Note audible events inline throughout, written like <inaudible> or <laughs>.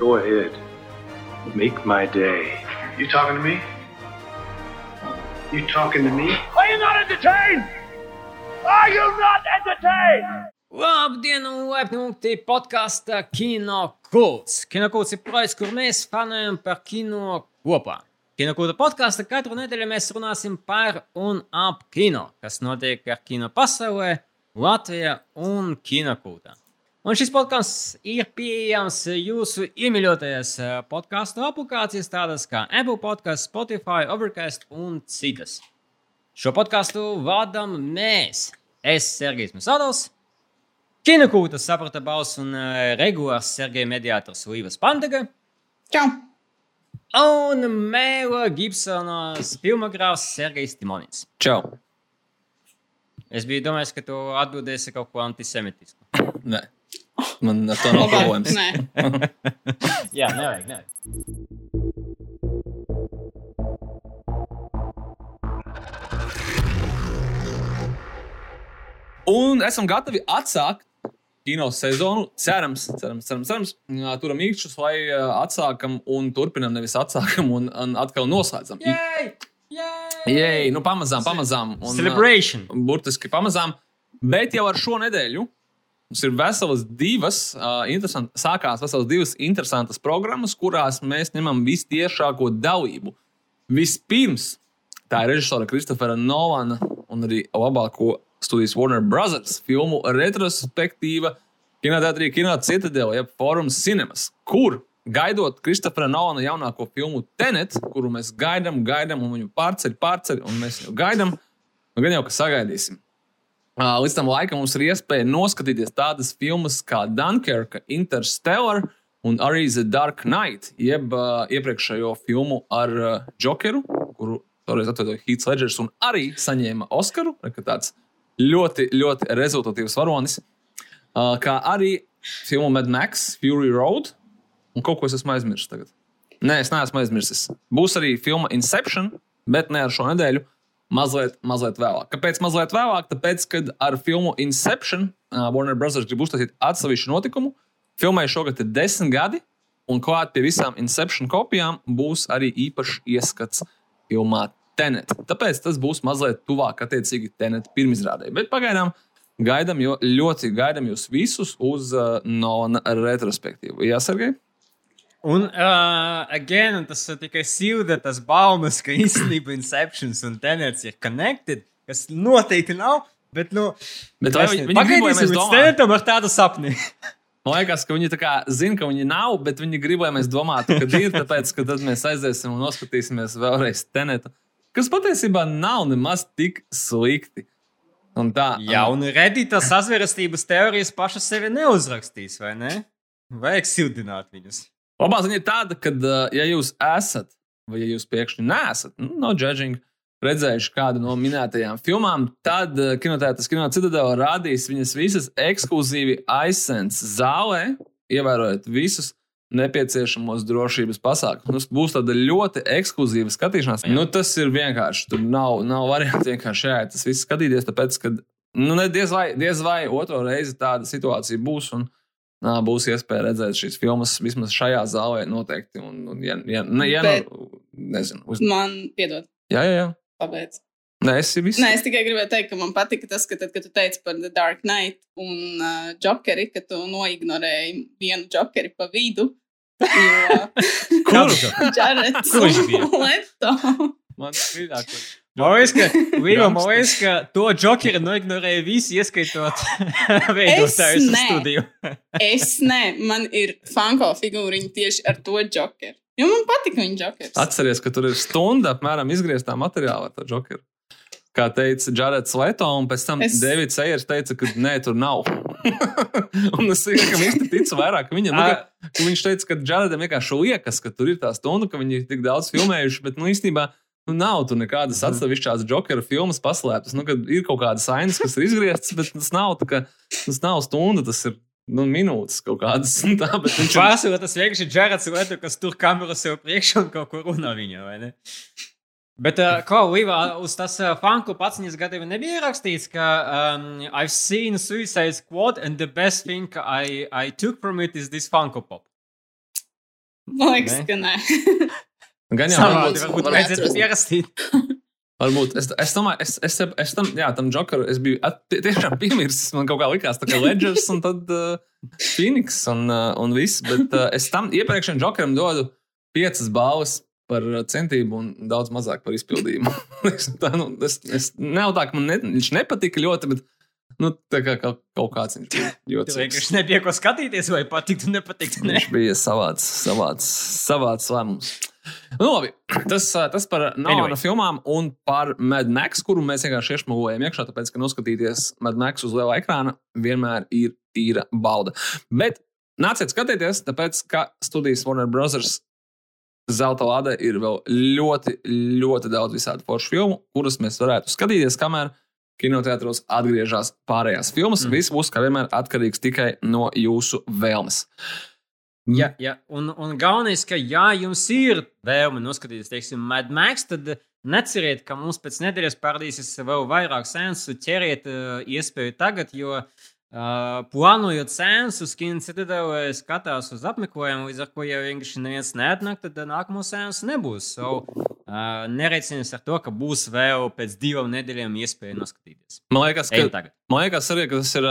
Go ahead. Make my day. You talking to me? You talking to me? Are you not entertained? Are you not entertained? Labdien, un laipni lūgti podkāstā Kino Kults. Kino Kults ir projekts, kur mēs fanojam par kino kopā. Kino Kulta podkāstā katru nedēļu mēs runāsim par un ap kino, kas notiek ar kino pasaulē, Latvijā un Kino Kultā. Un šis podkāsts ir pieejams jūsu iemīļotajās eh, podkāstu aplikācijās, tādas kā Apple Podcasts, Spotify, Overcast un citas. Šo podkāstu vadām mēs. Es, Sergejs Masādovs, Kinokūtas saprata balss un uh, regulārs Sergeja mediātors Līvas Pandega. Čau! Un Mēla Gibsonas filmogrāfs Sergejs Timonins. Čau! Es biju domājis, ka tu atbildēsi kaut ko antisemitisku. Nē, man ar to nav <laughs> problēmas. <laughs> Jā, nevajag, nevajag. Un esam gatavi atsākt kino sezonu. Cerams, cerams, cerams, cerams. Turam īkšķus, lai atsākam un turpinam, nevis atsākam un, un atkal noslēdzam. Yay! Yay! Jē, nu pamazām, pamazām. Un, Celebration! uh, burtiski pamazām. Bet jau ar šo nedēļu mums ir veselas divas, uh, sākās veselas divas interesantas programmas, kurās mēs ņemam vistiešāko dalību. Vispirms tā ir režisora Kristofera Nolana un arī labāko studijas Warner Brothers filmu retrospektīva Kinoteātrī Kino Citadela, jeb Forums Cinemas, kur gaidot Kristofera Nolana jaunāko filmu Tenet, kuru mēs gaidām, gaidām, un viņu pārceļ, pārceļ, un mēs jau gaidām, nu gan jau ka sagaidīsim. Līdz tam laikam mums ir iespēja noskatīties tādas filmas kā Dunkirka, Interstellar un arī The Dark Knight, jeb uh, iepriekšējo filmu ar uh, Jokeru, kuru toreiz atveidoja Heath Ledgers un arī saņēma Oskaru. Tāds ļoti, ļoti rezultatīvs varonis. Uh, kā arī filmu Mad Max, Fury Road, un kaut ko es esmu aizmirsis tagad. Nē, es neesmu aizmirsis. Būs arī filma Inception, bet ne ar šo nedēļu. Mazliet, mazliet vēlāk. Kāpēc mazliet vēlāk? Tāpēc, kad ar filmu Inception uh, Warner Brothers grib uztaisīt atsevišķu notikumu. Filmai šogad ir desmit gadi, un klāt pie visām Inception kopijām būs arī īpašs ieskats filmā Tenet. Tāpēc tas būs mazliet tuvāk, attiecīgi, Tenet pirmizrādē. Bet pagaidām gaidām, jo ļoti gaidām jūs visus uz uh, Nolana retrospektīvu. Jā, Sergei? Un, uh, again, un tas tikai silda tas baumas, ka īstenībā Inceptions un Tenets ir connected, kas noteikti nav. Bet, nu, Bet vai viņi- pagaidīsim līdz domājam? Tenetam ar tādu sapni. Man liekas, ka viņi zina, ka viņi nav, bet viņi grib, lai mēs domātu, ka ir. Tāpēc, ka tad mēs aiziesim un noskatīsimies vēlreiz Tenetu, kas patiesībā nav nemaz tik slikti. Un tā, Jā, un Redditā sazvērestības teorijas pašas sevi neuzrakstīs, vai ne? Vajag sildināt viņus. Labā ziņa ir tāda, ka, ja jūs esat, vai ja jūs pēkšņi nesat, nu, no judging, redzējuši kādu no minētajām filmām, tad kinotētas kino citadela rādīs viņas visas ekskluzīvi aizsens zālē, ievērojot visus nepieciešamos drošības pasākumus. Nu, būs tāda ļoti ekskluzīva skatīšanās. Nu, tas ir vienkārši. Tur nav, nav variantu vienkārši jāiet tas viss skatīties, tāpēc, ka nu, ne, diez, vai, diez vai otro reizi tāda situācija būs. Un, Nā, būs iespēja redzēt šīs filmas vismaz šajā zālē noteikti. Un, un, ja, ja, ne, ja, Bet- nu, nezinu, uz... man piedod. jā, jā, jā. Pabeidz. Nē, es viss. Nē, es tikai gribēju teikt, ka man patika tas, ka, tad, kad tu teici par The Dark Knight un uh, Jokeri, ka tu noignorēji vienu Jokeri pa vidu. Jo Kurš? Džarets? Leto. Man ir Man liekas, ka, <laughs> man liekas, ka to jokeru noignorēja visi, ieskaitot <laughs> veidotājus nē. studiju. <laughs> Es ne, man ir fanko figūriņa tieši ar to Jokeru. Jo man patika viņa Jokers. Atceries, ka tur ir stunda apmēram izgrieztā materiāla ar to jokeru. Kā teica Džarets Leto, un pēc tam es... Davids Eijers teica, ka nē, tur nav. un es tikai īsti ticu vairāk viņam. Nu, ka, ka viņš teica, ka Džaredam vienkārši liekas, ka tur ir tā stunda, ka viņi ir tik daudz filmējuši, bet nu, īstenībā nu, nav tur nekādas atsevišķas jokeru filmas paslēptas. Nu, kad ir kaut kādas ainas, kas ir izgrieztas, bet tas nav, kā, tas nav stunda, tas ir nu, minūtes kaut kādas. <laughs> un Tā, bet viņš ir Pārsvarā tas vienkārši ir Džerats Leto, kas tur kameru sev priekšā un kaut ko runā viņa, vai ne? Bet, uh, kā Līvā, uz tas uh, fanku paciņas gadījumā nebija rakstīts, ka um, I've seen Suicide Squad and the best thing I, I took from it is this Funko Pop. Man liekas, ka nē. <laughs> Gan jau varbūt, varbūt atrast. pierastīt. varbūt es, es domāju, es, es, es tam, jā, tam džokaru, es biju at, tie- tiešām piemirsis. Man kaut kā likās, tā kā Ledgers un tad uh, Phoenix un, uh, un viss. Bet uh, es tam iepriekšējiem džokaram dodu piecas balvas par centību un daudz mazāk par izpildījumu. <laughs> Es tā, nu, es, es, nav tā, ka man ne, viņš nepatika ļoti, bet nu, tā kā kaut, kaut kāds viņš bija Tu ļoti vienkārši nebija ko skatīties, vai patikt, nepatikt. Ne. Viņš bija savāds, savāds, savāds lēmums. Nu, labi, tas, tas par Nolana Anyway. filmām un par Mad Max, kuru mēs vienkārši iešmugojam iekšā, tāpēc, ka noskatīties Mad Max uz liela ekrāna vienmēr ir tīra bauda. Bet nāciet skatīties, tāpēc, ka studijas Warner Bros. Zelta lade ir vēl ļoti, ļoti daudz visādi foršu filmu, kuras mēs varētu skatīties, kamēr kinoteātros atgriežas pārējās filmas. Mm. Viss būs, kā vienmēr, atkarīgs tikai no jūsu vēlmes. Ja, ja. Un, un galvenais, ka, ja jums ir vēlme noskatīties, teiksim, Mad Max, tad neceriet, ka mums pēc nedēļas parādīsies vēl vairāk sensu. Ķeriet uh, iespēju tagad, jo uh, plānojot sensu, skins citadēlē skatās uz apmeklējumu, līdz ar ko, ja vienkārši neviens neatnāk, tad nākamo sensu nebūs. So, uh, nereicinies ar to, ka būs vēl pēc divām nedēļām iespēja noskatīties. Man liekas, ka, man liekas arī, ka tas, ir,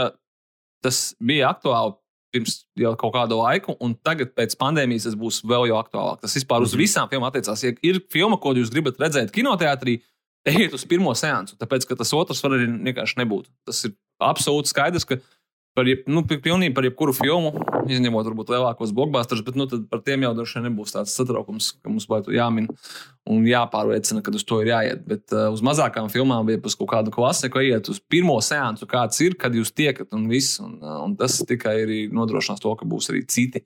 tas bija aktuāli pirms jau kaut kādu laiku, un tagad, pēc pandēmijas, tas būs vēl jau aktuālāk. Tas vispār uz Mhm. visām filmām attiecās. Ja ir filma, ko jūs gribat redzēt kinoteātrī, ejiet uz pirmo seansu, tāpēc, ka tas otrs var arī vienkārši nebūt. Tas ir absolūti skaidrs, ka par, jeb, nu, pi- pilnīgi par jebkuru filmu, izņemot varbūt lielākos blockbusters, bet nu, par tiem jau droši vien nebūs tāds satraukums, ka mums būtu jāmin un jāpārliecina, ka uz to ir jāiet. Bet uh, uz mazākām filmām, ja uz kaut kādu klasiku iet uz pirmo seansu, kāds ir, kad jūs tiekat un viss. Un, uh, un tas tikai arī nodrošinās to, ka būs arī citi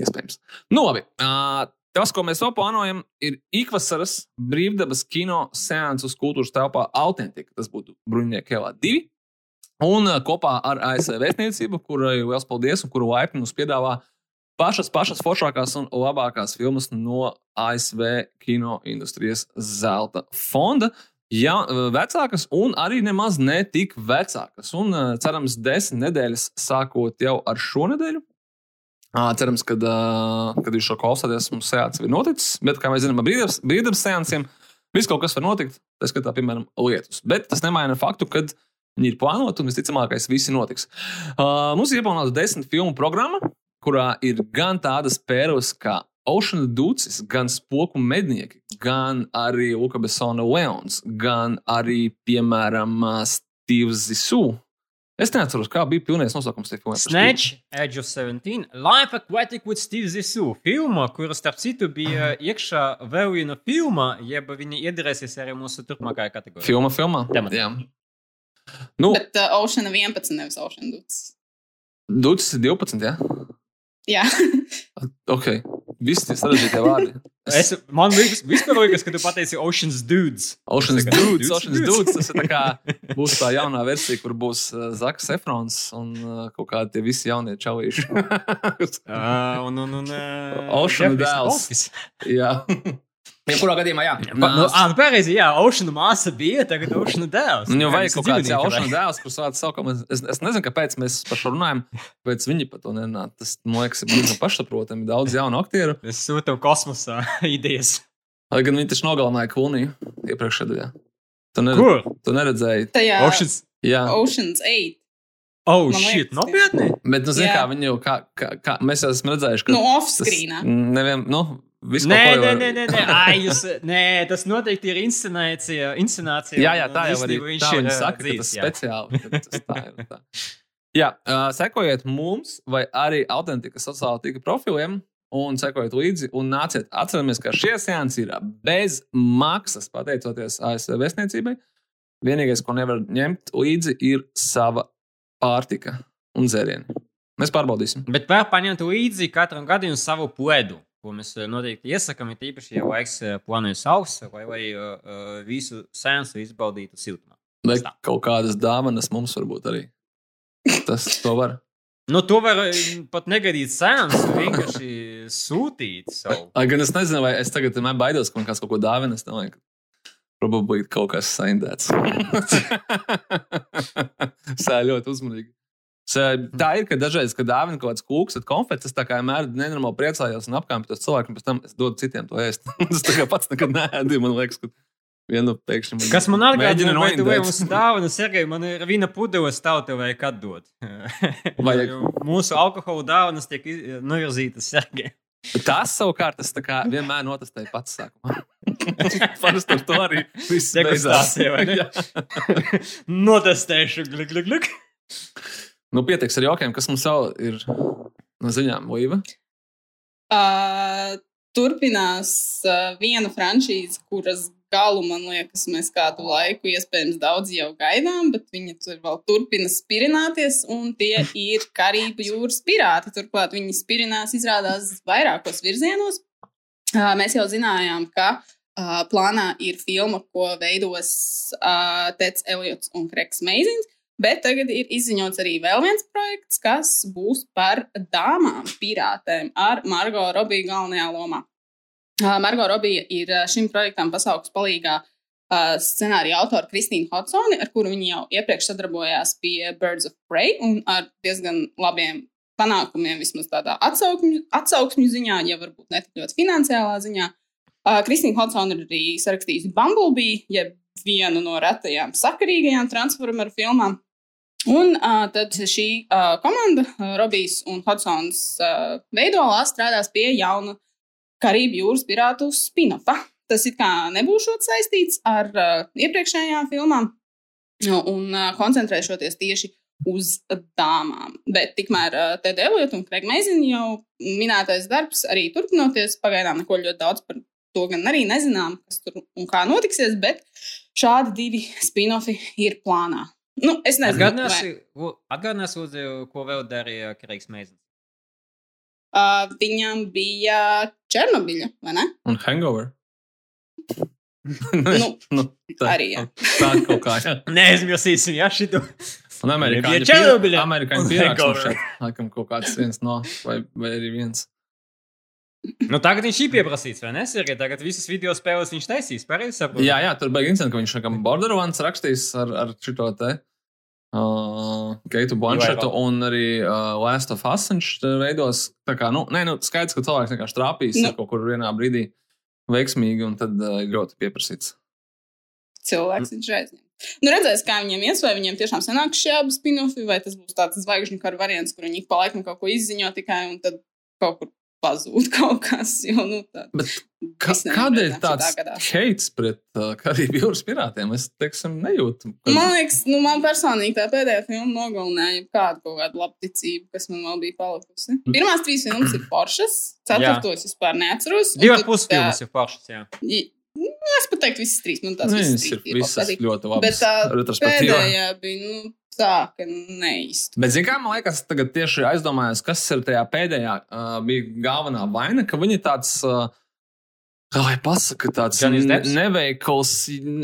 iespējams. Nu, labi. Uh, tas, ko mēs plānojam, ir ikvasaras brīvdabas kino seansu uz kultūras telpā Autentika. Tas būtu Bruņinieka ielā 2. Un uh, kopā ar ASV vēstniecību, kurai liels paldies un kuru laipni mums piedāvā pašas, pašas foršākās un labākās filmas no ASV kino industrijas zelta fonda. Ja, vecākas, un arī nemaz ne tik vecākas. Un uh, cerams, desmit nedēļas sākot jau ar šo nedēļu. Cerams, ka, kad jūs šo klausāties, mums sēdes ir noticis. Bet, kā mēs zinām, brīvdabas seansiem viss kaut kas var notikt. Tā skatā, piemēram, lietus. Bet tas nemaina faktu, ka viņi ir plānoti un visticamākais viss notiks. Uh, mums ir ieplānota desmit filmu programma, kurā ir gan tādas pērles kā Ocean Dūcis, gan Spoku mednieki, gan arī Luka Besona Leons, gan arī, piemēram, ā, Steve's Zisu. Es neatceros, kā bija pilnīgs nosaukums tajā filmā. Snatch, Edge of 17, Life Aquatic with Steve Zissou. Filma, kura starp citu bija iekšā vēl viena filma, jeb viņa iedarēsies arī mūsu turpmākajā kategorijā. Filma. Tematā. Jā. Nu, Bet uh, Ocean 11, nevis Ocean 12. Dūcis ir 12, jā. <laughs> Jā, Ok. Visi tie sarežģītie vārdi. <laughs> Es, man vispār liekas, ka tu pateici Ocean's Dudes. Ocean's Dudes, Ocean's dudes. Dudes. Tas ir tā kā <laughs> būs tā jaunā versija, kur būs uh, Zaks Efrons un uh, kaut kādi tie visi jaunie čalīši. Uh, un, un, un, uh, Ocean dēls. Jā. Jebkurā gadījumā, jā. Pa, nu, ah, nu, pareizi, jā, Ocean māsa bija, tagad Ocean dēls. Nu, visi kaut kāds vai? dēls, kurš vārds saukam. Es, es, nezinu, kāpēc mēs par šo runājam, kāpēc viņi par to nerunā. Tas, man liekas, ir diezgan pašsaprotami. Daudz jaunu aktieru. Es sūtu kosmosā <laughs> idejas. Lai gan viņi taču nogalināja Kulniju iepriekšējā gadā. Tu, neredz, Kur? tu neredzēji. tajā Oceans. Jā, Ocean's 8. Oh, liekas, nopietni! bet nu, zini, Jā. kā viņi jau, kā, kā, kā mēs jau esam redzējuši, ka Nu, tas off-screenā. nevien, nu, visu Nē, nē, nē, nē, nē. Ai, jūs, <laughs> nē, tas noteikti ir inscenācija. inscenācija Jā, jā, tā jau īstenībā viņš ir, jā. speciāli. Tas tā ir, tā. <laughs> Jā, uh, sekojiet mums vai arī autentikas sociālā tīkla profiliem. Un sekojiet līdzi, un nāciet. Atceramies, ka šie seansi ir bez maksas, pateicoties ASV vēstniecībai. Vienīgais, ko nevar ņemt līdzi, ir sava pārtika un dzērieni. Mēs pārbaudīsim. Bet var paņemt līdzi katram gadījumam savu pledu, ko mēs eh, noteikti iesakām. Ir īpaši, ja laiks eh, plānojas augsts, vai lai uh, visu sēnesi izbaudītu siltumā. Vai kaut kādas dāvanas mums varbūt arī. Tas to var. Nu, to var pat negaidīt sēnes, vienkārši sūtīt savu. Lai gan es nezinu, vai es tagad vienmēr baidos, ka man kāds kaut ko dāvina. Es domāju, ka probably kaut kas saindēts. <laughs> <laughs> Sā ļoti uzmanīgi. S- Tā ir, ka dažreiz, kad dāvina kaut kāds kūks, tad konfekts, es tā kā vienmēr nenormāli priecājos un apkāpju tos cilvēkus, un pēc tam es dodu citiem to ēst. <laughs> es tā kā pats nekad neēdu, man liekas, ka vienu pēkšņi man Kas man atgādina, vai tu vai noindēt. mums dāvana, Sergei, man ir viena pudele stāv tev vajag atdot. <laughs> Vajag. Jo Mūsu alkohola dāvanas tiek novirzītas Sergei. Tas savukārt tā kā vienmēr notestēju pats sākumā. <laughs> Parasti ar to arī viss vai? Jā. Notestēšu, glik, glik, glik. Nu, pietiks ar jokiem, kas mums vēl ir no ziņām, Līva. Uh, turpinās uh, viena franšīze, kuras galu, man liekas, mēs kādu laiku, iespējams, daudz jau gaidām, bet viņi tur vēl turpina spirināties, un tie <laughs> ir Karību jūras pirāti. Turklāt viņi spirinās, izrādās, vairākos virzienos. Uh, mēs jau zinājām, ka uh, plānā ir filma, ko veidos uh, Tets Eliots un Kreks Meizins. Bet tagad ir izziņots arī vēl viens projekts, kas būs par dāmām pirātēm ar Margo Robiju galvenajā lomā. Margo Robija ir šim projektam pasaules palīgā scenārija autora Kristīna Hotsone, ar kuru viņa jau iepriekš sadarbojās pie Birds of Prey un ar diezgan labiem panākumiem, vismaz tādā atsauksmju, atsauksmju ziņā, ja varbūt ne tik ļoti finansiālā ziņā. Kristīna Hotsone ir arī sarakstījusi Bumblebee, jeb vienu no retajām sakarīgajām Transformeru filmām. Un uh, tad šī uh, komanda, uh, Robijs un Hudsons uh, veidolā, strādās pie jauna Karību jūras pirātu spin-offa. Tas it kā nebūs saistīts ar uh, iepriekšējām filmām un uh, koncentrēšoties tieši uz dāmām. Bet tikmēr uh, Ted Elliot un Craig Mazin jau minētais darbs arī turpinoties. Pagaidām neko ļoti daudz par to gan arī nezinām, kas tur un kā notiksies, bet šādi divi spin-offi ir plānā. Nu, es nezinu, Atgādināsi, ko- atgādināsi, lūdzu, ko vēl darīja Kreigs Meizens. Uh, viņam bija Černobiļa, vai ne? Un hangover. Nu, <laughs> nu, tā, arī, jā. tā kaut kā. Jā. <laughs> Neaizmirsīsim, ja šito. Un amerikāņu Bija Černobiļa. Amerikāņu hangover. šeit. Laikam kaut kāds viens no, vai, vai arī viens. Nu, tagad viņš ir pieprasīts, vai ne? Sergei, tagad visas video spēles viņš taisīs. Pareizi saprotu. Jā, jā, tur bija interesanti, ka viņš tam Borderlands rakstīs ar, ar šito te. Uh, Keitu Blanchetu un arī uh, Last of Us viņš te veidos. Tā kā, nu, nē, nu, skaidrs, ka cilvēks vienkārši trāpīs Nu. kaut kur vienā brīdī veiksmīgi un tad uh, ļoti pieprasīts. cilvēks viņš ir aizņemts. Nu, redzēs, kā viņiem ies, vai viņiem tiešām sanāks šie abi spin-offi, vai tas būs tāds zvaigžņu kara variants, kur viņi ik pa laikam kaut ko izziņo tikai un tad kaut kur pazūd <laughs> kaut kas. Jo, nu, tā, Bet Ka, kādēļ tāds heits pret uh, <laughs> Karību jūras pirātiem? Es teiksim, nejūtu. ka- Man liekas, nu, man personīgi tā pēdējā filma nogalināja kādu kaut kādu labticību, kas man vēl bija palikusi. Pirmās trīs filmas ir Poršas, ceturto es vispār neatceros. Divas pusfilmas ir pašas, jā. i- Nu, es pat teiktu, visas trīs. Man tās Nē, visas Viņas trīs ir visas ļoti labas. Bet tā pēdējā bija, nu, tā, ka neīsti. Bet, zināmā mērā, man liekas, tagad tieši aizdomājos, kas ir tajā pēdējā uh, bija galvenā vaina, ka viņi tāds. Uh, Kā lai pasakā, tāds neveikls.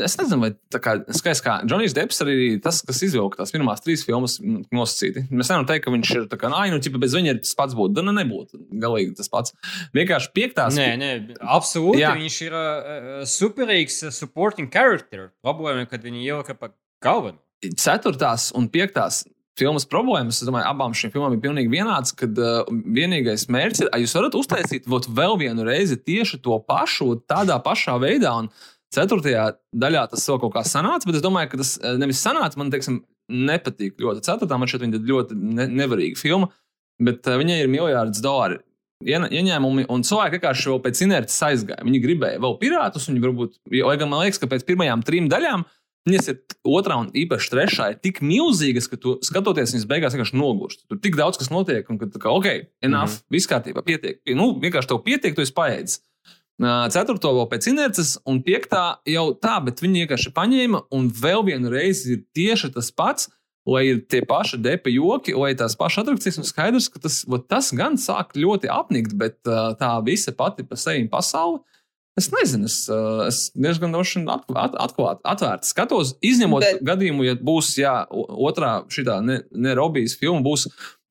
Es nezinu, vai tā kā skaists, kā Džonijs Deps arī ir tas, kas izvilka tās pirmās trīs filmas nosacīti. Mēs nevaram teikt, ka viņš ir tā kā, ai, nu, ķipa, bez viņa ir tas pats būtu. Nu, nebūtu galīgi tas pats. Vienkārši piektās. Nē, nē, absolūti. Jā. Viņš ir uh, superīgs supporting character. Problēma ir, kad viņi ielika pa galveno. Ceturtās un piektās filmas problēmas, es domāju, abām šīm filmām ir pilnīgi vienāds, kad uh, vienīgais mērķis ir, vai jūs varat uztaisīt vot vēl vienu reizi tieši to pašu, tādā pašā veidā. Un ceturtajā daļā tas vēl kaut kā sanāca, bet es domāju, ka tas eh, nevis sanāca, man teiksim, nepatīk ļoti. Ceturtā man šeit viņa ļoti ne nevarīga filma, bet uh, viņai ir miljards dolāru. Ieņēmumi un cilvēki vienkārši jau pēc inerces aizgāja. Viņi gribēja vēl pirātus, un viņi varbūt, jo gan man liekas, ka pēc pirmajām trim daļām Viņas ir otrā un īpaši trešā, ir tik milzīgas, ka tu skatoties, viņas beigās vienkārši nogurst. Tur tik daudz kas notiek, un ka, kā, ok, enough, mm -hmm. viss kārtībā, pietiek. Nu, vienkārši tev pietiek, tu esi paēdis. Ceturto vēl pēc inerces, un piektā jau tā, bet viņi vienkārši paņēma, un vēl vienu reizi ir tieši tas pats, lai ir tie paši depa joki, lai tās pašas atrakcijas, un skaidrs, ka tas, tas gan sāk ļoti apnikt, bet tā visa pati pa sevi pasaule. Es nezinu, es, es diezgan droši vien at, at, atklāt, atvērti skatos. Izņemot Bet... Gadījumu, ja būs jā, otrā šī ne, ne Robijas filma, būs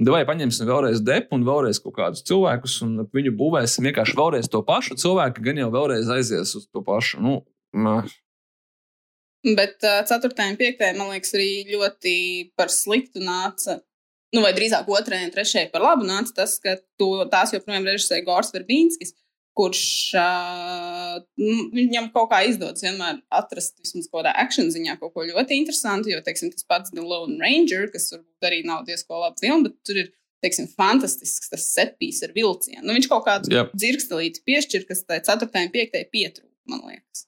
vai paņemsim vēlreiz depu un vēlreiz kaut kādus cilvēkus, un viņu būvēsim vienkārši vēlreiz to pašu. Cilvēki gan jau vēlreiz aizies uz to pašu. Nu, meh. Bet uh, 4. un 5. man liekas, arī ļoti par sliktu nāca nu, vai drīzāk otrajai un trešajai par labu nāca tas, ka to, tās joprojām režisēja Gors Verbīnskis, kurš uh, viņam kaut kā izdodas vienmēr atrast vismaz kaut kādā akciju ziņā kaut ko ļoti interesantu. Jo, teiksim, tas pats The Lone Ranger, kas varbūt arī nav diezgan laba filma, bet tur ir teiksim, fantastisks tas setpīs ar vilcienu. Nu, viņš kaut kādu Yep. dzirkstelīti piešķir, kas tai 4. un 5. pietrūka, man liekas.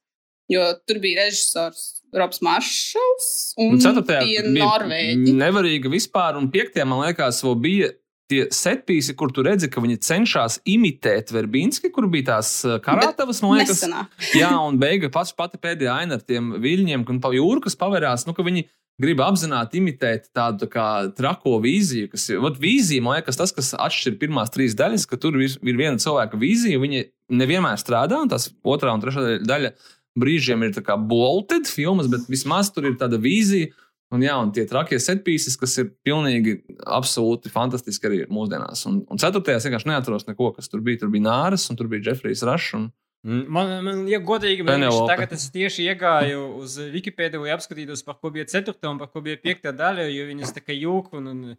Jo tur bija režisors Robs Maršals un, Un ceturtajā bija bija Norvēģi. nevarīga vispār, un piektajā, man liekas, vēl bija tie setpīsi, kur tu redzi, ka viņi cenšas imitēt Verbīnski, kur bija tās karātavas, man liekas. Nesenā. <laughs> Jā, un beiga pats pati pēdējā aina ar tiem viļņiem, un pa jūru, kas pavērās, nu, ka viņi grib apzināti imitēt tādu tā kā trako vīziju, kas ir, vat vīzija, man liekas, tas, kas atšķir pirmās trīs daļas, ka tur ir, ir viena cilvēka vīzija, viņa nevienmēr strādā, un tās otrā un trešā daļa brīžiem ir tā kā bolted filmas, bet vismaz tur ir tāda vīzija, un jā, un tie trakie setpīsis, kas ir pilnīgi absolūti fantastiski arī mūsdienās. Un, un ceturtajā es vienkārši neatceros neko, kas tur bija. Tur bija Nāras, un tur bija Jeffrijs Rašs. Un... Man, man ja godīgi, man Penelope. tagad es tieši iegāju uz Wikipēdiju, lai apskatītos, par ko bija 4. un par ko bija 5. daļa, jo viņas tā kā jūk. Un, un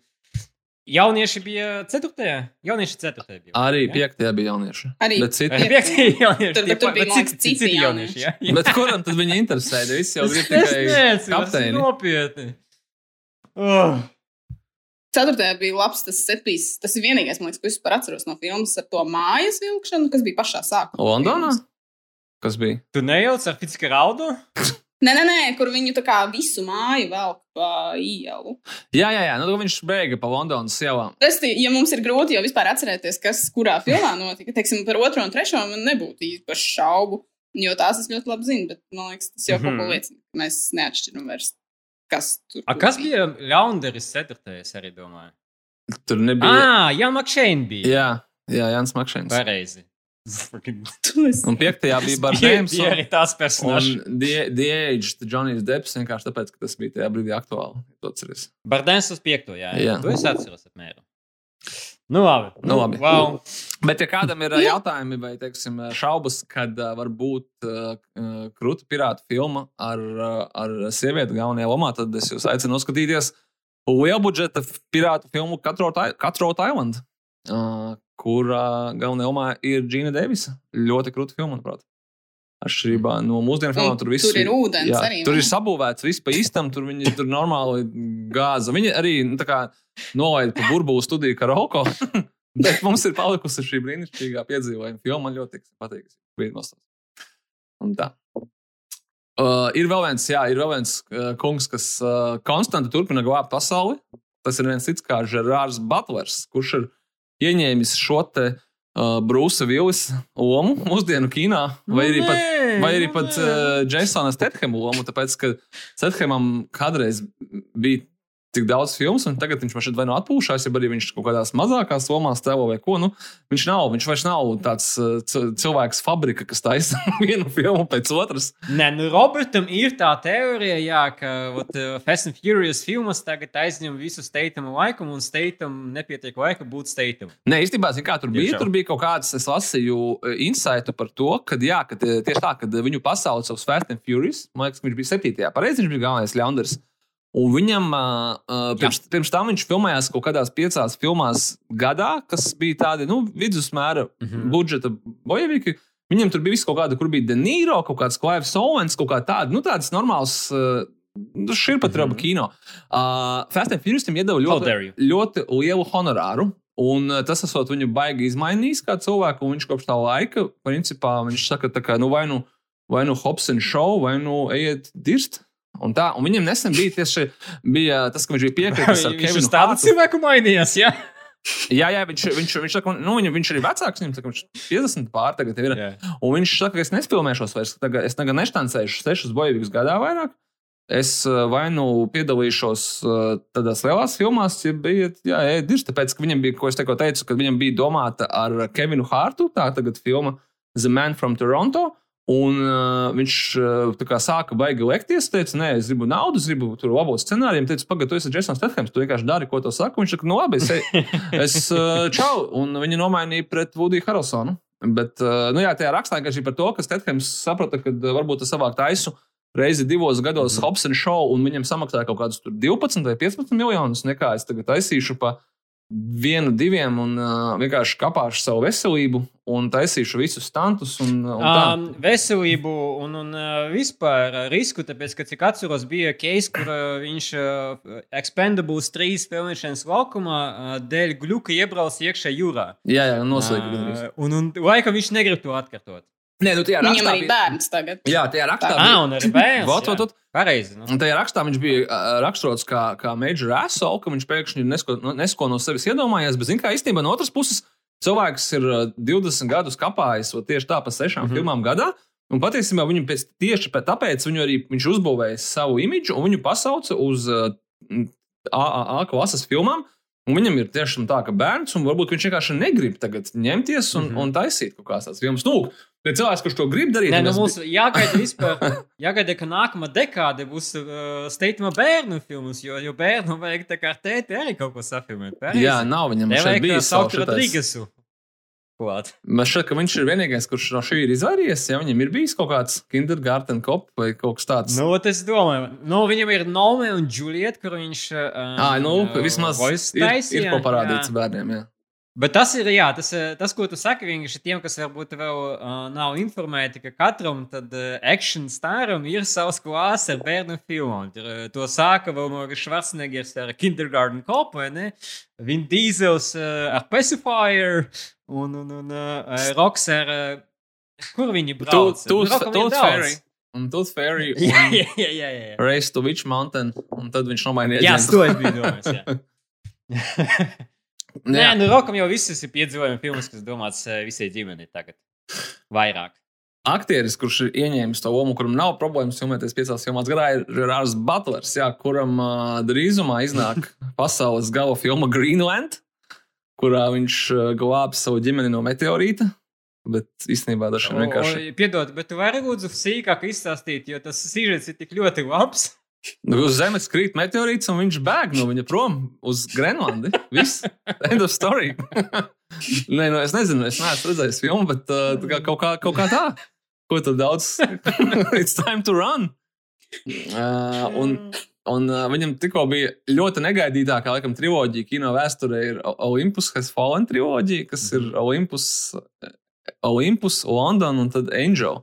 jaunieši bija 4. Jaunieši 4. bija. Arī ja? piektajā bija jaunieši. Arī Bet citi Arī 5. jaunieši. Tur- tur bija, man liekas, citi- jaunieši. Ja? <laughs> Bet kuram tad viņi interesēja? Visi jau <laughs> grib tikai kapteini. nopietni. Oh. Ceturtajā bija labs tas setpīs. Tas ir vienīgais, man liekas, ko es vispār atceros no filmas ar to mājas vilkšanu, kas bija pašā sākumā. Londonā? Kas bija? Tu nejauc ar Fitzka raudu? <laughs> Nē, nē, nē, kur viņu tā kā visu māju velk pa ielu. Jā, jā, jā. Nu, viņš beiga pa Londonas ielām. Resti, ja mums ir grūti jau vispār atcerēties, kas kurā filmā notika, teiksim, par otro un trešo man nebūtu īpaši šaubu, jo tās es ļoti labi zinu, bet man liekas, tas jau kaut ko Mhm. liecina, ka mēs neatšķiram vairs, kas tur A, kas bija Launderis 4. es arī domāju? Tur nebija. Ah, Jan Makšēn bija. Jā, jā Jans Makšēns. Pareizi. Un piektajā bija Bardēms. Bija arī tās The Aged Johnny's Depps vienkārši tāpēc, ka tas bija tajā brīdī aktuāli. Bardēns uz 5. Jā, jā. Jā. To es atceros apmēram. Nu, labi. Nu, labi. Wow. Bet, ja kādam ir ā, <laughs> jautājumi vai teiksim, šaubas, kad uh, var būt uh, uh, krūta pirāta filma ar, uh, ar sievieti galvenajā lomā, tad es jūs aicinu noskatīties lielbudžeta pirātu filmu Katrot Island, uh, kur uh, galvenajā lomā ir Džina Devisa. Ļoti krūta filma, manuprāt. Atšķirībā no mūsdienu filmām, tur viss tur ir ūdens Jā, arī. tur ir sabūvēts viss pa īstam, tur viņi tur normāli gāza. Viņi arī nu, nolaida pa burbuli studiju karaoko. <laughs> Bet mums ir palikusi šī brīnišķīgā piedzīvojuma filma. Man ļoti patīk. Un tā. Uh, ir vēl viens, jā, ir vēl viens uh, kungs, kas uh, konstanti turpina glābt pasauli. Tas ir viens cits kā Gerārds Butlers, kurš ir ieņēmis šo te uh, Brūsa Vilis lomu mūsdienu kinā, vai arī pat Vai arī pat uh, Jasona Stethama lomu, tāpēc, ka Stethemam kādreiz bija tik daudz filmu, un tagad viņš man šeit vai nu atpūšās, ja arī viņš kaut kādās mazākās lomās tēlo vai ko. Nu, viņš nav, viņš vairs nav tāds uh, cilvēks fabrika, kas taisa <laughs> vienu filmu pēc otras. Nē, nu, Robertam ir tā teorija, jā, ka ot, uh, Fast and Furious filmas tagad aizņem visu steitamu laiku, un steitam nepietiek laika būt steitam. Nē, īstenībā, zin kā tur bija. Tiešām. Tur bija kaut kāds, es lasīju uh, insightu par to, ka, jā, ka tie- tieši tā, kad viņu pasaules savus Fast and Furious, man liekas, ka viņš bija septītajā. Pareizi, viņš bija galvenais ļaundars. Un viņam uh, pirms, pirms tam viņš filmējās kaut kādās piecās filmās gadā, kas bija tādi nu, vidusmēra mm. -hmm. budžeta bojavīgi. Viņam tur bija viss kaut kāda, kur bija De Niro, kaut kāds Klaivs Owens, kaut kā tāda, nu tādas normālas. Uh, Šī ir pat raba Mhm. kino. Uh, Fast and Furious tam iedeva ļoti, ļoti lielu honorāru. Un tas esot viņu baigi izmainījis kā cilvēku, un viņš kopš tā laika, principā, viņš saka, tā kā, nu, vai nu, vai nu Hobson show, vai nu ejiet dirst. Un tā, un viņam nesen bija tieši bija tas, ka viņš bija piekritis ar Viņš Kevinu Hartu. cilvēku mainījās, jā. Jā, jā, viņš, viņš, viņš, saka, nu, viņam, viņš arī vecāks, viņam saka, viņš 50 pār tagad ir. jā. Un viņš saka, ka es nespēlēšos vairs, tagad, es tagad neštancēšu sešus bojīgus gadā vairāk. Es uh, vai nu piedalīšos uh, tādās lielās filmās, ja bija ēdis, tāpēc, ka viņam bija, ko es teicu, ka viņam bija domāta ar Kevinu Hārtu, tā tagad filma The Man from Toronto. Un uh, viņš uh, kā sāka baigi lekties, teica, nē, es gribu naudu, es gribu tur labot scenāriju. Viņš teica, pagaidi, tu esi Jasons Stethams, tu vienkārši dari, ko tev saka. Viņš saka, nu labi, es, <laughs> es uh, čau, un viņi nomainīja pret Vudiju Harelsonu. Bet, uh, nu jā, tajā rakstā vienkārši par to, ka Stethams saprata, ka varbūt tas savāk taisu reizi divos gados Hobson show, un viņam samaksāja kaut kādus tur 12 vai 15 miljonus. Nekā es tagad taisīšu pa vienu, diviem un uh, vienkārši kapāšu savu veselību un taisīšu visus stantus. Un, un. Um, veselību un, un vispār risku, tāpēc, ka cik atceros, bija case, kur uh, viņš uh, Expendables 3 filmēšanas laukumā uh, dēļ gluka iebrauc iekšā jūrā. jā, jā, noslēdz. Uh, un, un laikam viņš negrib to atkārtot. Nē, nu tajā Viņam rakstā arī bija. bērns tagad. Jā, tajā rakstā Ah, bija. un arī bērns. Vot, vot, vot. Pareizi. Nu. Un tajā rakstā viņš bija uh, raksturots kā, kā Major Assault, ka viņš pēkšņi nesko, nu, nesko no sevis iedomājies. Bet, zināmā mērā, īstenībā no otras puses, cilvēks ir uh, 20 gadus kapājis tieši tā pa sešām mm. -hmm. filmām gadā. Un patiesībā viņu pēc, tieši pēc tāpēc viņu arī viņš uzbūvēja savu imidžu un viņu pasauca uz uh, AAA klases filmām. Un viņam ir tiešām tā, ka bērns, un varbūt viņš vienkārši negrib tagad ņemties un, mm. -hmm. un taisīt kaut kādas tādas filmas. Nu, bet cilvēks, kurš to grib darīt, Nē, nu tas mums jāgaida <laughs> vispār. Jāgaida, ka nākamā dekāde būs uh, steigta bērnu filmas, jo, jo bērnu vajag tā kā tēti arī kaut ko safilmēt. pareizi? Jā, nav viņam šeit bijis saukt Rodrīgesu. Klāt. Man šķiet, ka viņš ir vienīgais, kurš no šī ir izvairījies. Ja viņam ir bijis kaut kāds kindergarten kop vai kaut kas tāds. Nu, ot es domāju, nu, viņam ir Nome un Juliet, kur viņš. Um, Ah, nu, uh, vismaz voice ir, ir taisīja, ko parādīt jā. bērniem. Jā. Bet tas ir, jā, tas, eh, tas, ko tu saki, vienkārši tiem, kas varbūt vēl uh, nav informēti, ka katram tad uh, action staram ir savs klāsts ar bērnu filmu. Tur, uh, to sāka vēl no Schwarzeneggers ar Kindergarten vai ne? Vin Diesels uh, ar Pacifier un, un, un uh, Roks ar... Uh, kur viņi brauc? Ir Tooth daudz. Fairy. Un Tooth Fairy. Jā, jā, jā, jā, jā. Race to Witch Mountain. Un tad viņš nomainīja. Jā, to es biju domājis. <laughs> <laughs> Nē, Jā. nu, Rokam jau visas ir piedzīvojumi filmas, kas domāts eh, visai ģimenei tagad. Vairāk. Aktieris, kurš ir ieņēmis to lomu, kuram nav problēmas filmēties piecās filmās gadā, ir Rārs Butlers, jā, kuram uh, drīzumā iznāk <laughs> pasaules gala filma Greenland, kurā viņš uh, glābs savu ģimeni no meteorīta. Bet īstenībā ir vienkārši. Piedod, bet tu vari lūdzu sīkāk izstāstīt, jo tas sižets ir tik ļoti labs. Nu, uz Zemes krīt meteorīts, un viņš bēg no viņa prom uz Grenlandi. Viss. End of story. <laughs> Nē, nu, es nezinu, es neesmu redzējis filmu, bet uh, kaut, kā, kaut kā tā. Ko tu daudz? <laughs> It's time to run. Uh, un un uh, viņam tikko bija ļoti negaidītākā, laikam, triloģija kino vēsturē ir Olympus Has Fallen triloģija, kas ir Olympus, Olympus London un tad Angel.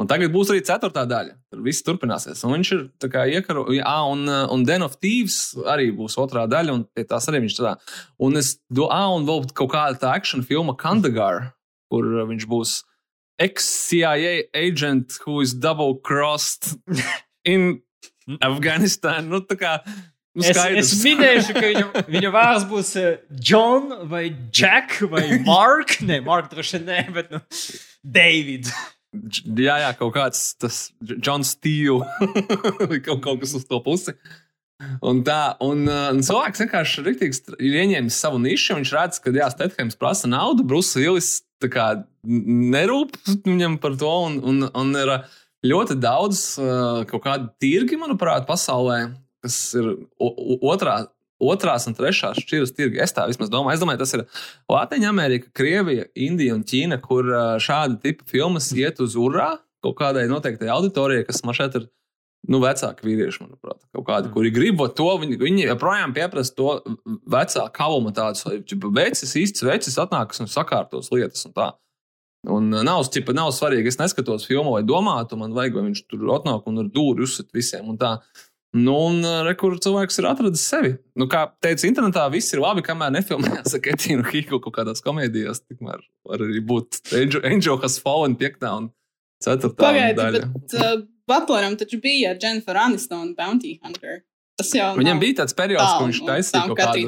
Un tagad būs arī ceturtā daļa. Tur viss turpināsies. Un viņš ir tā kā iekaro, jā, un, un Den of Thieves arī būs otrā daļa, un pie tās arī viņš strādā. Un es domāju, un vēl kaut kāda tā action filma Kandagar, kur viņš būs ex-CIA agent who is double crossed in <laughs> Afghanistan. Nu, kā, nu, Es, skaidrs. es minēšu, ka viņa, viņa vārds būs eh, John vai Jack vai <laughs> Mark. Nē, Mark droši vien bet nu, David. Jā, jā, kaut kāds tas John Steele vai <laughs> kaut, kaut kas uz to pusi. Un tā, un, uh, un cilvēks vienkārši riktīgi ir ieņēmis savu nišu. Viņš redz, ka Jā, Stefans prasa naudu, kā n- nerūp viņam par to. Un, un, un ir uh, ļoti daudz uh, kaut kādu tirgi, manuprāt, pasaulē, kas ir otrā. Otrās un trešās šķiras tirgi. Es tā vismaz domāju. Es domāju, tas ir Latvija, Amerika, Krievija, Indija un Ķīna, kur šāda tipa filmas iet uz urā kaut kādai noteiktai auditorijai, kas man šeit ir nu, vecāki vīrieši, manuprāt, kaut kādi, kuri grib to. Viņi, viņi joprojām pieprasa to vecāku kalumu, tādus vecis, īsts vecis, atnākas un sakārtos lietas. Un tā. Un nav, ķipa, nav svarīgi, es neskatos filmu, lai domātu, man vajag, lai viņš tur atnāk un ar dūri uzsit visiem. Un tā. Nu, un rekur cilvēks ir atradzis sevi. Nu, kā teica, internetā viss ir labi, kamēr nefilmējās ar Ketīnu Hīku kaut kādās komēdijās. Tikmēr var arī būt Angel, Angel has fallen piektā un ceturtā Pagaidiet, bet uh, Butleram taču bija Jennifer Aniston Bounty Hunter. Tas jau Viņam bija tāds periods, Tā, ka viņš taisīja kaut kādu,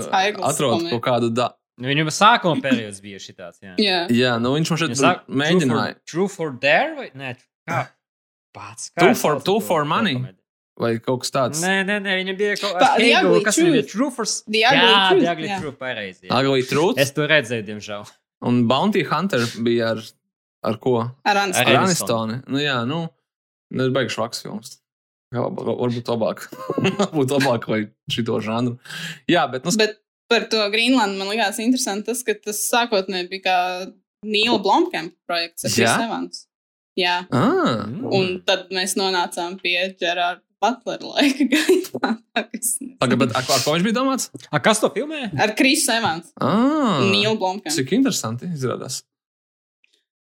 atrod komēdija. kaut kādu, da... Nu, Viņam sākuma periods bija šitāds. Jā. Jā, jā, nu viņš man šeit saka, mēģināja. True for, true for dare vai nē? Kā? Pats. Two for- two for money. Vai kaut kas tāds. Nē, nē, nē, viņa bija kaut kāda Ugly kas bija Truth. The Ugly jā, Truth, The Ugly jā. Truth, pareizi. jā. Ugly Truth. Es to redzēju, diemžēl. Un Bounty Hunter bija ar, ar ko? ar Ar Aniston. Ar Anistoni. Nu, jā, nu, nu ir baigts švaks films. Jā, varbūt labāk. <laughs> Varbūt labāk vai šito žanru. Jā, bet, nu, Bet par to Greenlandu man likās interesanti tas, ka tas sākotnēji bija kā Nīla Blomkampa projekts ar Jā? Chris Evans. Jā, Ah, un tad mēs nonācām pie Gerārda Butlera laika gaitā. Tā kā es nezinu. Pagaid, bet ar, ar ko viņš bija domāts? A, kas to filmē? Ar Krisu Evans Ah, Nīlu Blomkampu. cik interesanti izrādās.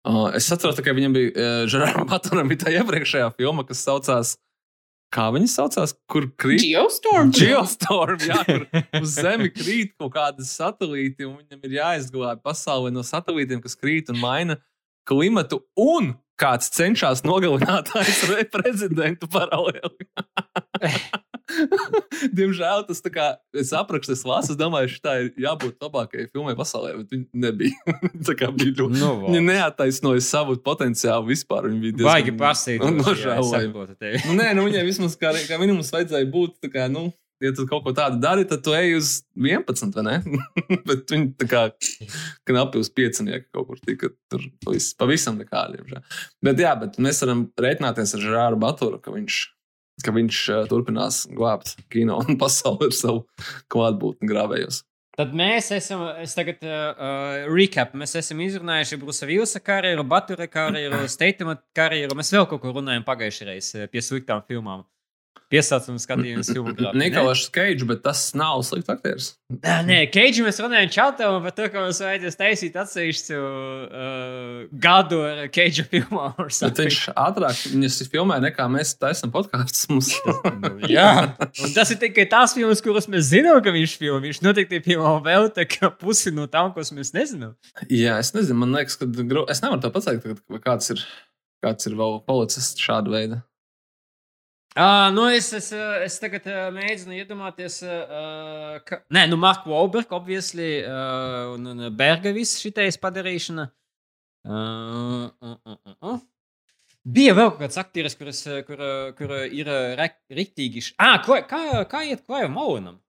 Uh, es atceros, ka viņam bija uh, Žerārs <laughs> Baturam bija tā iepriekšējā filma, kas saucās. Kā viņa saucās? Kur krīt? Geostorm. Geostorm, jā, kur uz Zemi krīt kaut kāda satelīti, un viņam ir jāizglābj pasauli no satelītiem, kas krīt un maina klimatu, un kāds cenšas nogalināt ASV prezidentu paralēli. <laughs> Diemžēl tas tā kā es aprakstu, es lasu, es domāju, tā ir jābūt labākajai filmai pasaulē, bet viņa nebija. <laughs> tā kā bija ļoti. Nu, Viņa neataisnoja savu potenciālu vispār. Viņa bija Baigi diezgan pasīt. nožēlojama. Nu, nē, nu, viņai vismaz kā, kā minimums vajadzēja būt. tā Kā, nu, ja tu kaut ko tādu dari, tad tu ej uz 11, vai ne? <laughs> Bet viņi tā kā knapi uz 5 kaut kur tika. Tur viss pavisam nekādiem. Bet jā, bet mēs varam rēķināties ar Žerāru Baturu, ka viņš, ka viņš uh, turpinās glābt kino un <laughs> pasauli ar savu klātbūtni grāvējos. Tad mēs esam, es tagad uh, recap, mēs esam izrunājuši Brusa Vilsa karjeru, Batura karjeru, Steitama karjeru. Mēs vēl kaut ko runājam pagājušajā reizē pie sliktām filmām. Piesaucam skatījums ne? <laughs> Nikolais Keidžs, bet tas nav slikts aktieris. Nē, nē, Keidži mēs runājam čautām par to, ka mums vajadzēs taisīt atsevišķu uh, gadu ar Keidža something. viņš ātrāk viņas filmē nekā mēs taisām podkāstus. Mums <laughs> Jā, un tas ir tikai tās filmas, kuras mēs zinām, ka viņš filmē. Viņš noteikti filmē vēl tā kā pusi no tām, ko mēs nezinām. Jā, es nezinu, man liekas, ka es nevaru to pateikt, kāds ir, kāds ir vēl palicis šāda veida. Uh, nu es, es, es tagad uh, mēģinu iedomāties, uh, ka. Nē, nu, Marka Wahlberga, obviously, uh, un, un Berga viss šitais padarīšana. Uh, uh, uh, uh. Bija vēl kāds aktieris, kurš kur, kur ir rīktīgi. Ah, kā, kā iet klājam Maunam?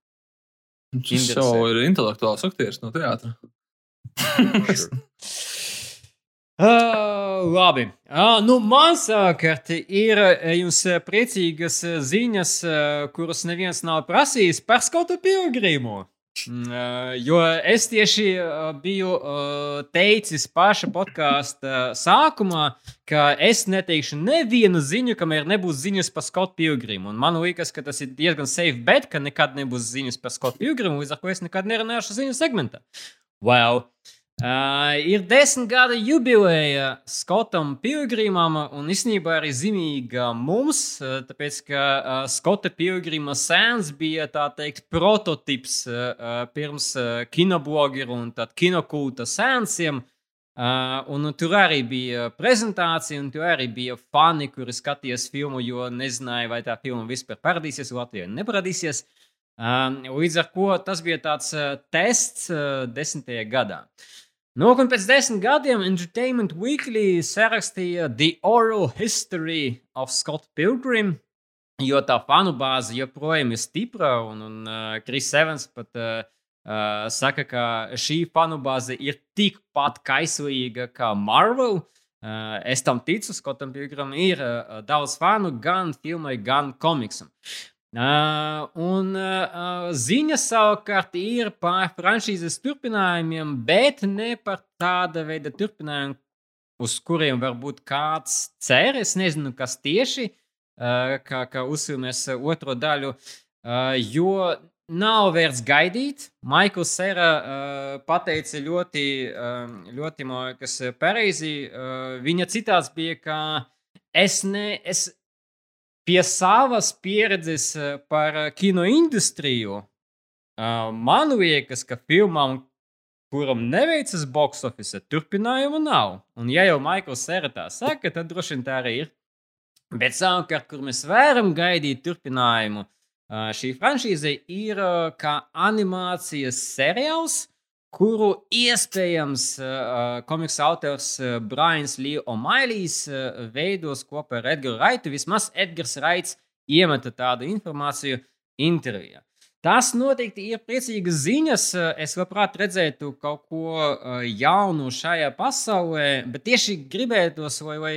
Viņš jau ir intelektuāls aktieris no teātra. <laughs> Uh, labi. Uh, nu, man savukārt ir uh, jums uh, priecīgas uh, ziņas, kuras neviens nav prasījis par skautu pilgrīmu. Mm, Uh, jo es tieši biju uh, teicis paša podkāstu sākumā, ka es neteikšu nevienu ziņu, kamēr nebūs ziņas par skautu pilgrīmu. Un man liekas, ka tas ir diezgan safe bet, ka nekad nebūs ziņas par skautu pilgrīmu, līdz ar to es nekad nerunāšu ziņu segmentā. Well, Uh, ir desmit gada jubileja Skotam Pilgrimam, un īstenībā arī zīmīga mums, uh, tāpēc ka uh, Skota Pilgrima sēns bija tā teikt prototyps uh, uh, pirms uh, kinoblogeru un tad kinokulta sēnsiem. Uh, un tur arī bija prezentācija, un tur arī bija fani, kuri skatījās filmu, jo nezināja, vai tā filma vispār parādīsies Latvijā neparādīsies. Uh, līdz ar to tas bija tāds uh, tests uh, desmitajā gadā. Nu, un pēc desmit gadiem Entertainment Weekly sarakstīja The Oral History of Scott Pilgrim, jo tā fanu bāze joprojām ir stipra, un, un uh, Kris Evans pat uh, uh, saka, ka šī fanu bāze ir tikpat kaislīga kā Marvel. Uh, es tam ticu, Scottam Pilgrimam ir uh, daudz fanu gan filmai, gan komiksam. Uh, un uh, ziņa savukārt ir par franšīzes turpinājumiem, bet ne par tāda veida turpinājumiem, uz kuriem varbūt kāds cer. Es nezinu, kas tieši, uh, kā, kā uzfilmēs otro daļu, jo nav vērts gaidīt. Maikls Sēra pateica ļoti, ļoti man liekas, pareizi. Viņa citāts bija, ka es ne. Es, pie savas pieredzes eh, par eh, kino industriju, eh, man liekas, ka filmām, kuram neveicas box office, turpinājuma nav. Un, ja jau Maikls Sēra tā saka, tad droši vien tā arī ir. Bet savukārt, kur mēs varam gaidīt turpinājumu, šī franšīze ir kā animācijas seriāls, kuru iespējams uh, komiksa autors uh, Brians Lee O'Mailijs uh, veidos kopā ar Edgars Raitu. Vismaz Edgars Raits iemeta tādu informāciju intervijā. Tas noteikti ir priecīgas ziņas. Es labprāt redzētu kaut ko jaunu šajā pasaulē, bet tieši gribētos, lai, lai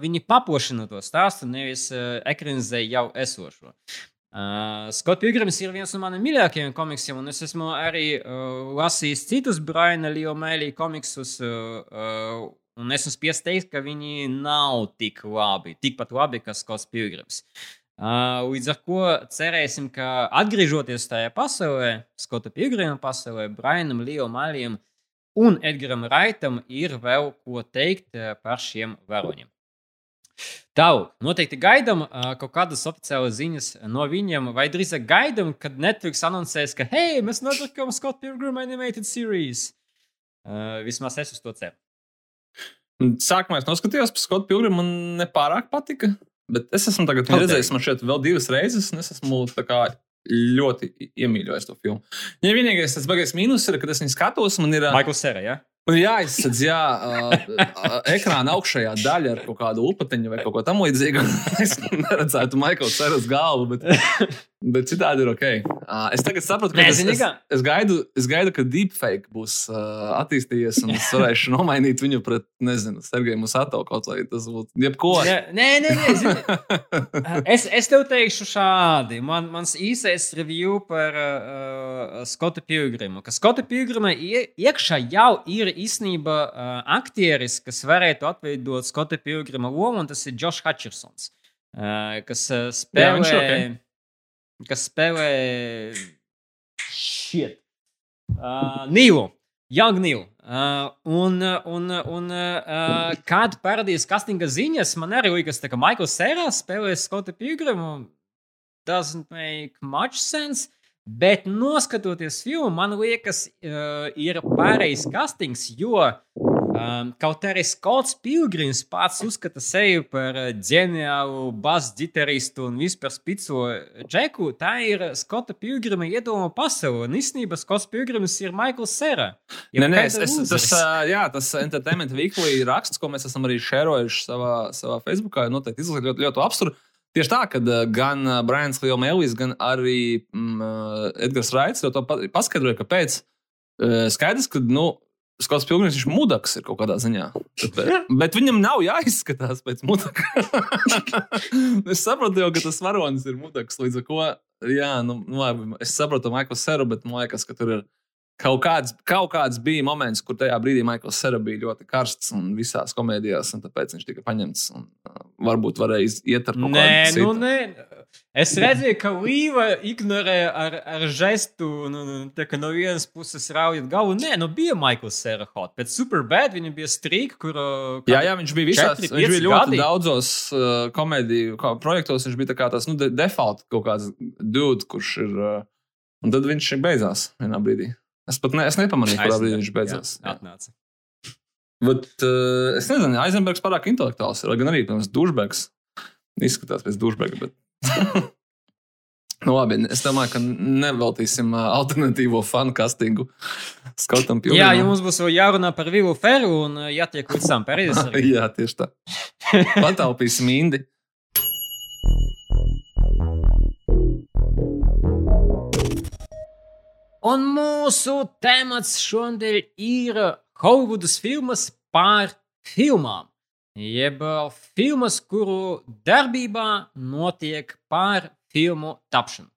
viņi paplašina to stāstu, nevis ekranizē jau esošo. Uh, Skots Pilgrims ir viens no maniem mīļākajiem komiksiem, un es esmu arī uh, lasījis citus Briana Liomēlī komiksus. Uh, uh, un esmu spiests teikt, ka viņi nav tik labi, tikpat labi, kā Skots Pilgrims. Uh, līdz ar to cerēsim, ka atgriežoties tajā pasaulē, Skota Pilgrima pasaulē, Brainam, Malijam un Edgaram Raitam ir vēl ko teikt par šiem varoņiem. Tālāk, noteikti gaidām uh, kaut kādas oficiālas ziņas no viņiem, vai drīzāk gaidām, kad Netflix anoncēs, ka, hei, mēs nopirkam Scott Pilgrim animated series. Uh, vismaz es uz to ceru. Sākumā es noskatījos par Skotu Pilgrimu, man nepārāk patika. Bet es esmu tagad Kaut redzējis, man šeit vēl divas reizes, un es esmu kā ļoti iemīļojis to filmu. Ja vienīgais tas bagais mīnus ir, kad es viņu skatos, man ir. Maikls Sera, ja? Ir jāizsadz, jā, uh, ekrāna augšējā daļa ar kaut kādu upatiņu vai kaut ko tamlīdzīgu. <laughs> es neredzētu Maikla Ceras galvu, bet, bet citādi ir ok. Uh, es tagad saprotu, ka Nē, es, es, es, gaidu, es gaidu, ka deepfake būs uh, attīstījies un es varēšu <laughs> nomainīt viņu pret, nezinu, Sergeju Musato kaut vai tas būtu jebko. Nē, nē, nē. zini, <laughs> es, es tev teikšu šādi. Man, mans īsais review par uh, Skotu Pilgrimu. Ka Skota Pilgrima ie- iekšā jau ir īstenībā uh, aktieris, kas varētu atveidot Skota Pilgrima lomu, un tas ir Josh Hutchersons. Uh, kas uh, spēlē. viņš ir ok. Kas spēlē. Shit. Uh, Nīlu. Young Nīlu. Uh, un, un, un uh, kad parādījās castinga ziņas, man arī liekas, tā, ka Maikls Sēras spēlē Skotu Pilgrimu. Doesn't make much sense. Bet noskatoties filmu, man liekas, uh, ir pareizs castings, jo um, kaut arī Skots Pilgrims pats uzskata sevi par ģeniālu bass-ģitaristu un vispār spico džeku, tā ir Skota Pilgrima iedoma pasaule. Un īstenībā Skots Pilgrims ir Maikls Sera. Nē, nē, es, es, tas, jā, tas Entertainment Weekly raksts, ko mēs esam arī šērojuši savā, savā Facebookā, noteikti izlasīt ļoti, ļoti apsturu. Tieši tā, ka ā, gan Brians Lielmēlis, gan arī mm, Edgars Raits to pa- paskaidroja, kāpēc. Skaidrs, ka, nu, Skots Pilgrims viņš mudaks ir kaut kādā ziņā. Bet, bet viņam nav jāizskatās pēc mudaka. <laughs> es saprotu, jau, ka tas varonis ir mudaks. Līdz ar to, jā, nu, nu, labi, es saprotu Maiklu Seru, bet man liekas, ka tur ir kaut kāds, kaut kāds bija moments, kur tajā brīdī Maikls Sera bija ļoti karsts un visās komēdijās, un tāpēc viņš tika paņemts. Un, uh, varbūt varēja iet ar kaut Nē, kādu nu, nē. Es redzēju, ka Līva ignorē ar, ar žestu, nu, nu, tā kā no vienas puses raujot galvu. Nē, nu bija Maikls Sera hot. Pēc Superbad viņa bija strīka, kur. uh, Jā, jā, viņš bija visās, četri, viņš bija ļoti gadi. daudzos uh, komēdiju kā, projektos. Viņš bija tā kā tas nu, de default kaut kāds dude, kurš ir. Uh, un tad viņš beidzās vienā brīdī. Es pat ne, es nepamanīju, kurā brīdī viņš beidzās. Jā, atnāca. Bet, uh, es nezinu, Aizenbergs pārāk intelektuāls lai Gan arī, protams, Dušbergs izskatās pēc Dušberga. Bet... <laughs> nu, labi, es domāju, ka neveltīsim uh, alternatīvo fanu castingu Skotam Jā, Pilgrimam. ja mums būs jārunā par Vilu Feru un uh, jātiek līdz tam pareizi. <laughs> Jā, tieši tā. Pataupīsim indi. Un mūsu temats šodien ir Holivudas filmas par filmām. Jeb uh, filmas, kuru darbībā notiek pār filmu tapšanu.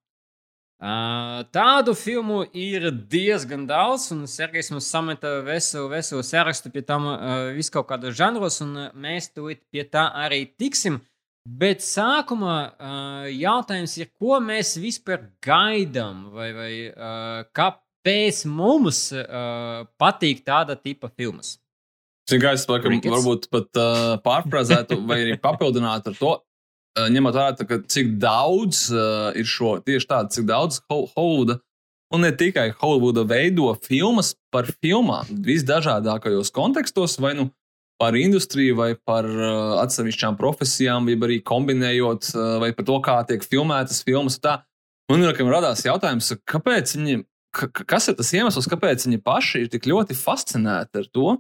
Uh, tādu filmu ir diezgan daudz, un Sergejs mums sameta veselu, veselu sarakstu pie tam uh, viskaut kādos žanros, un mēs tūlīt pie tā arī tiksim. Bet sākumā uh, jautājums ir, ko mēs vispār gaidām, vai, vai uh, kāpēc mums uh, patīk tāda tipa filmas? Zinu, kā es laikam, varbūt pat uh, pārfrāzētu vai arī papildinātu ar to, uh, ņemot vērā, cik daudz uh, ir šo tieši tādu, cik daudz Hol- Hollywooda, un ne tikai Hollywooda veido filmas par filmām visdažādākajos kontekstos, vai nu par industriju, vai par uh, atsevišķām profesijām, vai arī kombinējot, uh, vai par to, kā tiek filmētas filmas. Tā. Man ir radās jautājums, kāpēc viņi, ka, ka- kas ir tas iemesls, kāpēc viņi paši ir tik ļoti fascinēti ar to,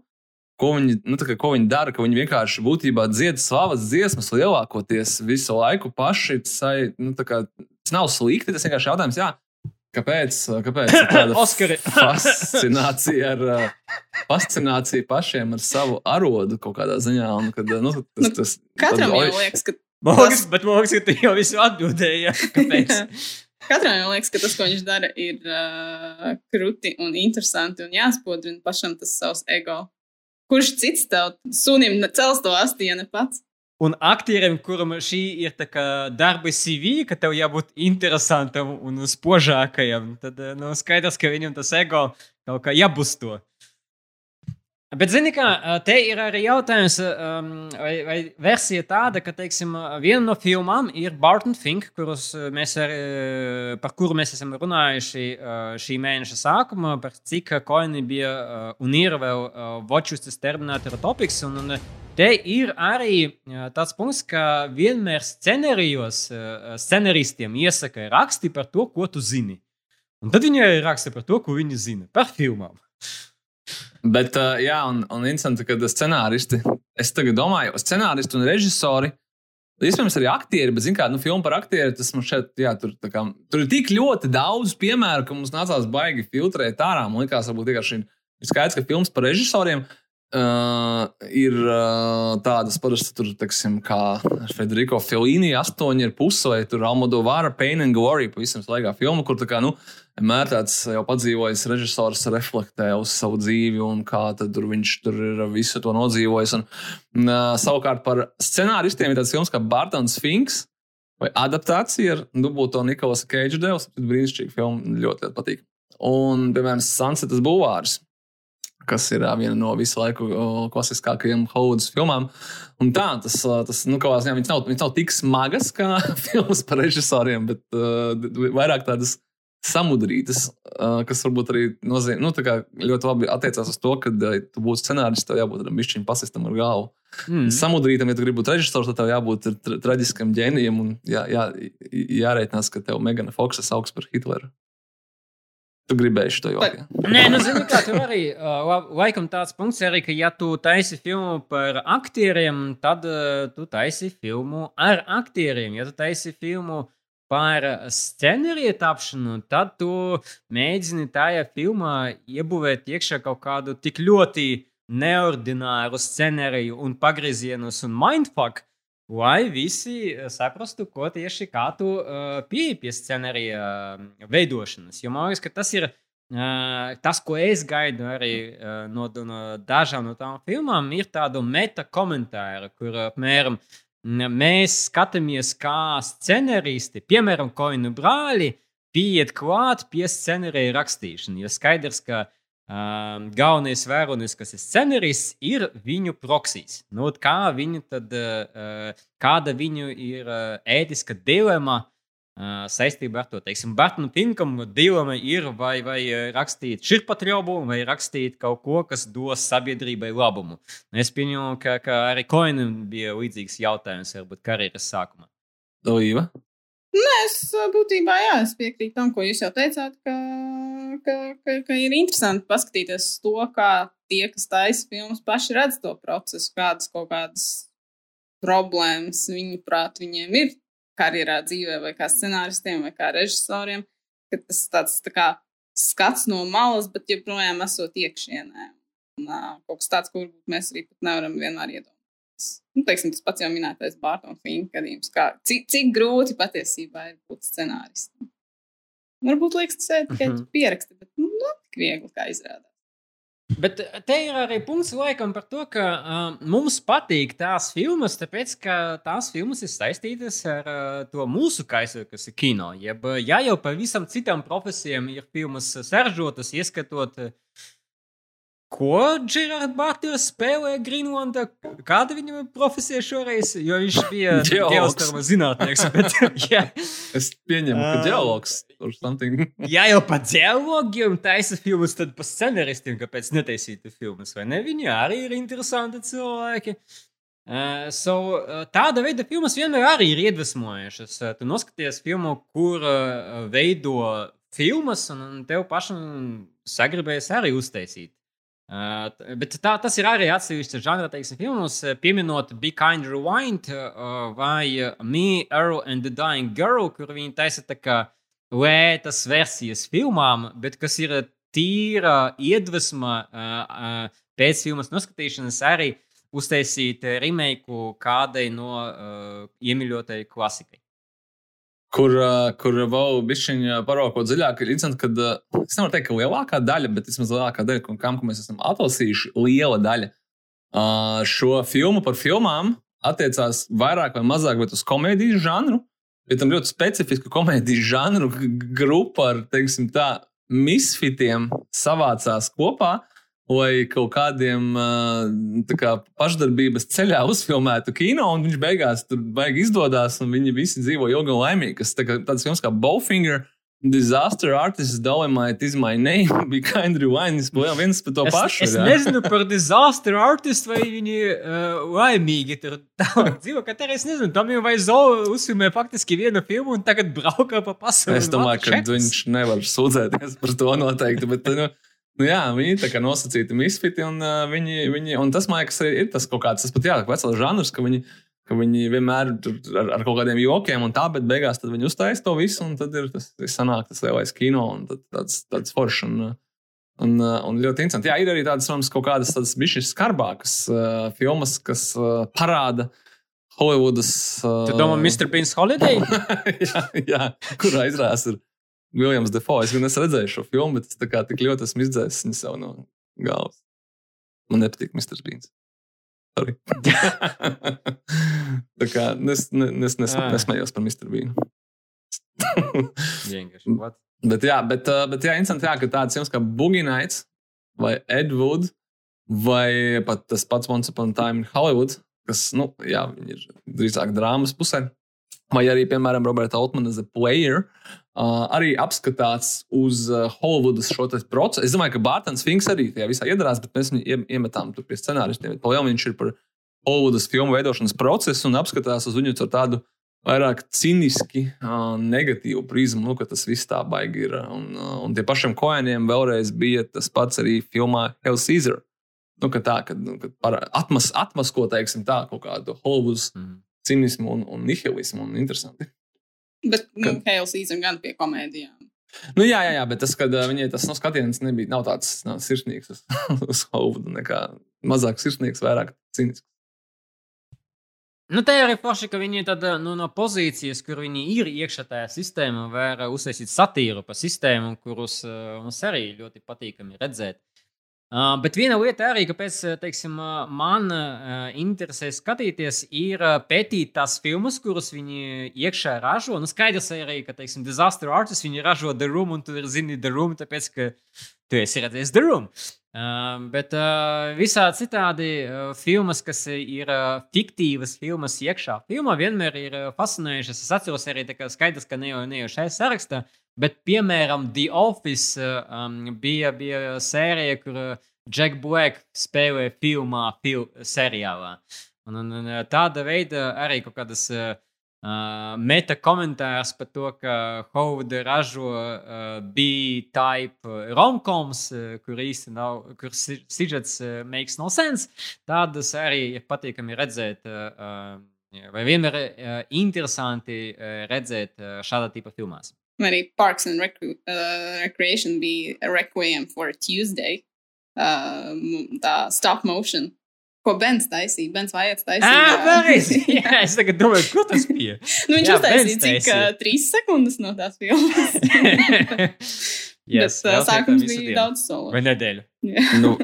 ko viņi, nu, kā, ko viņi dara, ka viņi vienkārši būtībā dzied slavas dziesmas lielākoties visu laiku paši. Sai, nu, kā, tas nav slikti, tas vienkārši jautājums, jā, kāpēc, kāpēc tāda <laughs> Oskari. fascinācija ar, fascinācija pašiem ar savu arodu kaut kādā ziņā. Un, kad, nu, tas, Nu, tas, Katram tad- jau liekas, ka Mogs, bet Mogs, ka tu jau visu atbildēji. <laughs> Katram jau liekas, ka tas, ko viņš dara, ir uh, krūti un interesanti un jāspodrina pašam tas savs ego. kurš cits tev sunim cels to asti, ja ne pats? Un aktierim, kuram šī ir kā darba CV, ka tev jābūt interesantam un spožākajam, tad nu, skaidrs, ka viņam tas ego kaut kā jābusto. Bet, zini, kā te ir arī jautājums, vai, vai versija tāda, ka, teiksim, viena no filmām ir Barton Fink, kurus mēs ar, par kuru mēs esam runājuši šī mēneša sākumā, par cik koini bija un ir vēl Watchus Terminator topiks. Un, un te ir arī tāds punkts, ka vienmēr scenārijos scenāristiem iesaka raksti par to, ko tu zini. Un tad viņi arī raksta par to, ko viņi zina par filmām. Bet, uh, jā, un, un interesanti, ka scenāristi, es tagad domāju, scenāristi un režisori, iespējams, arī aktieri, bet, zināmā mērā, nu, filmu par aktieru, tas man šeit, jā, tur, kā, tur ir tik ļoti daudz piemēru, ka mums nācās baigi filtrēt ārā. Man liekas, varbūt vienkārši ir skaidrs, ka filmas par režisoriem. Uh, ir uh, tādas parasti, tur, teiksim, kā Federico Fellini, 8,5 vai Almodovāra Pain and Glory, pavisam svaigā filma, kur tā kā, nu, vienmēr tāds jau padzīvojis režisors reflektē uz savu dzīvi un kā tur viņš tur ir visu to nodzīvojis. Un, uh, savukārt par scenāristiem ir tāds films kā Bartons Finks. Vai adaptācija ar dubulto Nikolasa Keidža dēls. Brīnišķīgi filma, ļoti, ļoti patīk. Un, piemēram, Sunsetas Bulvārs, kas ir viena no visu laiku klasiskākajām Hollywoodas filmām. Un tā, tas, tas nu, kā ziņā, viņas nav, viņas nav tik smagas kā <laughs> filmas par režisoriem, bet uh, vairāk tādas samudrītas, kas varbūt arī nozīmē, nu, ļoti labi attiecās uz to, ka, ja tu būsi scenārists, tev jābūt tam bišķiņam pasistam ar galvu. Mm. Samudrītam, ja tu gribi būt režisors, tad tev jābūt tra traģiskam ģēnijam un jā, jā, jārēķinās, ka tev Megana Foksa sauc par Hitleru. Tu gribēji to joku. Nē, nu, zini, kā tur arī uh, laikam tāds punkts, arī, ka, ja tu taisi filmu par aktieriem, tad uh, tu taisi filmu ar aktieriem. Ja tu taisi filmu par scenāriju tapšanu, tad tu mēģini tajā filmā iebūvēt iekšā kaut kādu tik ļoti neordināru scenāriju un pagriezienus un mindfuck, lai visi saprastu, ko tieši kā tu uh, pieeji pie scenārija uh, veidošanas. Jo man liekas, ka tas ir uh, tas, ko es gaidu arī uh, no, no dažām no tām filmām, ir tādu meta komentāru, kur apmēram mēs skatāmies, kā scenāristi, piemēram, Koinu brāļi, pieiet klāt pie scenārija rakstīšanas. Jo skaidrs, ka uh, galvenais vēronis, kas ir scenārists, ir viņu proksijas. Nu, kā viņu tad, uh, kāda viņu ir uh, ētiska dilema saistībā ar to. Teiksim, Bartonu Pinkam dilema ir vai, vai rakstīt širpatriobu, vai rakstīt kaut ko, kas dos sabiedrībai labumu. Es pieņemu, ka, ka arī Koinam bija līdzīgs jautājums, varbūt karjeras sākumā. Līva? Nē, es būtībā jā, es piekrītu tam, ko jūs jau teicāt, ka, ka, ka, ka ir interesanti paskatīties to, kā tie, kas taisa filmas, paši redz to procesu, kādas kaut kādas problēmas viņu prāt viņiem ir karjerā, dzīvē, vai kā scenāristiem, vai kā režisoriem, tas tāds tā kā skats no malas, bet joprojām esot iekšienē. Un, uh, kaut kas tāds, ko mēs arī nevaram vienmēr iedomāties. Nu, teiksim, tas pats jau minētais Bārtaņa Finka gadījums, kā, cik, cik grūti patiesībā ir būt scenāristam. Varbūt liekas, tas ir tikai mm -hmm. pieraksti, bet nu, tik viegli kā izrādās. Bet te ir arī punkts laikam par to, ka uh, mums patīk tās filmas, tāpēc ka tās filmas ir saistītas ar uh, to mūsu kaisu, kas ir kino. Jeb, ja jau pavisam citām profesijām ir filmas saržotas, ieskatot uh, Ko Gerards Bārtaļs spēlēja Grīnlandā? Kāda viņam profesija šoreiz? Jo viņš bija <laughs> geostorma zinātnieks. <laughs> Bet, jā. Es pieņemu, ka ģeologs tur something. <laughs> ja jau pa ģeologiem taisa filmas, tad pa scenaristiem kāpēc netaisītu filmas, vai ne? Viņi arī ir interesanti cilvēki. Uh, so, uh, tāda veida filmas vienmēr arī ir iedvesmojušas. Uh, tu noskaties filmu, kur uh, veido filmas, un tev pašam sagribējas arī uztaisīt. Uh, bet tā, tas ir arī atsevišķs žanra, teiksim, filmos, pieminot Be Kind Rewind uh, vai Me, Earl and the Dying Girl, kur viņi taisa tā kā lētas versijas filmām, bet kas ir tīra iedvesma uh, uh, pēc filmas noskatīšanas arī uztaisīt remake kādai no uh, iemīļotai klasikai kur, kur vēl bišķiņa paraugot dziļāk, ir interesanti, ka es nevaru teikt, ka lielākā daļa, bet vismaz lielākā daļa, kam ko mēs esam atlasījuši, liela daļa šo filmu par filmām attiecās vairāk vai mazāk uz komēdijas žanru. Bet tam ļoti specifiska komēdijas žanru grupa ar, teiksim, tā, misfitiem savācās kopā, lai kaut kādiem kā, pašdarbības ceļā <laughs> uzfilmētu kino, un viņš beigās tur baigi izdodas, un viņi visi dzīvo ilgi un laimīgi. Tas tā kā, tāds films kā Bowfinger. Disaster artist, Dolomite is my name. <laughs> Bija kind of rewind. Es biju viens par to Es, pašu. es jā. nezinu par disaster artistu, vai viņi uh, laimīgi tur <laughs> dzīvo. Kad arī es nezinu, tam jau vajadzēja uzfilmē faktiski vienu filmu un tagad braukā pa pasauli. Es domāju, ka viņš nevar sūdzēties par to noteikti. Bet, nu, nu, jā, viņi tā kā nosacīti misfiti, un, uh, viņi, viņi, un tas, man liekas, ir tas kaut kāds, tas pat jā, vecais žanrs, ka viņi, ka viņi vienmēr tur ar, ar kaut kādiem jokiem un tā, bet beigās viņi uztaisa to visu, un tad ir tas, sanāk tas lielais kino, un tad, tāds, tāds foršs. Un, Un, un ļoti interesanti. Jā, ir arī tādas protams, kaut kādas tādas bišķiņas skarbākas uh, filmas, kas uh, parāda Holivudas. Uh, Tu domā, Mr. Beans Holiday? <laughs> jā, jā, kurā izrādās ir Viljams Defoe. Es gan esmu redzējis šo filmu, bet es tā kā tik ļoti esmu izdzēsis viņu sev no galvas. Man nepatīk Mr. Beans. <laughs> Tā kā es, ne, es nes, Ā. nesmējos par Mr. <laughs> What? Bet, jā, bet, uh, bet jā, interesanti, jā, ka tāds filmas kā Boogie Nights vai Ed Wood vai pat tas pats Once Upon a Time in Hollywood, kas, nu, jā, viņi ir drīzāk drāmas pusē. Vai arī, piemēram, Roberta Altmana The Player, uh, arī apskatāts uz uh, Hollywoodas šo procesu. Es domāju, ka Bārtaņs Finks arī tajā visā iedarās, bet mēs viņu ie- iemetām tur pie scenāristiem. Palielam viņš ir par Hollywoodas filmu veidošanas procesu un apskatās uz viņu ar tādu vairāk cīniski, uh, negatīvu prizmu, nu, ka tas viss tā baigi ir. Un, uh, un tie pašiem koēniem vēlreiz bija tas pats arī filmā Hell Caesar. Nu, ka tā, kad, nu, par atmas, atmasko, teiksim, tā kaut kādu Hollywoodas Mhm. cinismu un, un nihilismu. Un interesanti. Bet, nu, Kad- Hail Season gan pie komēdijām. Nu, jā, jā, jā, bet tas, kad viņai tas no skatiens nebija nav tāds nav sirsnīgs uz, <laughs> uz Hollywoodu, nekā mazāk sirsnīgs, vairāk cinisks. Nu, te arī forši, ka viņi tad, nu, no pozīcijas, kur viņi ir iekšā tajā sistēmā, var uztaisīt satīru par sistēmu, kurus mums arī ļoti patīkami redzēt. Uh, bet viena lieta arī, kāpēc uh, teiksim, uh, man uh, interesē skatīties, ir uh, pētīt tās filmas, kuras viņi iekšā ražo. Nu, skaidrs arī, ka, teiksim, Disaster Artist viņi ražo The Room, un tu zini The Room, tāpēc, ka tu esi redzējis The Room. Uh, bet uh, visā citādi uh, filmas, kas ir uh, fiktīvas filmas iekšā, filmā vienmēr ir uh, fascinējušas. Es atceros arī, kā skaidrs, ka ne jau, ne jau šajā sarakstā, bet piemēram, The Office uh, um, bija, bija sērija, kur uh, Jack Black spēlēja filmā, fil seriālā. Un, un, un uh, tāda veida arī kaut kādas. Uh, meta komentārs par to, ka Hovuda ražo uh, B-type romkoms, kur īsti nav, kur si- sižets uh, makes no sense. Tādas arī ir patīkami redzēt, uh, uh, vai vienmēr uh, interesanti uh, redzēt uh, šāda tipa filmās. Arī Parks and Recre uh, Recreation bija Requiem for a Tuesday. Uh, tā stop motion. Ko Bens taisīja? Bens Vajats taisīja. Ah, pareizi! <laughs> Jā, es tagad domāju, kur tas bija. <laughs> Nu, viņš Jā, uztaisīja Bens cik uh, trīs sekundes no tās filmas. <laughs> yes, Bet uh, sākums bija daudz solo. Vai nedēļu? nu,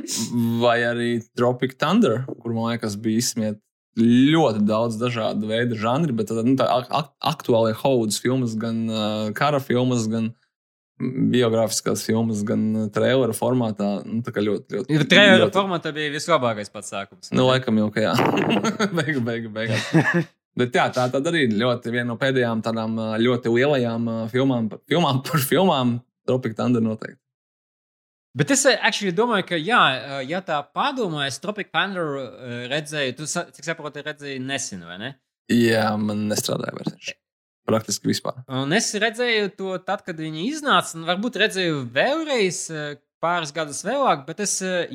vai arī Tropic Thunder, kur man liekas, bija izsmiet ļoti daudz dažādu veidu žanri, bet tad, nu, tā ak ak aktuālie Hovudas filmas, gan uh, kara filmas, gan biogrāfiskās filmas, gan traileru formātā. Nu, tā kā ļoti, ļoti. Ja Trailer ļoti- formātā bija vislabākais pats sākums. Nu, laikam jau, ka jā. <laughs> beigu, beigu, beigās. <laughs> Bet jā, tā tad arī ļoti viena no pēdējām tādām ļoti lielajām filmām, filmām par filmām. Tropic Thunder noteikti. Bet es eh, actually domāju, ka, jā, eh, ja tā padomājas, Tropic Thunder eh, redzēju, tu, cik saprotu, redzēji nesen, vai ne? Jā, man nestrādāja vairs. Praktiski vispār. Un es redzēju to tad, kad viņi iznāca, un varbūt redzēju vēlreiz. Pāris gadus vēlāk, bet es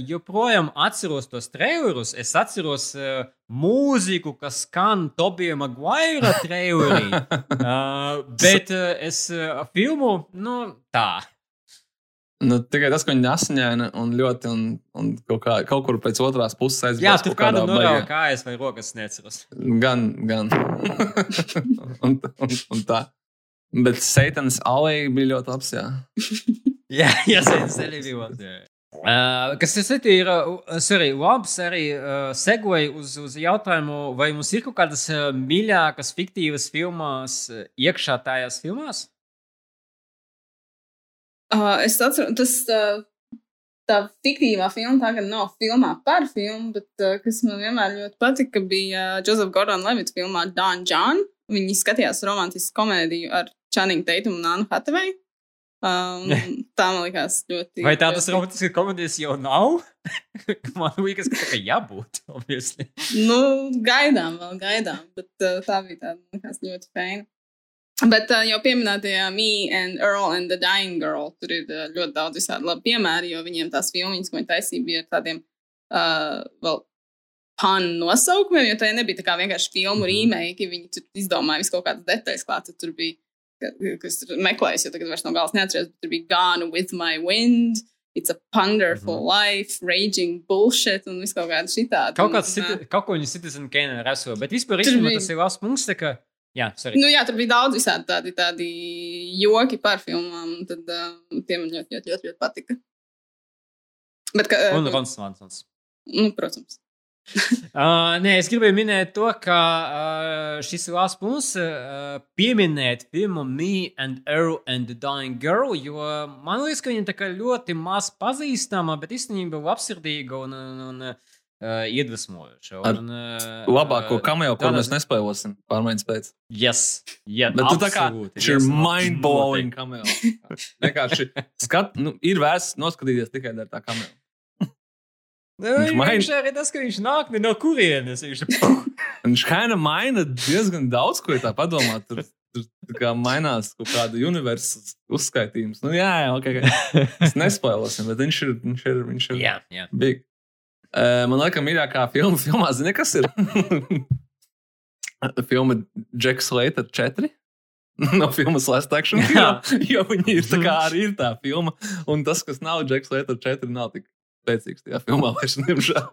joprojām atceros tos trailerus. Es atceros uh, mūziku, kas skan Tobija Maguire trailerī. uh, <laughs> bet uh, es filmu, nu, tā. Nu, tikai tas, ka viņi asiņaina un ļoti, un, un kaut, kā, kaut kur pēc otrās puses aizbrauc. Jā, tur kāda norāda baigā- kājas vai rokas neceros. Gan, gan. <laughs> un, un, un tā. Bet Satanas alēja bija ļoti labs. Jā. <laughs> Jā, jā, tas arī bija labs. jā. Uh, kas tas ir? Uh, sorry, labs arī uh, segway uz, uz jautājumu, vai mums ir kaut kādas uh, mīļākas, fiktīvas filmas iekšā tajās filmās? Uh, es atceros, tas uh, tā fiktīvā filma tagad nav filmā par filmu, bet uh, kas man vienmēr ļoti patika, bija uh, Joseph Gordon-Levitt filmā Don John. Viņi skatījās romantisku komēdiju ar Channing Tatum un Annu Hathaway. Um, <laughs> tā man liekas ļoti. Vai tā tas romantisks komēdijas jau nav? <laughs> man liekas, ka tā kā jābūt. Obviously. nu, gaidām, vēl gaidām, bet uh, tā bija tāda, man liekas, ļoti feina. Bet uh, jau pieminētajā Me and Earl and the Dying Girl, tur ir uh, ļoti daudz visādi labi piemēri, jo viņiem tās filmiņas, ko viņi taisīja, bija ar tādiem uh, vēl panu nosaukumiem, jo tā nebija tā kā vienkārši filmu mm -hmm. remake, viņi tur izdomāja visu kaut kādas detaļas klāt, tur bija kas meklējis, jo tagad vairs no galas neatceros, bet tur bija Gone with my wind. It's a wonderful mm -hmm. life, raging bullshit un viss kaut kāda šitāda. Kaut, kāds citi, kaut ko viņa Citizen Kane reso, bet vispār īstenībā bija... tas ir labs punkts, tā ka, jā, sorry. Nu jā, tur bija daudz visādi tādi, tādi joki par filmām, tad uh, tie man ļoti, ļoti, ļoti, ļoti patika. Bet, ka, uh, un Rons Vansons. Nu, protams uh, <laughs> nē, es gribēju minēt to, ka uh, šis labs punkts uh, pieminēt filmu Me and Earl and the Dying Girl, jo man liekas, ka viņa tā ļoti maz pazīstama, bet īstenībā labsirdīga un, un, un uh, iedvesmojoša. Un, uh, labāko kameo, ko mēs nespēlosim pārmaiņas pēc. Yes, yeah, bet tu tā kā šī ir mind-blowing kameo. Vienkārši skat, nu, ir vērts noskatīties tikai ar tā kameo. Nu, viņš maina arī tas, ka viņš nāk no kurienes. Viņš, viņš kaina maina diezgan daudz, ko tā padomā. Tur, tur kā mainās kaut kāda universāla uzskaitījums. Nu, jā, jā, ok. okay. Es <laughs> nespēlosim, bet viņš ir. Viņš ir, viņš ir jā, jā. Big. Uh, man liekas, mīļākā filma, filmā, zini, kas ir? <laughs> filma Jacks Slater 4. <laughs> no filmas Last Action Hero, jo viņi ir tā kā <laughs> arī ir tā filma. Un tas, kas nav Jacks Slater 4, nav tik spēcīgs tajā filmā, vairs diemžēl.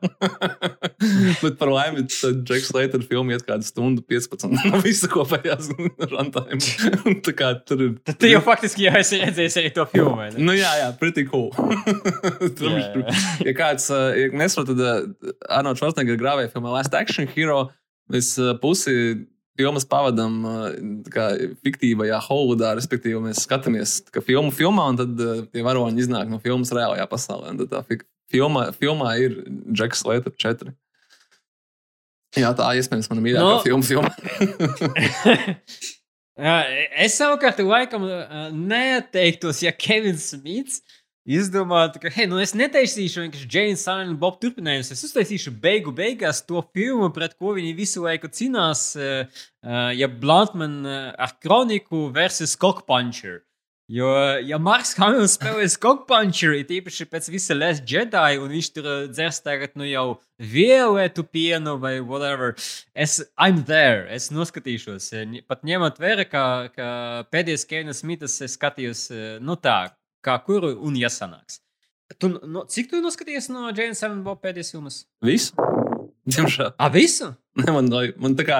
<laughs> Bet par laimi, tad Džeks Leiters filmā iet kādu stundu 15 no visa kopējās <laughs> runtime. Tā kā tur ir. Tad tu jau faktiski jau esi redzējis arī to filmu. Nu jā, jā, pretty cool. <laughs> tur, yeah, yeah. ja kāds ja nesaprot, tad uh, Arnold Schwarzenegger grāvēja filmā Last Action Hero. Mēs pusi filmas pavadām fiktīvajā Hollywoodā, respektīvi, mēs skatāmies filmu filmā, un tad tie varoņi iznāk no filmas reālajā pasaulē. Tad tā filmā, filmā ir Džeks Leiters 4. Jā, tā iespējams mana mīļākā no. filma. filma. <laughs> es savukārt laikam neteiktos, ja Kevins Smits izdomātu, ka, hei, nu es netaisīšu vienkārši Jane Silent Bob turpinājumus. Es uztaisīšu beigu beigās to filmu, pret ko viņi visu laiku cīnās, ja Bluntman ar kroniku versus Cockpuncher. Jo, ja Marks Hamiltons spēlē skokpunčeri, tīpaši pēc visa Les Jedi, un viņš tur dzers tagad nu jau violetu pienu vai whatever, es, I'm there, es noskatīšos. Pat ņemot vērā, ka, ka pēdējais Kevina Smiths es skatījos, nu tā, kā kuru un jāsanāks. Tu, no, cik tu noskatījies no Jane Silent Bob pēdējās filmas? Visu. Diemžēl. <laughs> A, visu? Ne, man, man tā kā.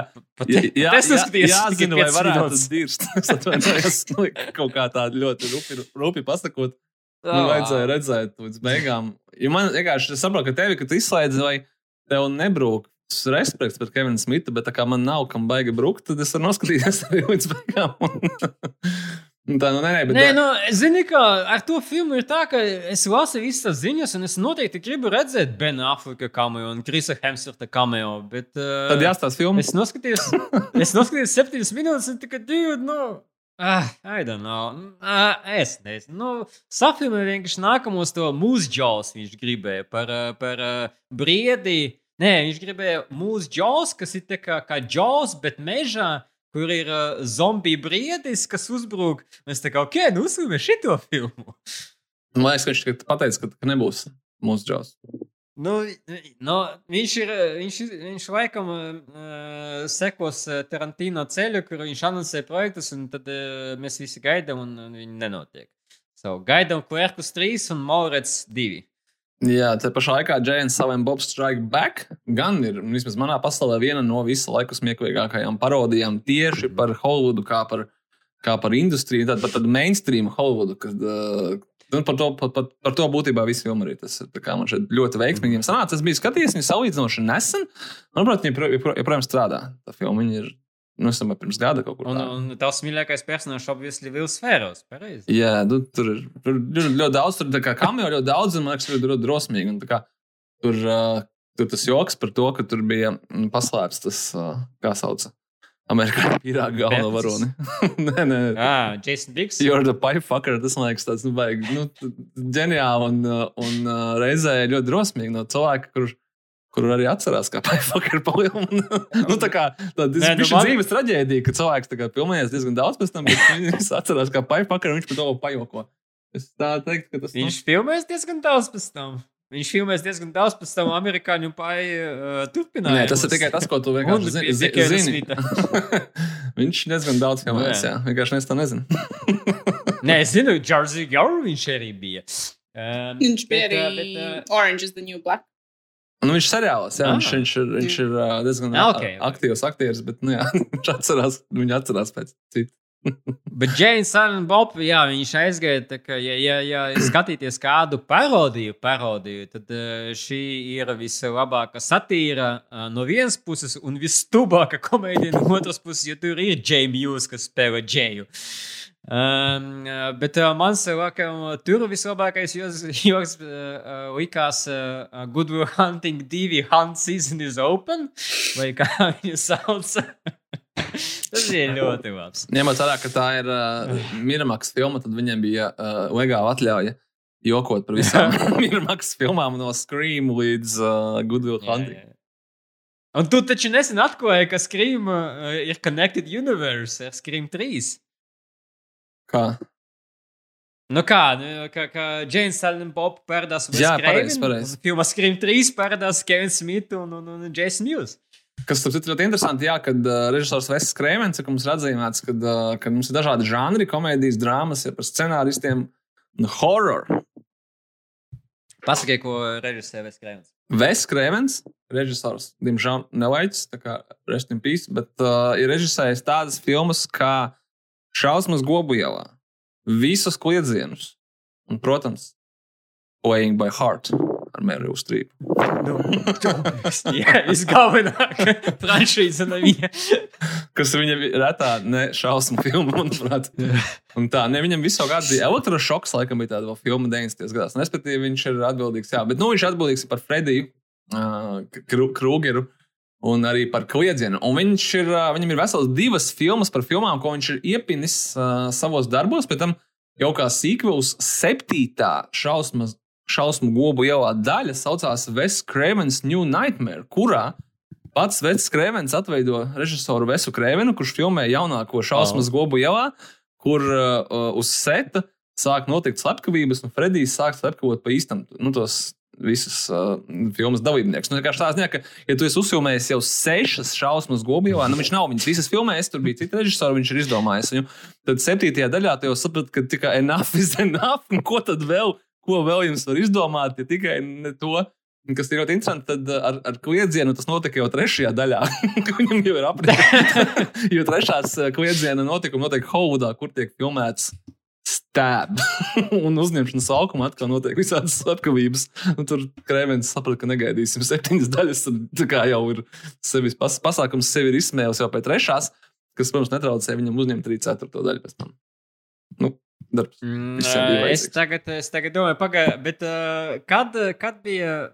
Jā, jā, es neskatījos, jā, jāzina, vai varētu dirst. <laughs> Es atvainojos, nu, kaut kā tādu ļoti rupi, rupi pasakot. Oh. Nu, vajadzēja redzēt līdz beigām. Ja man vienkārši saprot, ka tevi, kad izslēdz, vai tev nebrūk respekts pret Kevinu Smitu, bet tā kā man nav kam baigi brukt, tad es varu noskatīties <laughs> arī līdz beigām. Nu, tā, nu, nē, nē, bet, nē, nu, zini, ka ar to filmu ir tā, ka es lasu visas ziņas, un es noteikti gribu redzēt Bena Afrika cameo un Krisa Hemsworta cameo. Bet, uh, Tad jāstāsta filmu. Es noskatījos, <laughs> es noskatījos septiņas minūtes, un tikai divi, nu, ah, I don't know. Uh, es nezinu. Nu, Safilmē vienkārši nākamos to mūsu džaus viņš gribēja par, par uh, briedi. Nē, viņš gribēja mūsu džaus, kas ir kā, kā džaus, bet mežā kur ir uh, zombiju briedis, kas uzbrūk. Mēs tā kā, ok, nu uzsūmē šito filmu. Man liekas, ka viņš pateica, ka nebūs mūsu džos. Nu, nu, viņš ir. Viņš, viņš laikam uh, sekos Tarantino ceļu, kur viņš anoncē projektus, un tad uh, mēs visi gaidām, un, un viņi nenotiek. So, gaidām Klerkus 3 un Maurits 2. Jā, tā pašā laikā Jēns saviem Bob Strike Back gan ir, vismaz manā pasaulē, viena no visu laiku smieklīgākajām parodijām tieši par Hollywoodu, kā par, kā par industriju, tad pat mainstream Hollywoodu. Kad, Nu, par, to, par, par, par to būtībā viss tas ir. tā kā Man šeit ļoti veiksmīgi viņam sanāca. Es biju skatījies viņu salīdzinoši nesen. Manuprāt, viņa joprojām- strādā. Tā filma ir, nu, domāju, pirms gada kaut kur. Un, tā. un tavs mīļākais personāžs obviously Vils Fēros. Pareizi. Jā, nu, tur ir tur ir ļoti, ļoti daudz, tur ir kamio ļoti daudz, un man liekas, ļoti, ļoti drosmīgi. Un, kā, tur, uh, tur tas joks par to, ka tur bija mm, paslēpts tas, uh, kā sauc, amerikāņu <laughs> pīrāga galvenā Betis. varoni. <laughs> nē, nē, Ah, Jason Biggs. You're the pipe fucker. Tas man liekas, tas nu, baigi, nu, ģeniāli un, uh, un uh, reizē ļoti drosmīgi no cilvēka, kurš. Kur arī atcerās, kā <laughs> paifaker palielina. nu, tā kā tāda Nē, nu, man- dzīves traģēdija, ka cilvēks tā kā filmējies diezgan daudz pēc tam, bet <laughs> viņš atcerās, kā paifaker un viņš par to pajoko. Es tā teiktu, ka tas nu, Viņš filmēs diezgan daudz pēc tam. Viņš filmēs diezgan daudz pēc tam amerikāņu pai uh, turpinājumus. Nē, tas ir tikai tas, ko tu vienkārši zini. zi- zini. <laughs> Viņš diezgan daudz filmēs, Nu, jā. Vienkārši es to nezinu. Nē, es zinu, Džordžs Gauru viņš arī bija. Um, Viņš bija bet, arī uh, uh, Orange is the New Black. Nu, viņš seriālos, jā, Ah. viņš, viņš ir, viņš ir uh, diezgan Ah, ok, okay, ok. aktīvs aktieris, bet nu, jā, <laughs> viņš atcerās, viņu atcerās pēc cita. <laughs> Bet James Allen Bob, jā, viņš aizgāja, kā, ja, ja, ja skatīties kādu parodiju, parodiju, tad uh, šī ir vislabākā satīra uh, no vienas puses un visstubākā komēdija no otras puses, jo tur ir Hughes, kas spēlē Džeju. Um, bet uh, man cilvēkam uh, tur vislabākais joks <laughs> uh, likās uh, Good Will Hunting 2 Hunt Season is Open, vai kā <laughs> viņu sauc. <laughs> Tas ir ļoti labs. Ņemot vērā, ka tā ir uh, Miramax filma, tad viņiem bija uh, legāla atļauja jokot par visām Miramax filmām no Scream līdz uh, Goodwill Jā, Hunting. jā. Un tu taču nesen atklāji, ka Scream uh, ir Connected Universe ar Scream 3. Kā? Nu kā, nu, kā, kā James Allen Bob parādās Jā, pareizi, pareizi. Filmā Scream 3 parādās Kevins Smith un, un, un Jason Hughes. Kas tur ļoti interesanti, jā, kad uh, režisors Vesis Krēmens, ka mums ir atzīmēts, ka uh, kad mums ir dažādi žanri, komēdijas, drāmas, ja par scenāristiem un horror. Pasakiet, ko režisē Vēs Krēmens. Vesis Krēmens, režisors, diemžēl nelaiķis, tā kā rest in peace, bet uh, ir režisējis tādas filmas kā Šausmas Gobu ielā, visus kliedzienus un, protams, Playing by Heart ar Mēriju Strīpu. Nu, <laughs> jā, visgalvenākā <laughs> franšīze no viņa. Kas viņa retā ne šausmu filma, manuprāt. Un tā, ne, viņam visu gadu bija elektrošoks, laikam bija tāda filma 90. gados. Un, Respektīvi, viņš ir atbildīgs, jā, bet nu, viņš atbildīgs par Frediju uh, Kru- Krūgeru. Un arī par kliedzienu. Un viņš ir, viņam ir vesels divas filmas par filmām, ko viņš ir iepinis uh, savos darbos. Pēc tam jau kā sīkvels, septītā šausmas, šausmu gobu ielā daļa saucās Wes Cravens New Nightmare, kurā pats Vecs Krēvens atveido režisoru Vesu Krēvenu, kurš filmē jaunāko šausmas oh. gobu ielā, kur uh, uz seta sāk notikt slepkavības, un Fredijs sāk slepkavot pa īstam nu, tos visus uh, filmas dalībniekus. Nu, vienkārši tā ziņā, ka, ja tu esi uzfilmējis jau sešas šausmas gobijā, nu viņš nav viņas visas filmējis, tur bija citi režisori, viņš ir izdomājis viņu. Tad septītajā daļā tu jau saprati, ka tikai enough is enough, un ko tad vēl, ko vēl jums var izdomāt, ja tikai ne to. Kas ir ļoti interesanti, tad uh, ar, ar kliedzienu tas notika jau trešajā daļā. <laughs> Viņam jau ir aprīķis. <laughs> jo trešās uh, kliedziena notikuma notiek Hovudā, kur tiek filmēts stāb. <laughs> un uzņemšanas laukuma atkal notiek visādas slepkavības. Un tur Krēvens saprata, ka negaidīsim septiņas daļas. Tad jau ir sevis pas, pasākums, sevi ir izsmēlis jau pēc trešās, kas, protams, netraucē viņam uzņemt arī ceturto daļu pēc tam. Nu, darbs. Mm, es, tagad, es tagad domāju, pagaidi, bet uh, kad, kad bija.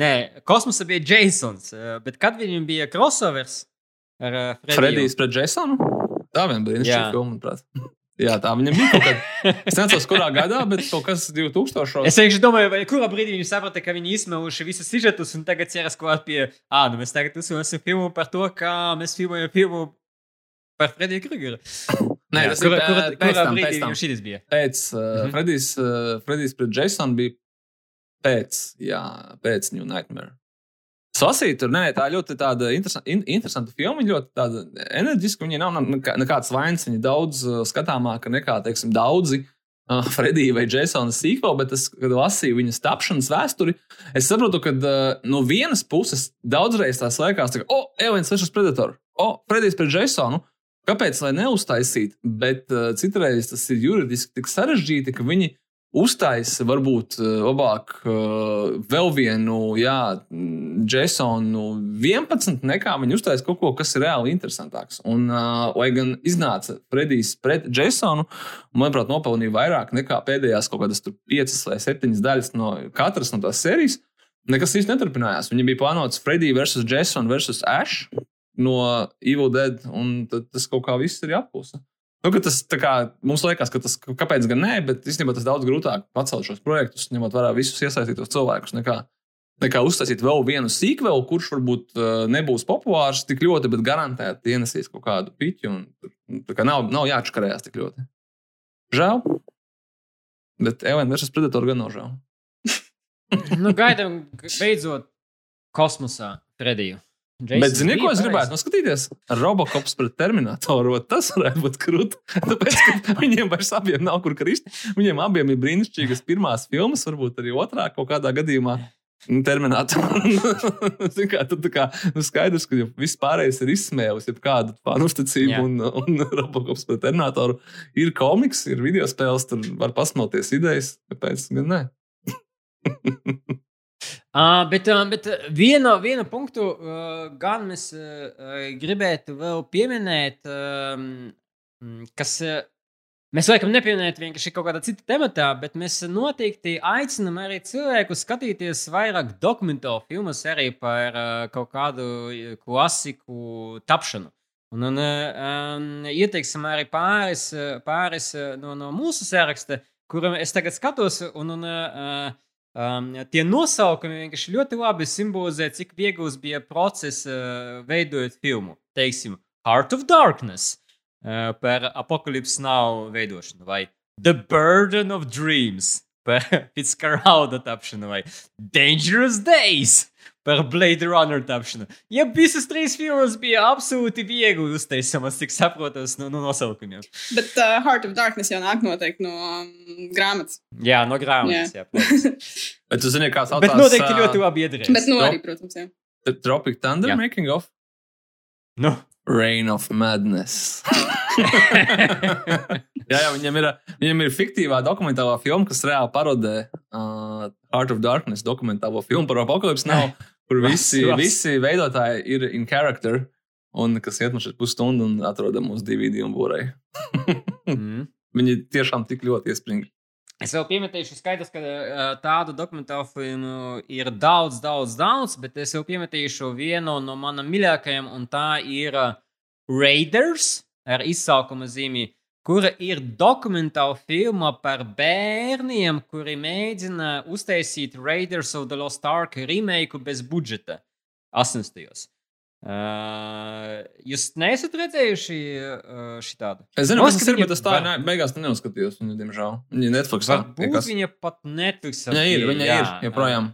Nē, kosmosa bija Jasons, bet kad viņam bija crossovers ar uh, Frediju? Fredijs pret Jasonu? Tā vien bija šī filma, manuprāt. Jā, tā viņam bija kaut kāda. Es nezinu, kurā gadā, bet kaut kas 2000. Es vienkārši domāju, vai kurā brīdī viņi saprata, ka viņi izsmēluši visus sižetus un tagad ķeras klāt pie, ah, nu mēs tagad uzsāksim filmu par to, kā mēs filmējam filmu par Frediju Krugeru. <coughs> Nē, tas ir kurā, kurā brīdī viņam šis bija? Pēc uh, Mhm. Fredijs, uh, Fredijs pret Jasonu bija pēc, jā, pēc New Nightmare. Sasīt, tur nē, tā ļoti tāda interesanta, in, interesanta filma, ļoti enerģiska. Viņa nav nekā, nekāds vainas, viņa daudz uh, skatāmāka nekā, teiksim, daudzi uh, <laughs> Fredija vai Jasona sīkoli, bet es, kad lasīju viņas tapšanas vēsturi, es saprotu, ka uh, no vienas puses daudzreiz tās liekas, ka, o, oh, Evans vs. Predator, o, oh, Fredijs pret Jasonu. kāpēc lai neuztaisītu, bet uh, citreiz tas ir juridiski tik sarežģīti, ka viņi uztaisa varbūt uh, labāk uh, vēl vienu, jā, Jasonu 11, nekā viņi uztaisa kaut ko, kas ir reāli interesantāks. Un, uh, lai gan iznāca Fredijs pret Jasonu, manuprāt, nopelnīja vairāk nekā pēdējās kaut kādas 5 vai 7 daļas no katras no tās sērijas. Nekas īsti neturpinājās. Viņam bija plānots Freddy versus Jason versus Ash no Evil Dead, un tas kaut kā viss ir jāpūsa. Nu, tas, kā, mums liekas, ka tas kāpēc gan nē, bet īstenībā tas daudz grūtāk pacelt šos projektus, ņemot vērā visus iesaistītos cilvēkus, nekā, nekā uztaisīt vēl vienu sīkvelu, kurš varbūt uh, nebūs populārs tik ļoti, bet garantēti ienesīs kaut kādu piķu. Un, kā, nav, nav jāatškarējās tik ļoti. Žēl. Bet Elēna versus Predator gan nav žēl. nu, gaidām, beidzot, kosmosā Frediju. Jason Bet, zini, ko es gribētu noskatīties? Robocops pret Terminatoru. Tas varētu būt krūti. <laughs> Tāpēc, ka viņiem vairs abiem nav kur krist. Viņiem abiem ir brīnišķīgas pirmās filmas, varbūt arī otrā kaut kādā gadījumā. Terminatoru. <laughs> kā, tad, kā, nu skaidrs, ka viss pārējais ir izsmēlis, ja kādu fanu uzticību, yeah. un, un <laughs> Robocops pret Terminatoru ir komiks, ir video spēles, tur var pasmelties idejas, kāpēc gan ne. Uh, bet, uh, bet vienu, vienu punktu uh, gan mēs uh, gribētu vēl pieminēt, uh, kas uh, mēs laikam nepieminēt vienkārši kaut kādā citā tematā, bet mēs noteikti aicinām arī cilvēkus skatīties vairāk dokumentālu filmas arī par uh, kaut kādu klasiku tapšanu. Un, un uh, ieteiksim arī pāris, pāris no, no mūsu saraksta, kuriem es tagad skatos. Un, un, uh, Um, tie nosaukumi vienkārši ļoti labi simbolizē, cik viegls bija process uh, veidojot filmu. Teiksim, Heart of Darkness uh, par apakalipses nav veidošanu, vai The Burden of Dreams par <laughs> Fitzcarralda tapšanu, vai Dangerous Days par Blade Runner tapšanu. Ja visas trīs filmas bija absolūti viegli uzteicamas, cik saprotas no, no nosaukumiem. Bet uh, Heart of Darkness jau nāk noteikti no um, grāmatas. Jā, no grāmatas. Jā. Jā, <laughs> Bet tu zini, kā saucās? Bet noteikti ļoti labi iedarēs. Bet no arī, protams, jā. The Tropic Thunder jā. making of? Nu. Reign of Madness. <laughs> jā, jā, viņam ir, viņam ir fiktīvā dokumentālā filma, kas reāli parodē uh, Heart of Darkness dokumentālo filmu par apakalipsi. Nav, kur visi, visi veidotāji ir in character, un kas iet no šeit pusstundu un atrodam mūsu DVD un būrei. <laughs> mm. Viņi tiešām tik ļoti iespringa. Es vēl piemetīšu, skaidrs, ka uh, tādu dokumentālu filmu ir daudz, daudz, daudz, bet es vēl piemetīšu vienu no manām mīļākajām, un tā ir Raiders ar izsaukuma zīmi, kura ir dokumentāla filma par bērniem, kuri mēģina uztaisīt Raiders of the Lost Ark remake bez budžeta 80. Uh, jūs neesat redzējuši uh, šī tādu? Es zinu, kas ir, bet es tā ne, beigās neuzskatījos. Viņa, diemžēl, viņa Netflixā. Varbūt viņa pat Netflixā. Viņa ir, viņa jā, ir joprojām.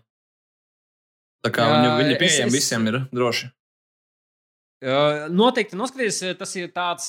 Tā kā jā, viņa, viņa pieejama visiem ir droši. Uh, noteikti noskaties, tas ir tāds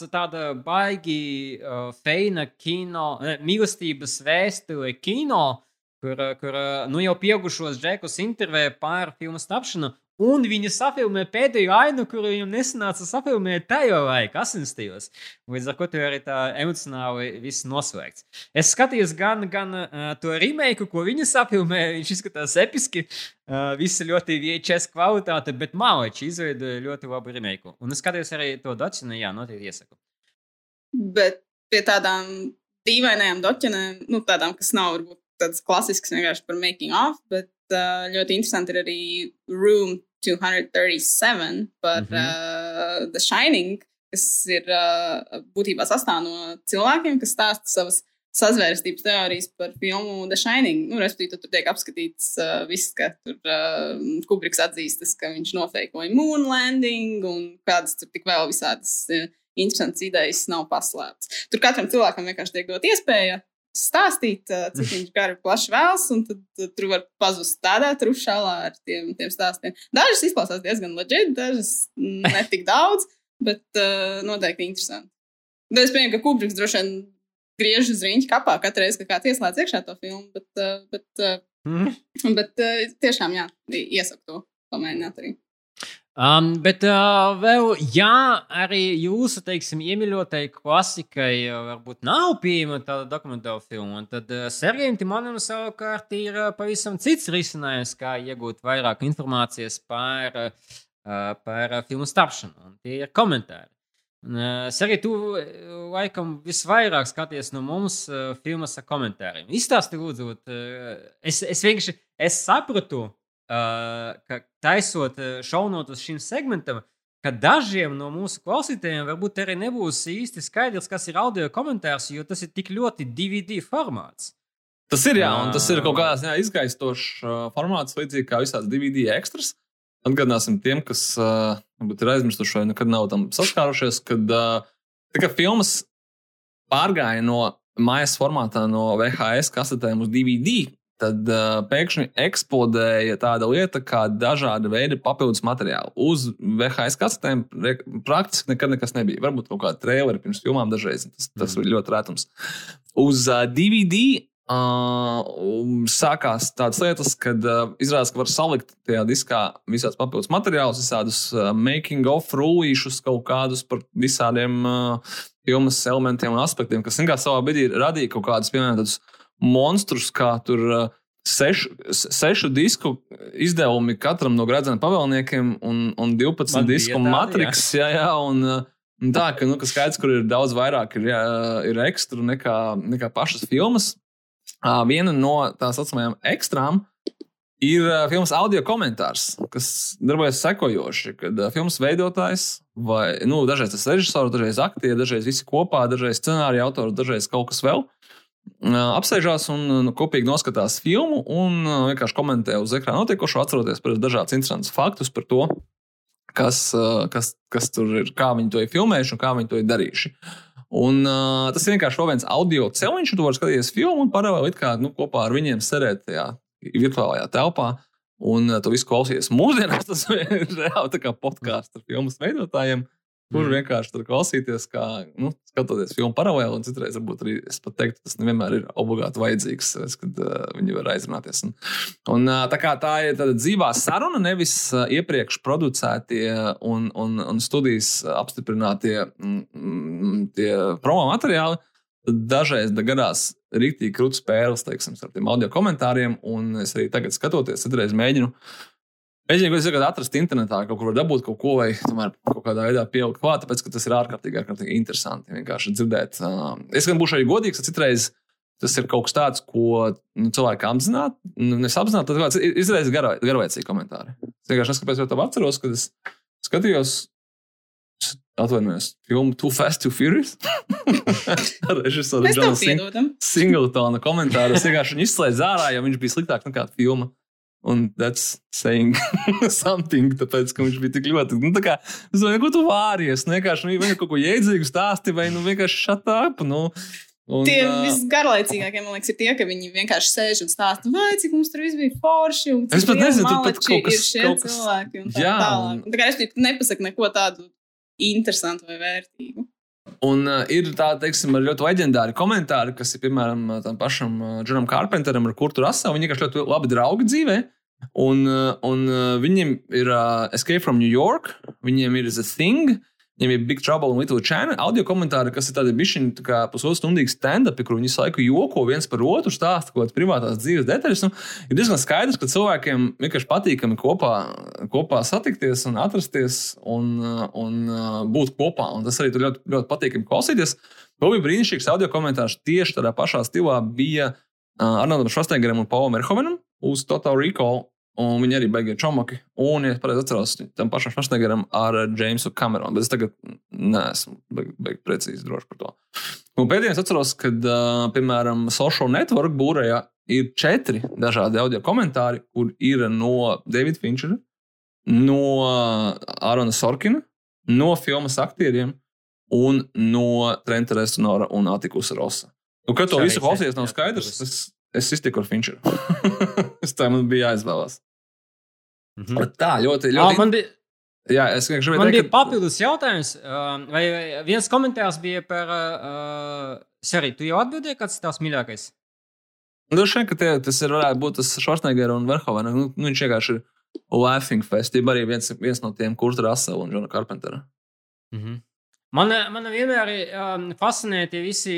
baigi uh, feina kino, ne, mīlestības vēsture kino, kur, kur nu jau pieaugušos džekus intervē par filmu tapšanu. Un viņi safilmē pēdējo ainu, kuru viņam nesanāca safilmēt tajā laikā, 80. Līdz ar to tur arī tā emocionāli viss noslēgts. Es skatījos gan, gan uh, to remake, ko viņi safilmē. Viņš izskatās episki. Uh, viss ļoti VHS kvalitāte, bet Mauči izveidoja ļoti labu remake. Un es skatījos arī to dočinu, jā, noteikti iesaku. Bet pie tādām dīvainajām doķinēm, nu, tādām, kas nav varbūt tādas klasiskas vienkārši par making of, bet uh, ļoti interesanti ir arī Room 237 par mm -hmm. uh, The Shining, kas ir uh, būtībā sastāv no cilvēkiem, kas stāsta savas sazvērstības teorijas par filmu The Shining. Nu, Respektīvi, tur tiek apskatīts uh, viss, ka tur uh, Kubriks atzīstas, ka viņš nofeikoja moon landing un kādas tur tik vēl visādas uh, interesantas idejas nav paslēptas. Tur katram cilvēkam vienkārši tiek dot iespēja stāstīt, cik viņš gari plaši vēlas, un tad, tad tur var pazust tādā trušālā ar tiem, tiem stāstiem. Dažas izklausās diezgan leģitāri, dažas netik daudz, bet uh, noteikti interesanti. Bet es pieņemu, ka Kubriks droši vien griež uz rīņķa kapā katru reizi, kad kāds ieslēdz iekšā to filmu, bet, uh, bet, uh, mm. bet uh, tiešām jā, iesaku to pamēģināt arī. Um, bet uh, vēl, ja arī jūsu, teiksim, iemīļotai klasikai uh, varbūt nav pieejama tāda dokumentāla filma, tad uh, Sergejam Timonam savukārt ir uh, pavisam cits risinājums, kā iegūt vairāk informācijas par, uh, par uh, filmu starpšanu. Un tie ir komentāri. Uh, Sergej, tu uh, laikam visvairāk skaties no mums uh, filmas ar komentāriem. Izstāsti, lūdzu, uh, es, es vienkārši es sapratu, uh, ka taisot šaunotus šim segmentam, ka dažiem no mūsu klausītājiem varbūt arī nebūs īsti skaidrs, kas ir audio komentārs, jo tas ir tik ļoti DVD formāts. Tas ir, jā, un tas ir kaut kādā ziņā izgaistošs formāts, līdzīgi kā visāds DVD ekstras. Atgādināsim tiem, kas uh, ir aizmirsuši vai nekad nav tam saskārušies, kad uh, filmas pārgāja no mājas formātā, no VHS kasetēm uz DVD tad uh, pēkšņi eksplodēja tāda lieta, kā dažādi veidi papildus materiāli. Uz VHS kasetēm praktiski nekad nekas nebija. Varbūt kaut kāda traileri pirms filmām dažreiz tas, tas mm. ir ļoti retums. Uz uh, DVD Uh, sākās tādas lietas, kad uh, izrādās, ka var salikt tajā diskā visādus papildus materiālus, visādus uh, making of rullīšus, kaut kādus par visādiem uh, filmas elementiem un aspektiem, kas savā brīdī radīja kaut kādus, piemēram, tādus monstrus, kā tur uh, sešu, sešu disku izdevumi katram no gradzena pavēlniekiem un, un 12 Man disku matriks. Jā. Jā, jā, un, uh, tā, ka, nu, ka skaidrs, kur ir daudz vairāk ir, jā, ir ekstru nekā, nekā pašas filmas. Uh, viena no tā saucamajām ekstrām ir uh, filmas audio komentārs, kas darbojas sekojoši. Kad uh, filmas veidotājs, vai nu, dažreiz tas režisors, dažreiz aktieri, dažreiz visi kopā, dažreiz scenārija autors, dažreiz kaut kas vēl, apsēžās un nu, kopīgi noskatās filmu un vienkārši komentē uz ekrāna notiekošo, atceroties par dažādus interesantus faktus par to, kas, kas, kas tur ir, kā viņi to ir filmējuši un kā viņi to ir darījuši. Un, uh, tas ir vienkārši viens audio celiņš, tu vari skatīties filmu un paralēli kā, nu, kopā ar viņiem sēdēt tajā virtuālajā telpā. Un uh, tu visu klausies mūsdienās, <laughs> tas ir reāli kā podkāsts ar filmu veidotājiem. Uh, Kur mm. vienkārši tur klausīties, kā nu, skatoties filmu paralēli, un citreiz varbūt arī es pat teiktu, tas nevienmēr ir obligāti vajadzīgs, kad uh, viņi var aizrunāties. Un, un, uh, tā, tā ir tāda dzīvā saruna, nevis uh, iepriekš producētie un, un, un studijas apstiprinātie mm, promo materiāli. Dažreiz da gadās rīktīgi krūtis spēles, teiksim, ar tiem audio komentāriem, un es arī tagad skatoties, citreiz mēģinu uh, Mēģināt, ko atrast internetā, kaut kur var dabūt kaut ko, vai tomēr kaut kādā veidā pieaugt klāt, tāpēc, ka tas ir ārkārtīgi, ārkārtīgi interesanti vienkārši dzirdēt. Es gan būšu arī godīgs, ka citreiz tas ir kaut kas tāds, ko nu, cilvēki apzināti, nu, nesapzināti, tad kāds izraisa garlaicīgi komentāri. Es vienkārši neskaidrs, vai to atceros, kad es skatījos. Atvainojos, filmu Too Fast, Too Furious. <laughs> Ar režisoru Džonu Singletonu komentāru. Es vienkārši izslēdzu ārā, jo viņš bija sliktāks nekā filma. Un that's saying <laughs> something, tāpēc, ka viņš bija tik ļoti. Nu, tā kā, es domāju, ko tu vāries? Nu, vienkārši nu, kaut ko jēdzīgu stāsti, vai nu vienkārši šat up. Nu, Un, tie uh, visgarlaicīgākie, man liekas, ir tie, ka viņi vienkārši sēž un stāsta, vai cik mums tur viss bija forši. Es pat nezinu, tur kaut kas ir šie kaut kas... cilvēki. Tā, jā, tālāk. Un... tā kā es nepasaku neko tādu interesantu vai vērtīgu. Un uh, ir tādi, teiksim, ļoti leģendāri komentāri, kas ir, piemēram, tam pašam uh, Džonam Carpenteram, ar kurtu Rasu. Viņi vienkārši ļoti labi draugi dzīvē. Un, uh, un uh, viņiem ir uh, Escape from New York, viņiem ir The Thing, Viņam ir Big Trouble un Little China audio komentāri, kas ir tādi bišķiņi, tā kā pusotru stundīgi stand-up, kur viņi visu laiku joko viens par otru, stāsta kaut kādas privātās dzīves detaļas. Nu, ir diezgan skaidrs, ka cilvēkiem vienkārši patīkami kopā, kopā satikties un atrasties un, un būt kopā. Un tas arī ļoti, ļoti patīkami klausīties. Vēl bija brīnišķīgs audio komentārs tieši tādā pašā stilā bija Arnoldam Švastēgeram un Paulam Merhovenam uz Total Recall. Un viņi arī beigas čomaki. Un, ja es pareizi atceros, tam pašam Švarsnegaram ar Jamesu Cameronu. Bet es tagad neesmu beig, beig precīzi drošs par to. Un pēdējais atceros, kad, uh, piemēram, Social Network būrējā ir četri dažādi audio komentāri, kur ir no Davida Finčera, no Ārona Sorkina, no filmas aktieriem un no Trenta Restonora un Atikusa Rosa. Un, kad to visu klausies, nav skaidrs. Es, es iztiku ar Finčeru. <laughs> es tā man bija jāizvēlās. Mm -hmm. Tā ļoti, ļoti. Oh, man bija, Jā, es gribēju man teikt, bija papildus jautājums. Vai viens komentārs bija par uh, seriju? Tu jau atbildēji, kāds ir tavs mīļākais? Vien, ka tie, tas ir, varētu būt tas Schwarzenegger un Verhovena. Nu, nu, viņš vienkārši ir Laughing Fest, jeb arī viens, viens no tiem Kurta Rasela un Džona Carpentera. Mm -hmm. Man, man vienmēr um, fascinē tie visi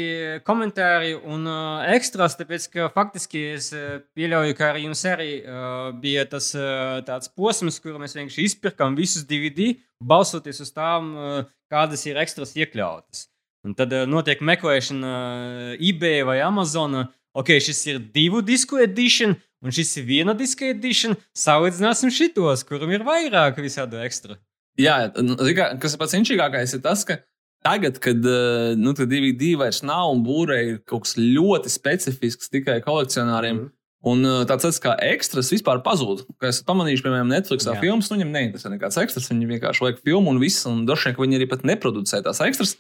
komentāri un uh, ekstras, tāpēc ka faktiski es uh, pieļauju, ka arī jums arī uh, bija tas uh, tāds posms, kur mēs vienkārši izpirkām visus DVD, balsoties uz tām, uh, kādas ir ekstras iekļautas. Un tad uh, notiek meklēšana uh, eBay vai Amazon. Ok, šis ir divu disku edition, un šis ir viena diska edition. Salīdzināsim šitos, kuram ir vairāk visādu ekstru. Jā, nu, kā, kas ir pats inčīgākais, ir tas, ka tagad, kad uh, nu, DVD vairs nav un būrē ir kaut kas ļoti specifisks tikai kolekcionāriem. Mm. Un uh, tāds tāds kā ekstras vispār pazūd. Kā esat pamanījuši, piemēram, Netflixā Jā. filmas, nu, viņam neinteresē nekāds ekstras. Viņi vienkārši vajag filmu un viss. Un ka viņi arī pat neproducē tās ekstras.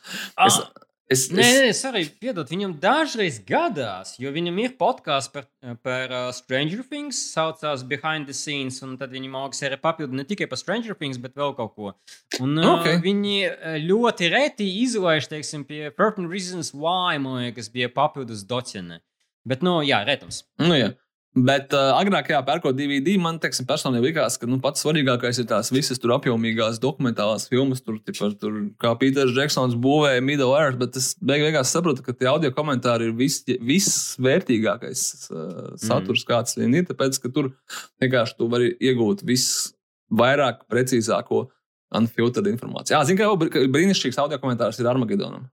Es, es, Nē, es, nē, es arī piedod, viņam dažreiz gadās, jo viņam ir podkāsts par, par uh, Stranger Things, saucās Behind the Scenes, un tad viņi mākslinieki arī papildu ne tikai par Stranger Things, bet vēl kaut ko. Un, uh, Ok. Viņi uh, ļoti reti izlaiž, teiksim, pie Purple Reasons Why, man liekas, bija papildus docene. Bet, nu, jā, retums. Nu, jā. Bet uh, agrāk, jā, pērkot DVD, man teiksim, personīgi likās, ka nu, pats svarīgākais ir tās visas tur apjomīgās dokumentālās filmas, tur, tipar, tur kā Pīters Džeksons būvēja Middle Earth. Bet es beig beigās saprotu, ka tie audio komentāri ir viss vissvērtīgākais uh, saturs, mm. kāds vien ir. Tāpēc, ka tur vienkārši tu vari iegūt visvairāk precīzāko unfiltered informāciju. Jā, zinu, ka brīnišķīgs audio komentārs ir Armagedonam.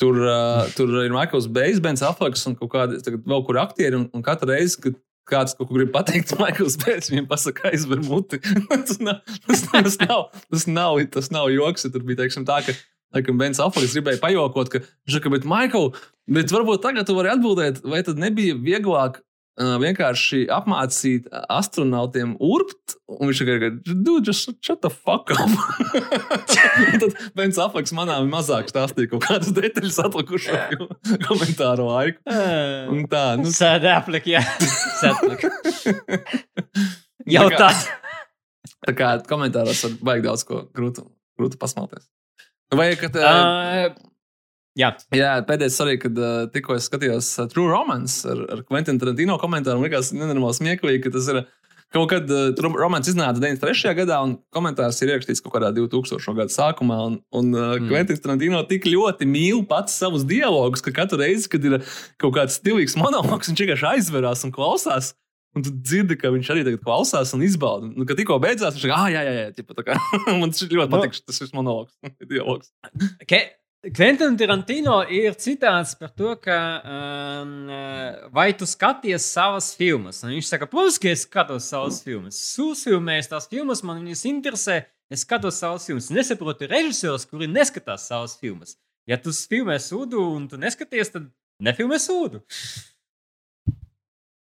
Tur, uh, tur ir Maikls Bejs, Bens Aflaks un kaut kādi vēl kur aktieri. Un, un katru reizi, kad kāds kaut ko grib pateikt, Maikls Bejs viņam pasaka, aizver muti. <laughs> tas, nav, tas, tas, nav, tas, nav, tas nav joks. Tur bija teiksim, tā, ka Laikam, Bens Aflaks gribēja pajokot, ka, žaka, bet, Maikl, bet varbūt tagad tu vari atbildēt, vai tad nebija vieglāk vienkārši apmācīt astronautiem urbt, un viņš tikai dude, just shut the fuck up. <laughs> Tad Bens Aflaks manām mazāk stāstīja kaut kādas detaļas atlikušo <laughs> komentāru laiku. Un tā, nu, Sēdēplik, jā. <laughs> Sēdēplik. Jau Tā kā- tā. kā komentāros var baigt daudz ko grūti, grūti pasmalties. Vai, kad, Uh, jā. Jā, pēdējais arī, kad uh, tikko es skatījos uh, True Romance ar, ar Quentin Tarantino komentāru, man liekas, nenormāli smieklīgi, ka tas ir kaut kad uh, Romance iznāca 93. gadā, un komentārs ir ierakstīts kaut kādā 2000. gada sākumā. Un, un uh, Mm. Quentin Tarantino tik ļoti mīl pats savus dialogus, ka katru reizi, kad ir kaut kāds stilīgs monologs, viņš vienkārši aizverās un klausās. Un tu dzirdi, ka viņš arī tagad klausās un izbauda. Nu, kad tikko beidzās, viņš teica, ah, jā, jā, jā, ķipa, tā kā <laughs> man tas ļoti Nu. patīk, tas ir monologs, <laughs> dialogs. Ke Quentin Tarantino ir citāts par to, ka um, uh, vai tu skaties savas filmas. Un viņš saka, protams, ka es skatos savas filmas. Sūsfilmēs tās filmas, man viņas interesē. Es skatos savas filmas. Nesaprotu režisors, kuri neskatās savas filmas. Ja tu filmē sūdu un tu neskaties, tad nefilmē sūdu.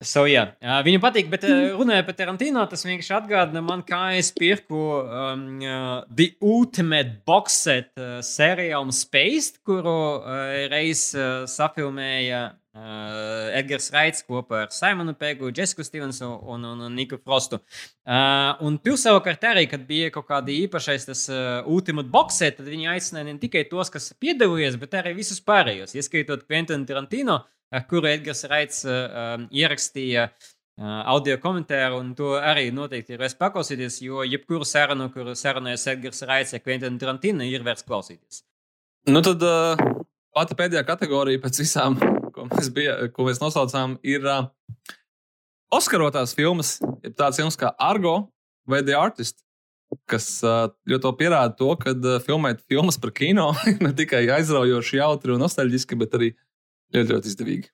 So, jā, uh, viņam patīk, bet uh, runājot par Tarantino, tas vienkārši atgādina man, kā es pirku um, uh, The Ultimate Box Set uh, seriālu Space, kuru uh, reiz uh, safilmēja uh, Edgars Raits kopā ar Simonu Pegu, Jessiku Stevensu un, un, un Niku Frostu. Uh, un tur savukārt arī, kad bija kaut kāda īpašais tas uh, Ultimate Box Set, tad viņi aicināja ne tikai tos, kas piedalījās, bet arī visus pārējos, ieskaitot Quentin Tarantino ar kuru Edgars Raits um, ierakstīja uh, audio komentāru, un to arī noteikti ir vērts paklausīties, jo jebkuru sarunu, kuru sarunājas Edgars Raits ar Quentin Tarantino, ir vērts klausīties. Nu, tad uh, pati pēdējā kategorija pēc visām, ko mēs, bija, ko mēs nosaucām, ir uh, Oskarotās filmas. Ir tāds filmas kā Argo vai The Artist, kas ļoti pierāda to, ka filmēt filmas par kino <laughs> ir ne tikai aizraujoši, jautri un nostalģiski, bet arī ļoti, ļoti izdevīgi.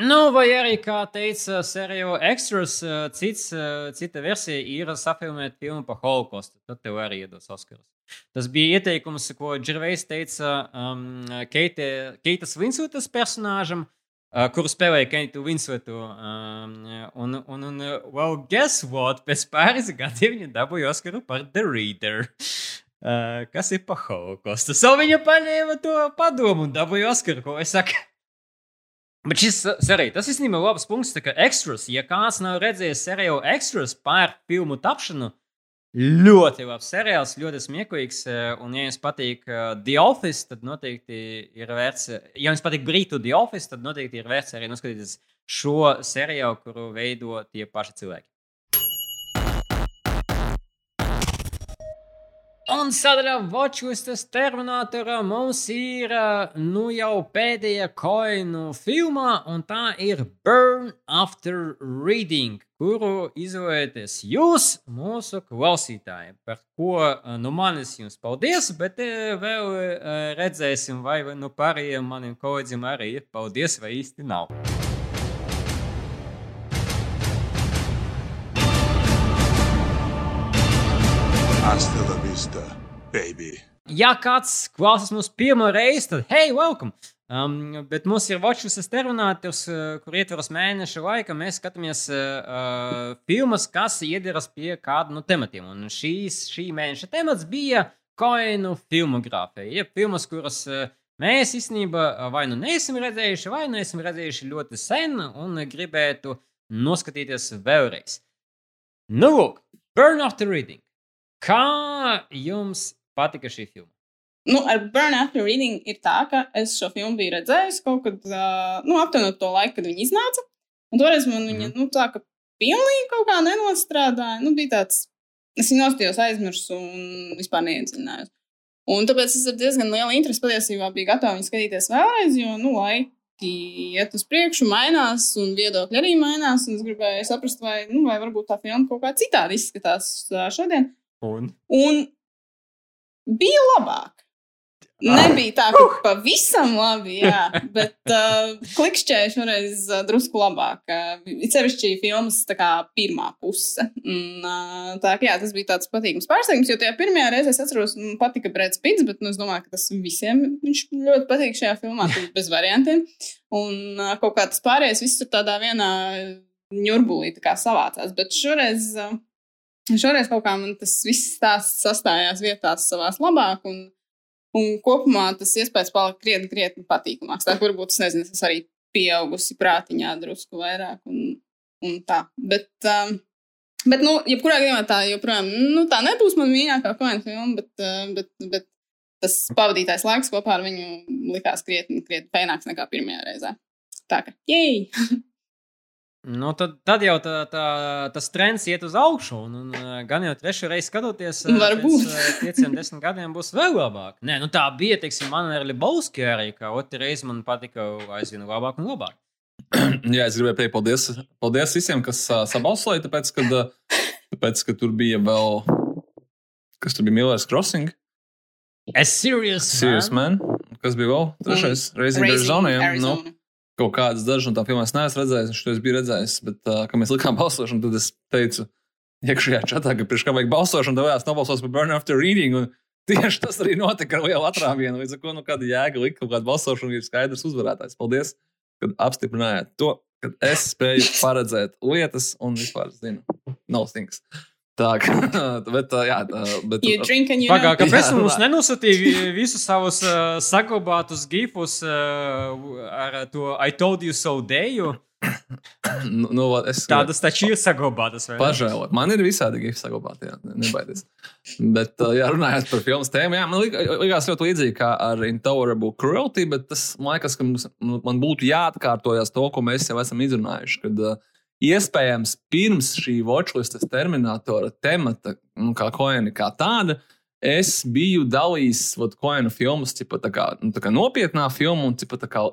Nu, vai arī, kā teica Sergio Extras, uh, cits, uh, cita versija ir safilmēt filmu par holokaustu. Tad tev arī iedos Oskars. Tas bija ieteikums, ko Džervejs teica um, Keite, Keitas Vinsutas personāžam, uh, kuru spēlēja Keitu Vinsutu. Um, un, un, un, well, guess what? Pēc pāris gadiem viņa dabūja Oskaru par The Reader. Uh, kas ir par holokaustu? So viņa paņēma to padomu un dabūja Oskaru, ko es saku. Bet šis arī tas īstenībā ir labs punkts, kā ekstras. Ja kāds nav redzējis seriālu ekstras par filmu tapšanu, ļoti labs seriāls, ļoti smieklīgs. Un, ja jums patīk The Office, tad noteikti ir vērts. Ja jums patīk Brītu The Office, tad noteikti ir vērts arī noskatīties šo seriālu, kuru veido tie paši cilvēki. Un sadaļā Watchlistas Terminatorā mums ir ā, nu jau pēdējā koinu filmā, un tā ir Burn After Reading, kuru izvēlēties jūs, mūsu klausītāji. Par ko ā, nu manis jums paldies, bet ā, vēl redzēsim, vai nu pārējiem maniem kolēģiem arī ir paldies, vai īsti nav. Hasta la vista, baby. Ja kāds klausās mūsu pirmo reizi, tad hei, welcome! Um, bet mums ir Watchlistas terminators, uh, kur ietveros mēneša laika. Mēs skatāmies uh, uh, filmas, kas iederas pie kāda no tematiem. Un šīs, šī mēneša temats bija koinu filmogrāfija. Jeb filmas, kuras uh, mēs īstenībā uh, vai nu neesam redzējuši, vai nu esam redzējuši ļoti sen un gribētu noskatīties vēlreiz. Nu, lūk, Burn After Reading. Kā jums patika šī filma? Nu, ar Burn After Reading ir tā, ka es šo filmu biju redzējis kaut kad, uh, nu, aptuveni to laiku, kad viņi iznāca. Un toreiz man viņa, Mhm. nu, tā kā pilnīgi kaut kā nenostrādāja. Nu, bija tāds, es viņu nostājos aizmirsu un vispār neiedziļinājos. Un tāpēc es ar diezgan lielu interesi patiesībā biju gatava viņu skatīties vēlreiz, jo, nu, laiki iet uz priekšu, mainās, un viedokļi arī mainās. Un es gribēju saprast, vai, nu, vai varbūt tā filma kaut kā citādi izskatās šodien. Un? Un bija labāk. Nebija tā, ka pavisam labi, jā, <laughs> bet uh, klikšķēju šoreiz uh, drusku labāk. Uh, it sevišķi filmas kā pirmā puse. Un, uh, tā jā, tas bija tāds patīkams pārsteigums, jo tajā pirmajā reizē es atceros, man patika Brēds Pits, bet nu, es domāju, ka tas visiem viņš ļoti patīk šajā filmā, bez variantiem. Un uh, kaut kā tas pārējais viss tur tādā vienā ņurbulī tā kā savācās. Bet šoreiz, uh, šoreiz kaut kā man tas viss stāsts sastājās vietās savās labāk. Un, Un kopumā tas iespējas palika krietni, krietni patīkamāks. Tā varbūt es nezinu, es arī pieaugusi prātiņā drusku vairāk un, un tā. Bet, um, bet, nu, jebkurā gadījumā tā joprojām, nu, tā nebūs man mīļākā koina filma, bet, uh, bet, bet tas pavadītais laiks kopā ar viņu likās krietni, krietni pēnāks nekā pirmajā reizē. Tā kā, jej! <laughs> Nu, tad, tad jau tā, tā, tas trends iet uz augšu, un, un ā, gan jau trešo reizi skatoties, ā, Varbūt. pēc ā, pieciem, desmit gadiem būs vēl labāk. Nē, nu tā bija, teiksim, man ar Libovski arī, ka otrā reize man patika aizvien labāk un labāk. <clears throat> Jā, es gribēju pateikt paldies, paldies visiem, kas uh, sabalsoja, tāpēc, kad, tāpēc, ka tur bija vēl, kas tur bija Millers Crossing, A serious, Serious Man, kas bija vēl trešais, Raising Arizona. jā, Nu, kaut kādas dažas no tām filmām es neesmu redzējis, un šo es biju redzējis, bet, uh, kad mēs likām balsošanu, tad es teicu, iekšējā čatā, ka priekš kā vajag balsošanu, tad vajag nobalsos par Burn After Reading. Un <laughs> tieši tas arī notika ar lielu atrāvienu. Līdz ar to, nu, kāda jēga likt kaut kādu balsošanu, ir skaidrs uzvarētājs. Paldies, kad apstiprinājāt to, ka es spēju paredzēt lietas un vispār zinu, no things. Tā, kā, <laughs> bet, uh, jā, bet, You drink and you Pagā, know. kāpēc <laughs> Jā, mums vi- visus savus uh, saglabātus gifus uh, ar to I told you so deju? <coughs> nu, nu, es <coughs> Tādas taču ir saglabātas. Pažēlot. Man ir visādi gifti saglabāti, jā, ne- nebaidies. Bet, uh, jā, runājot par filmu tēmu, jā, man lik- likās ļoti līdzīgi kā ar Intolerable Cruelty, bet tas man liekas, ka mums, nu, man būtu jāatkārtojas to, ko mēs jau esam izrunājuši. Kad, uh, Iespējams, pirms šī watchlistas terminatora temata, nu, kā koēna kā tāda, es biju dalījis vat, koēnu filmas, tipa, tā kā, nu, tā kā nopietnā filma un tipa, tā kā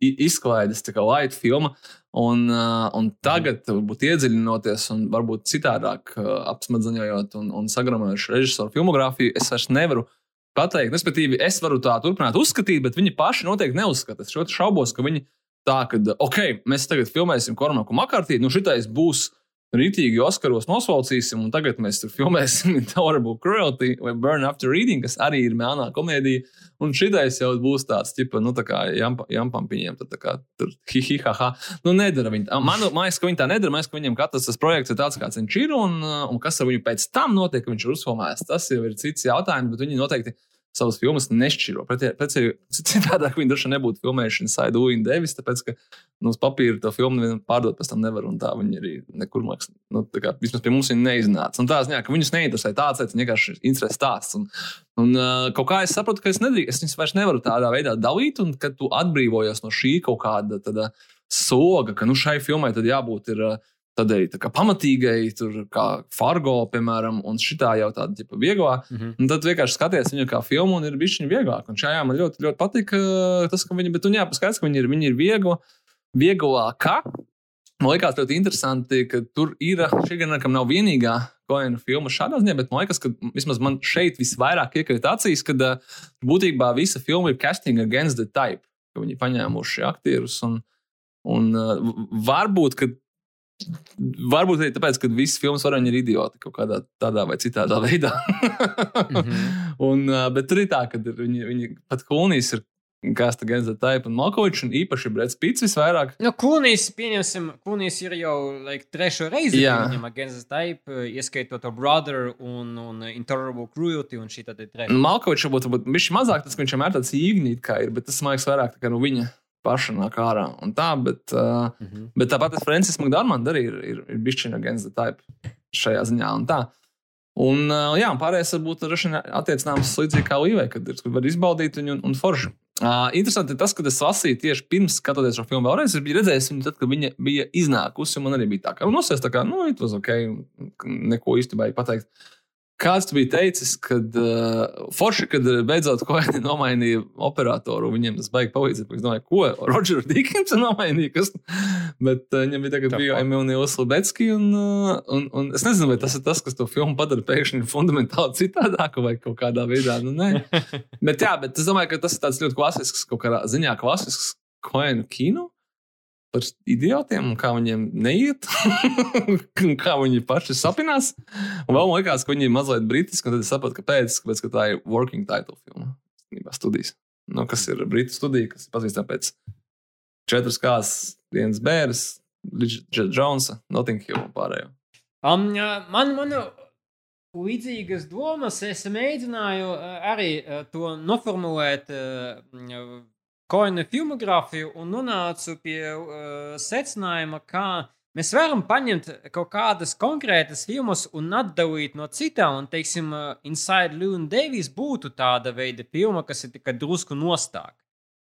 izklaides, tā kā light filma. Un, uh, un tagad, varbūt iedziļinoties un varbūt citādāk uh, apsmadzaņojot un, un sagramojot režisoru filmogrāfiju, es vairs nevaru pateikt. Respektīvi, es varu tā turpināt uzskatīt, bet viņi paši noteikti neuzskata. Es ļoti šaubos, ka viņi tā, ka, ok, mēs tagad filmēsim Kormaku Makārtī, nu šitais būs rītīgi Oskaros nosaucīsim, un tagad mēs tur filmēsim <laughs> Intolerable Cruelty vai Burn After Reading, kas arī ir melnā komēdija. Un šitais jau būs tāds, tipa, nu, tā kā jampa- jampampiņiem, tad tā kā tur hihi, haha. Nu, nedara viņi. Man liekas, ka viņi tā nedara. Man liekas, ka viņiem katrs tas projekts ir tāds, kāds viņš ir, un, un kas ar viņu pēc tam notiek, ka viņš ir uzfilmējis. Tas jau ir cits jautājums, bet viņi noteikti savas filmas nešķiro. <laughs> Citādāk viņi droši vien nebūtu filmējuši Inside Louis Davis, tāpēc, ka nu, uz papīra to filmu nevienam pārdot pēc tam nevar, un tā viņi arī nekur mākslā. Nu, tā kā vismaz pie mums viņi neiznāca. Un tā ziņā, ka viņus neinteresē tāds, tas vienkārši interesē stāsts. Un, un uh, kaut kā es saprotu, ka es nedrīkst, es viņus vairs nevaru tādā veidā dalīt, un kad tu atbrīvojies no šī kaut kāda tāda soga, ka nu, šai filmai tad jābūt ir. Uh, Tad arī tā kā pamatīgai, tur kā Fargo, piemēram, un šitā jau tāda tipa vieglā. Mhm. Un tad vienkārši skaties viņu kā filmu, un ir bijis viņa vieglāk. Un šajā man ļoti, ļoti patīk uh, tas, ka viņi, bet un jāpaskatās, ka viņi ir, viņi ir viegli, vieglākā. Man liekas, ļoti interesanti, ka tur ir šī gan kam nav vienīgā koina filma šādā ziņā, bet man liekas, ka vismaz man šeit visvairāk iekrīt acīs, ka uh, būtībā visa filma ir casting against the type, ka viņi paņēmuši aktierus un, un uh, varbūt, ka Varbūt arī tāpēc, ka visas filmas varoņi ir idioti kaut kādā tādā vai citādā <laughs> veidā. Mhm. un, uh, bet tur ir tā, ka viņi, viņi pat Kulnīs ir Gasta Genza Taipa un Malkovičs, un īpaši Brits Pits visvairāk. Nu, Kūnijas, pieņemsim, Kūnijas ir jau like, trešo reizi. Against the Type, ieskaitot to Brother un, un Intolerable Cruelty un šī tad ir trešā. Malkovičs varbūt ir bijis mazāk, tas, ka viņš vienmēr tāds īgnīt kā ir, bet tas liekas vairāk tā kā no viņa paša nāk ārā. Tā, bet, uh, Mhm. bet tāpat es Francis Makdārmans arī ir, ir, ir bijis Against the Type šajā ziņā. Un tā. Un, uh, jā, un pārējais varbūt ir attiecināms līdzīgi kā Līvai, kad ir, var izbaudīt viņu un, un forši. Uh, interesanti ir tas, ka es lasīju tieši pirms skatoties šo filmu vēlreiz. Es biju redzējis viņu tad, kad viņa bija iznākusi. un Man arī bija tā, ka nosēs tā kā, nu, it was ok, neko īstenībā pateikt. Kāds tu biji teicis, kad uh, forši, kad beidzot Koeni nomainīja operatoru, viņiem tas baigi palīdzēt. Es domāju, ko Rodžers Dikins nomainīja. Kas? Bet uh, viņam bija tagad bija Emīlija Slabecki. Un, uh, un, un es nezinu, vai tas ir tas, kas to filmu padara pēkšņi fundamentāli <laughs> citādāku vai kaut kādā veidā. Nu, <laughs> bet jā, bet es domāju, ka tas ir tāds ļoti klasisks, kaut kādā ziņā klasisks Koenu kino. Par idiotiem, kā viņiem neiet, <laughs> kā viņi paši sapinās. Un vēl man liekas, ka viņi ir mazliet britiski, un tad es sapratu, kāpēc. Kāpēc ka tā ir working title filma. īstenībā Studijas. Nu, kas ir Britu studija, kas ir pazīstama pēc četras kājas, viens bērns, Lidžets Jonesa, Notting Hill un pārējo. Um, man, man līdzīgas domas, es mēģināju uh, arī uh, to noformulēt uh, koina filmogrāfiju un nonācu pie uh, secinājuma, ka mēs varam paņemt kaut kādas konkrētas filmas un atdalīt no citām. Un, teiksim, uh, Inside Llewyn Davis būtu tāda veida filma, kas ir tikai drusku nostāk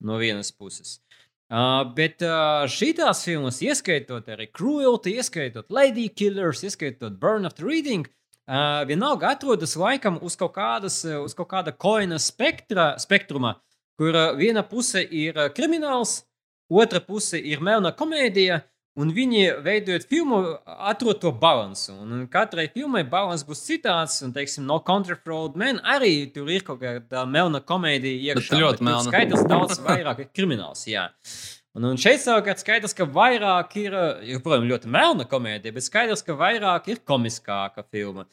no vienas puses. Uh, bet uh, šīs filmas, ieskaitot arī Cruelty, ieskaitot Lady Killers, ieskaitot Burn After Reading, uh, vienalga atrodas laikam uz kaut, kādas, uz kaut kāda koina spektra, spektruma, kur uh, viena puse ir uh, krimināls, otra puse ir melna komēdija, un viņi veidojot filmu, atrod to balansu. Un, katrai filmai balans būs citāds, un, teiksim, No Country for Old Men arī tur ir kaut kāda melna komēdija iekšā. ļoti tur melna. Skaidrs daudz vairāk ir krimināls, jā. Un, un šeit savukārt skaidrs, ka vairāk ir, joprojām, ļoti melna komēdija, bet skaidrs, ka vairāk ir komiskāka filma.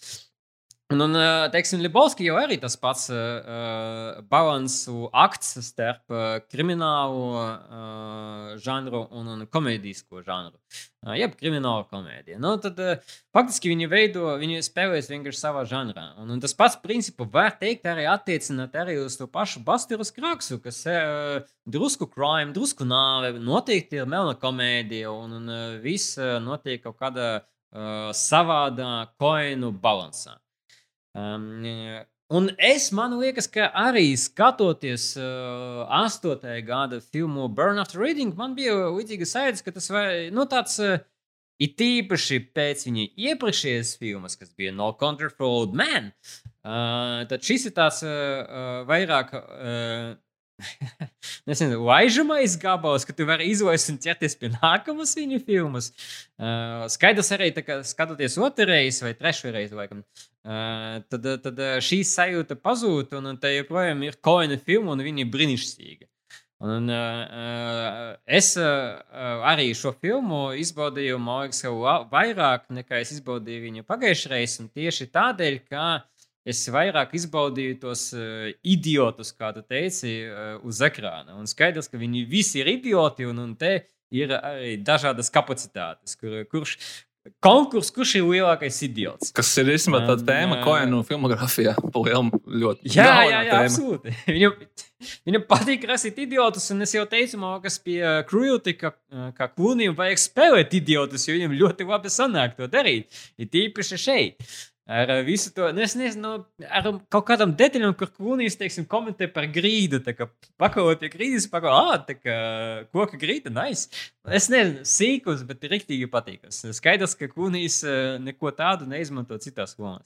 Un, un teiksim, Libovski jau arī tas pats uh, balansu akts starp uh, kriminālu uh, žanru un, un komēdisko žanru. Uh, jeb krimināla komēdija. Nu, tad uh, faktiski viņi veido, viņi spēlēs vienkārši savā žanrā. Un, un tas pats principu var teikt arī attiecināt arī uz to pašu Bastīru Skraksu, kas uh, drusku crime, drusku nāve, noteikti ir melna komēdija un, un uh, viss uh, notiek kaut kādā uh, savādā koinu balansā. Um, un es man liekas, ka arī skatoties uh, 8. gada filmu Burn After Reading, man bija līdzīga sajūta, ka tas vai, nu, tāds uh, ir tīpaši pēc viņa iepriekšējās filmas, kas bija No Country for Old Man. Uh, tad šis ir tāds uh, uh, vairāk. Uh, <laughs> Nezinu, laižamais gabals, ka tu vari izlaist un ķerties pie nākamas viņa filmas. Uh, skaidrs arī, ka skatoties otrreiz vai trešreiz, laikam, uh, tad, tad uh, šī sajūta pazūd, un, un tā joprojām ir koina filma, un viņa ir brīnišķīga. Un, uh, uh, es uh, uh, arī šo filmu izbaudīju, man liekas, vairāk nekā es izbaudīju viņu pagājušajā reizē, un tieši tādēļ, ka es vairāk izbaudīju tos uh, idiotus, kā tu teici, uh, uz ekrāna. Un skaidrs, ka viņi visi ir idioti, un, un te ir arī dažādas kapacitātes, kur, kurš konkurs, kurš ir lielākais idiots. Kas ir īstenībā tāda Um, tēma, ko jau no filmogrāfijā palielam <laughs> ļoti. Jā, jā, jā tēma. absolūti. <laughs> Viņam, viņam patīk rasīt idiotus, un es jau teicu, man, kas pie uh, Cruelty, ka, uh, ka Klūnijam vajag spēlēt idiotus, jo viņam ļoti labi sanāk to darīt. Ir tīpaši šeit. Ar uh, visu to, nu, es nezinu, nu, ar kaut kādām detaļām, kur kūnijas, teiksim, komentē par grīdu. Tā kā pakauot pie grīdas, pakauot, ah, tā kā koka grīda, nice. Es nezinu, sīkums, bet riktīgi patīkas. Skaidrs, ka kūnijas uh, neko tādu neizmanto citās lomās.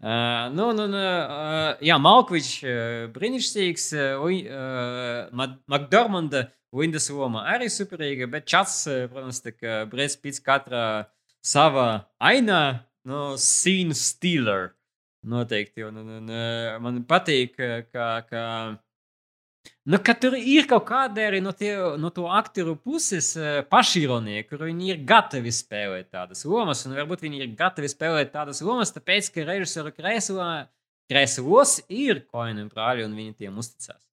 Uh, nu, nu, nu, uh, jā, Malkovičs uh, brīnišķīgs, uh, uh, Makdormanda Windows loma arī superīga, bet čats, uh, protams, tā kā Brēc Pits katrā savā ainā nu, scene stealer. Noteikti. Un, un, un, man patīk, ka, ka, nu, ka tur ir kaut kāda arī no, tie, no to aktieru puses pašironija, kur viņi ir gatavi spēlēt tādas lomas. Un varbūt viņi ir gatavi spēlēt tādas lomas, tāpēc, ka režisora krēslos ir koini un brāļi, un viņi tiem uzticās.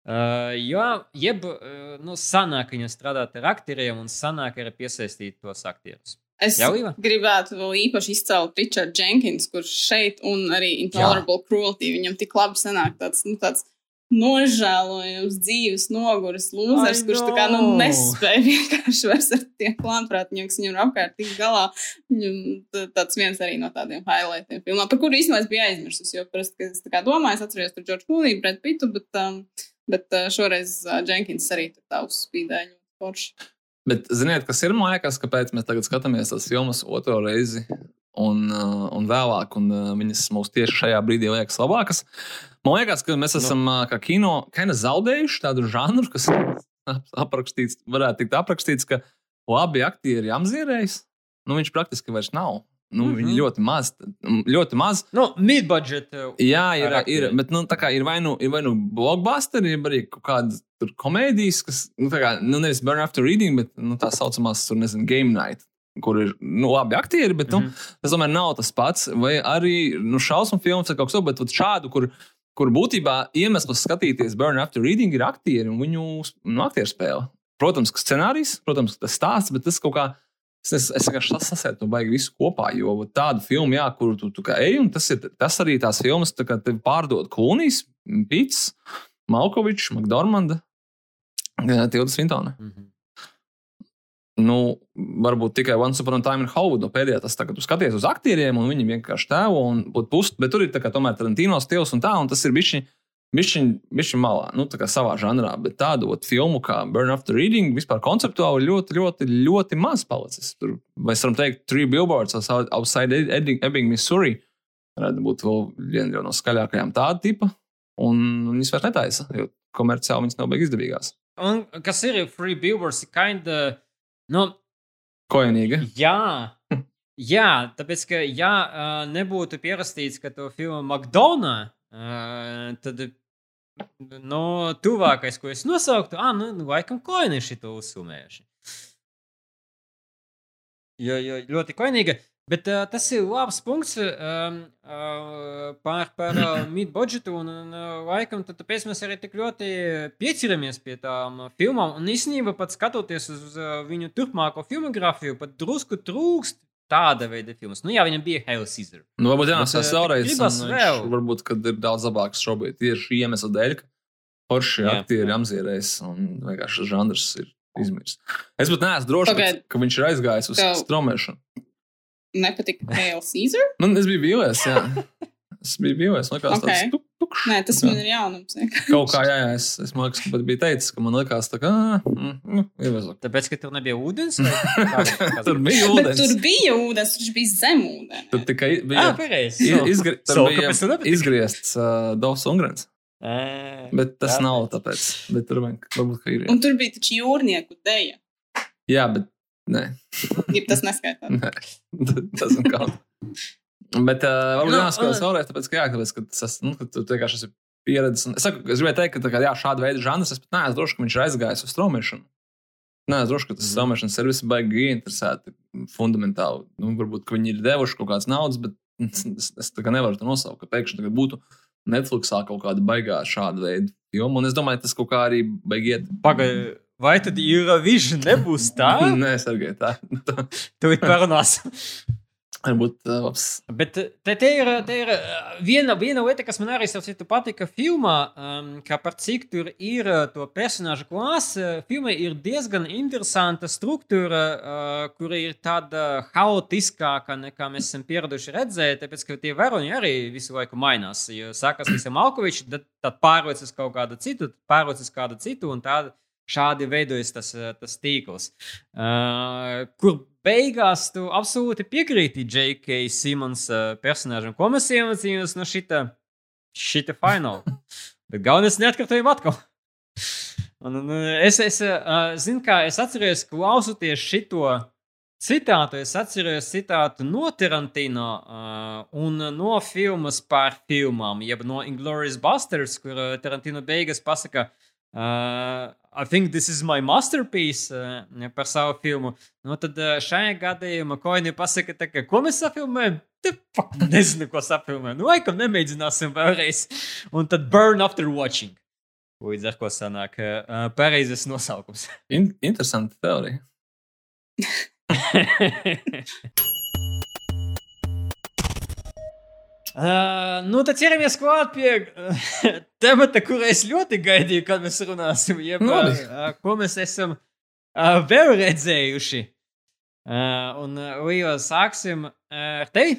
Uh, jo, jeb, uh, nu, sanāk viņa strādāt ar aktieriem un sanāk arī piesaistīt tos aktierus. Es Jā, Līva? gribētu vēl īpaši izcelt Richardu Jenkins, kurš šeit un arī Intolerable Jā. Cruelty viņam tik labi sanāk tāds, nu, tāds nožēlojams dzīves noguris lūzers, kurš tā kā nu, nespēja <laughs> vienkārši vairs ar tiem klātprātiem, kas viņam ir apkārt tik galā. Viņam tāds viens arī no tādiem highlightiem filmā, par kuru īstenībā es biju aizmirsus, jo parasti, kad es tā kā domāju, es atceros tur George Clooney, Brad Pittu, bet, um, bet uh, šoreiz uh, Jenkins arī tur tā uzspīdēja ļoti forši. Bet ziniet, kas ir mākslinieks, kāpēc mēs tagad skatāmies tās filmas otro reizi un, uh, un vēlāk, un uh, viņas mums tieši šajā brīdī liekas labākas. Man liekas, ka mēs esam uh, kā kino zaudējuši tādu žanru, kas <laughs> aprakstīts, varētu tikt aprakstīts, ka labi aktieri apzīrējas. Nu, viņš praktiski vairs nav. Nu, mm -hmm. Viņi ļoti maz. Ļoti maz. Nu, Mid-budget. Jā, ir, ir, bet nu, ir vai nu, ir vai nu blockbusteri, vai arī kaut kādas komēdijas, kas, nu, tā kā, nu, nevis burn after reading, bet nu, tā saucamās, tur, nezinu, game night. Kur ir nu, labi aktieri, bet nu, mm -hmm. tas tomēr nav tas pats. Vai arī nu, šausmu filmas vai kaut kas tāds, bet šādu, kur, kur būtībā iemesls skatīties burn after reading ir aktieri un viņu nu, aktieru spēle. Protams, ka scenārijs, protams, tas stāsts, bet tas kaut kā Es, es, es vienkārši sasēdu to baigi visu kopā, jo tādu filmu, jā, kuru tu, tu ej, un tas, ir, tas arī tās filmas, tā kā tev pārdod Klūnijas, Pits, Malkovičs, Makdormanda, Tilda Svintona. Mm -hmm. Nu, varbūt tikai Once Upon a Time in Hollywood, no pēdējā tas, tu skaties uz aktieriem, un viņi vienkārši tēvo un būtu pust, bet tur ir tā kā tomēr Tarantino stils un tā, un tas ir bišķiņi Bišķiņ malā, nu, tā kā savā žanrā, bet tādu ot, filmu kā Burn After Reading vispār konceptuāli ļoti, ļoti, ļoti maz palicis. Tur, mēs varam teikt, Three Billboards outside Ebbing, Missouri. Varētu būt vēl viena no skaļākajām tāda tipa, un viņas vairs netaisa, jo komerciāli viņas nav beigas izdevīgās. Un kas ir Free Billboards, kinda, nu, koinīga. Jā. <laughs> Jā, tāpēc, ka, ja nebūtu pierastīts, ka to filmu McDonald's, tad nu, tuvākais, ko es nosauktu, ah, nu, laikam, koiniši to uzsumējuši. Jo, jo ļoti koinīga. Bet uh, tas ir labs punkts um, uh, par, par uh, <clears throat> mid-budžetu. Un, un uh, laikam, tad, tāpēc mēs arī tik ļoti pieceramies pie tām filmām. Un īstenībā, pat skatoties uz uh, viņu turpmāko filmogrāfiju, pat drusku trūkst tāda veida filmas. Nu, jā, viņam bija Hail Caesar. Nu, varbūt jāsaka, vēlreiz. Gribas vēl. Varbūt, kad ir daudz labāks šobrīd tieši šī iemesla dēļ, ka forši aktieri apzīrēs un vienkārši žanrs ir izmirsts. Es pat neesmu drošs, ka, ka viņš ir aizgājis uz Tev... stromēšanu. Nepatika Hail Caesar? nu, es biju vīlies, jā. <laughs> Es biju vīlies, likās okay. tāds tuk, tukšs. Nē, tas man ir jaunums. Kaut kā, jā, jā, es, es man liekas, ka pat biju teicis, ka man likās tā kā, mm, mm, ievezot. Tāpēc, ka tur nebija ūdens? <laughs> tur bija ūdens. Bet tur bija ūdens, tur bija zem ūdens. Tur tikai bija ah, pareizi. Izgri, tur bija izgriezts uh, Dovs Ungrens. Bet tas jā, nav tāpēc. Bet tur varbūt ir. Jā. Un tur bija taču jūrnieku dēļa. Jā, bet nē. Ja tas neskaitās. nē, <laughs> tas ir kaut kas. <laughs> Bet uh, varbūt no, jāskatās uh, vēlreiz, tāpēc, ka, jā, tāpēc, ka tas nu, ka tu vienkārši esi pieredzējis. Es, saku, es gribēju teikt, ka kā, jā, šāda veida žanrs, es pat neesmu drošs, ka viņš ir aizgājis uz straumēšanu. Nē, es droši vien, ka tas straumēšanas servis ir baigi ieinteresēti fundamentāli. Nu, varbūt, ka viņi ir devuši kaut kādas naudas, bet <laughs> es, es nevaru to nosaukt, ka pēkšņi būtu Netflixā kaut kāda baigā šāda veida filma. Un es domāju, tas kaut kā arī baigiet. Pagaidiet. Vai tad Eurovision nebūs tā? <laughs> Nē, Sergei, tā. <laughs> Tu ir parunās. Varbūt labs. Bet te, te ir, te ir viena, viena lieta, kas man arī citu patika filmā, um, ka par cik tur ir to personāžu klāsts. Filmai ir diezgan interesanta struktūra, uh, kur ir tāda haotiskāka nekā mēs esam pieraduši redzēt, tāpēc ka tie varoņi arī visu laiku mainās. Jo sākas visam Malkovičs, tad, tad pārveicis kaut kādu citu, pārveicis kādu citu un tādu. Šādi veidojas tas, tas tīkls, uh, kur beigās tu absolūti piekrīti J.K. Simons uh, personāžam, ko mēs iemācījāmies no šita, šita fināla. <laughs> Bet galvenais neatkārtojam atkal. Un, un, es, es uh, zinu, kā es atceros, klausoties šito citātu, es atceros citātu no Tarantino uh, un no filmas par filmām, jeb no Inglourious Busters, kur Tarantino beigas pasaka, uh, I think this is my masterpiece uh, par savu filmu. Nu, tad uh, šajā gadījumā Koini pasaka, tā, ka, ko mēs sapilmējam? Te fuck, nezinu, ko sapilmējam. Nu, laikam nemēģināsim vēlreiz. Un tad burn after watching. Līdz ar ko sanāk uh, pareizes nosaukums. In interesanta teorija. <laughs> nu, tad ķeramies klāt pie uh, temata, kur es ļoti gaidīju, kad mēs runāsim. Jeb, ko mēs esam uh, vēl redzējuši. Uh, un, Līja, sāksim uh, ar tevi.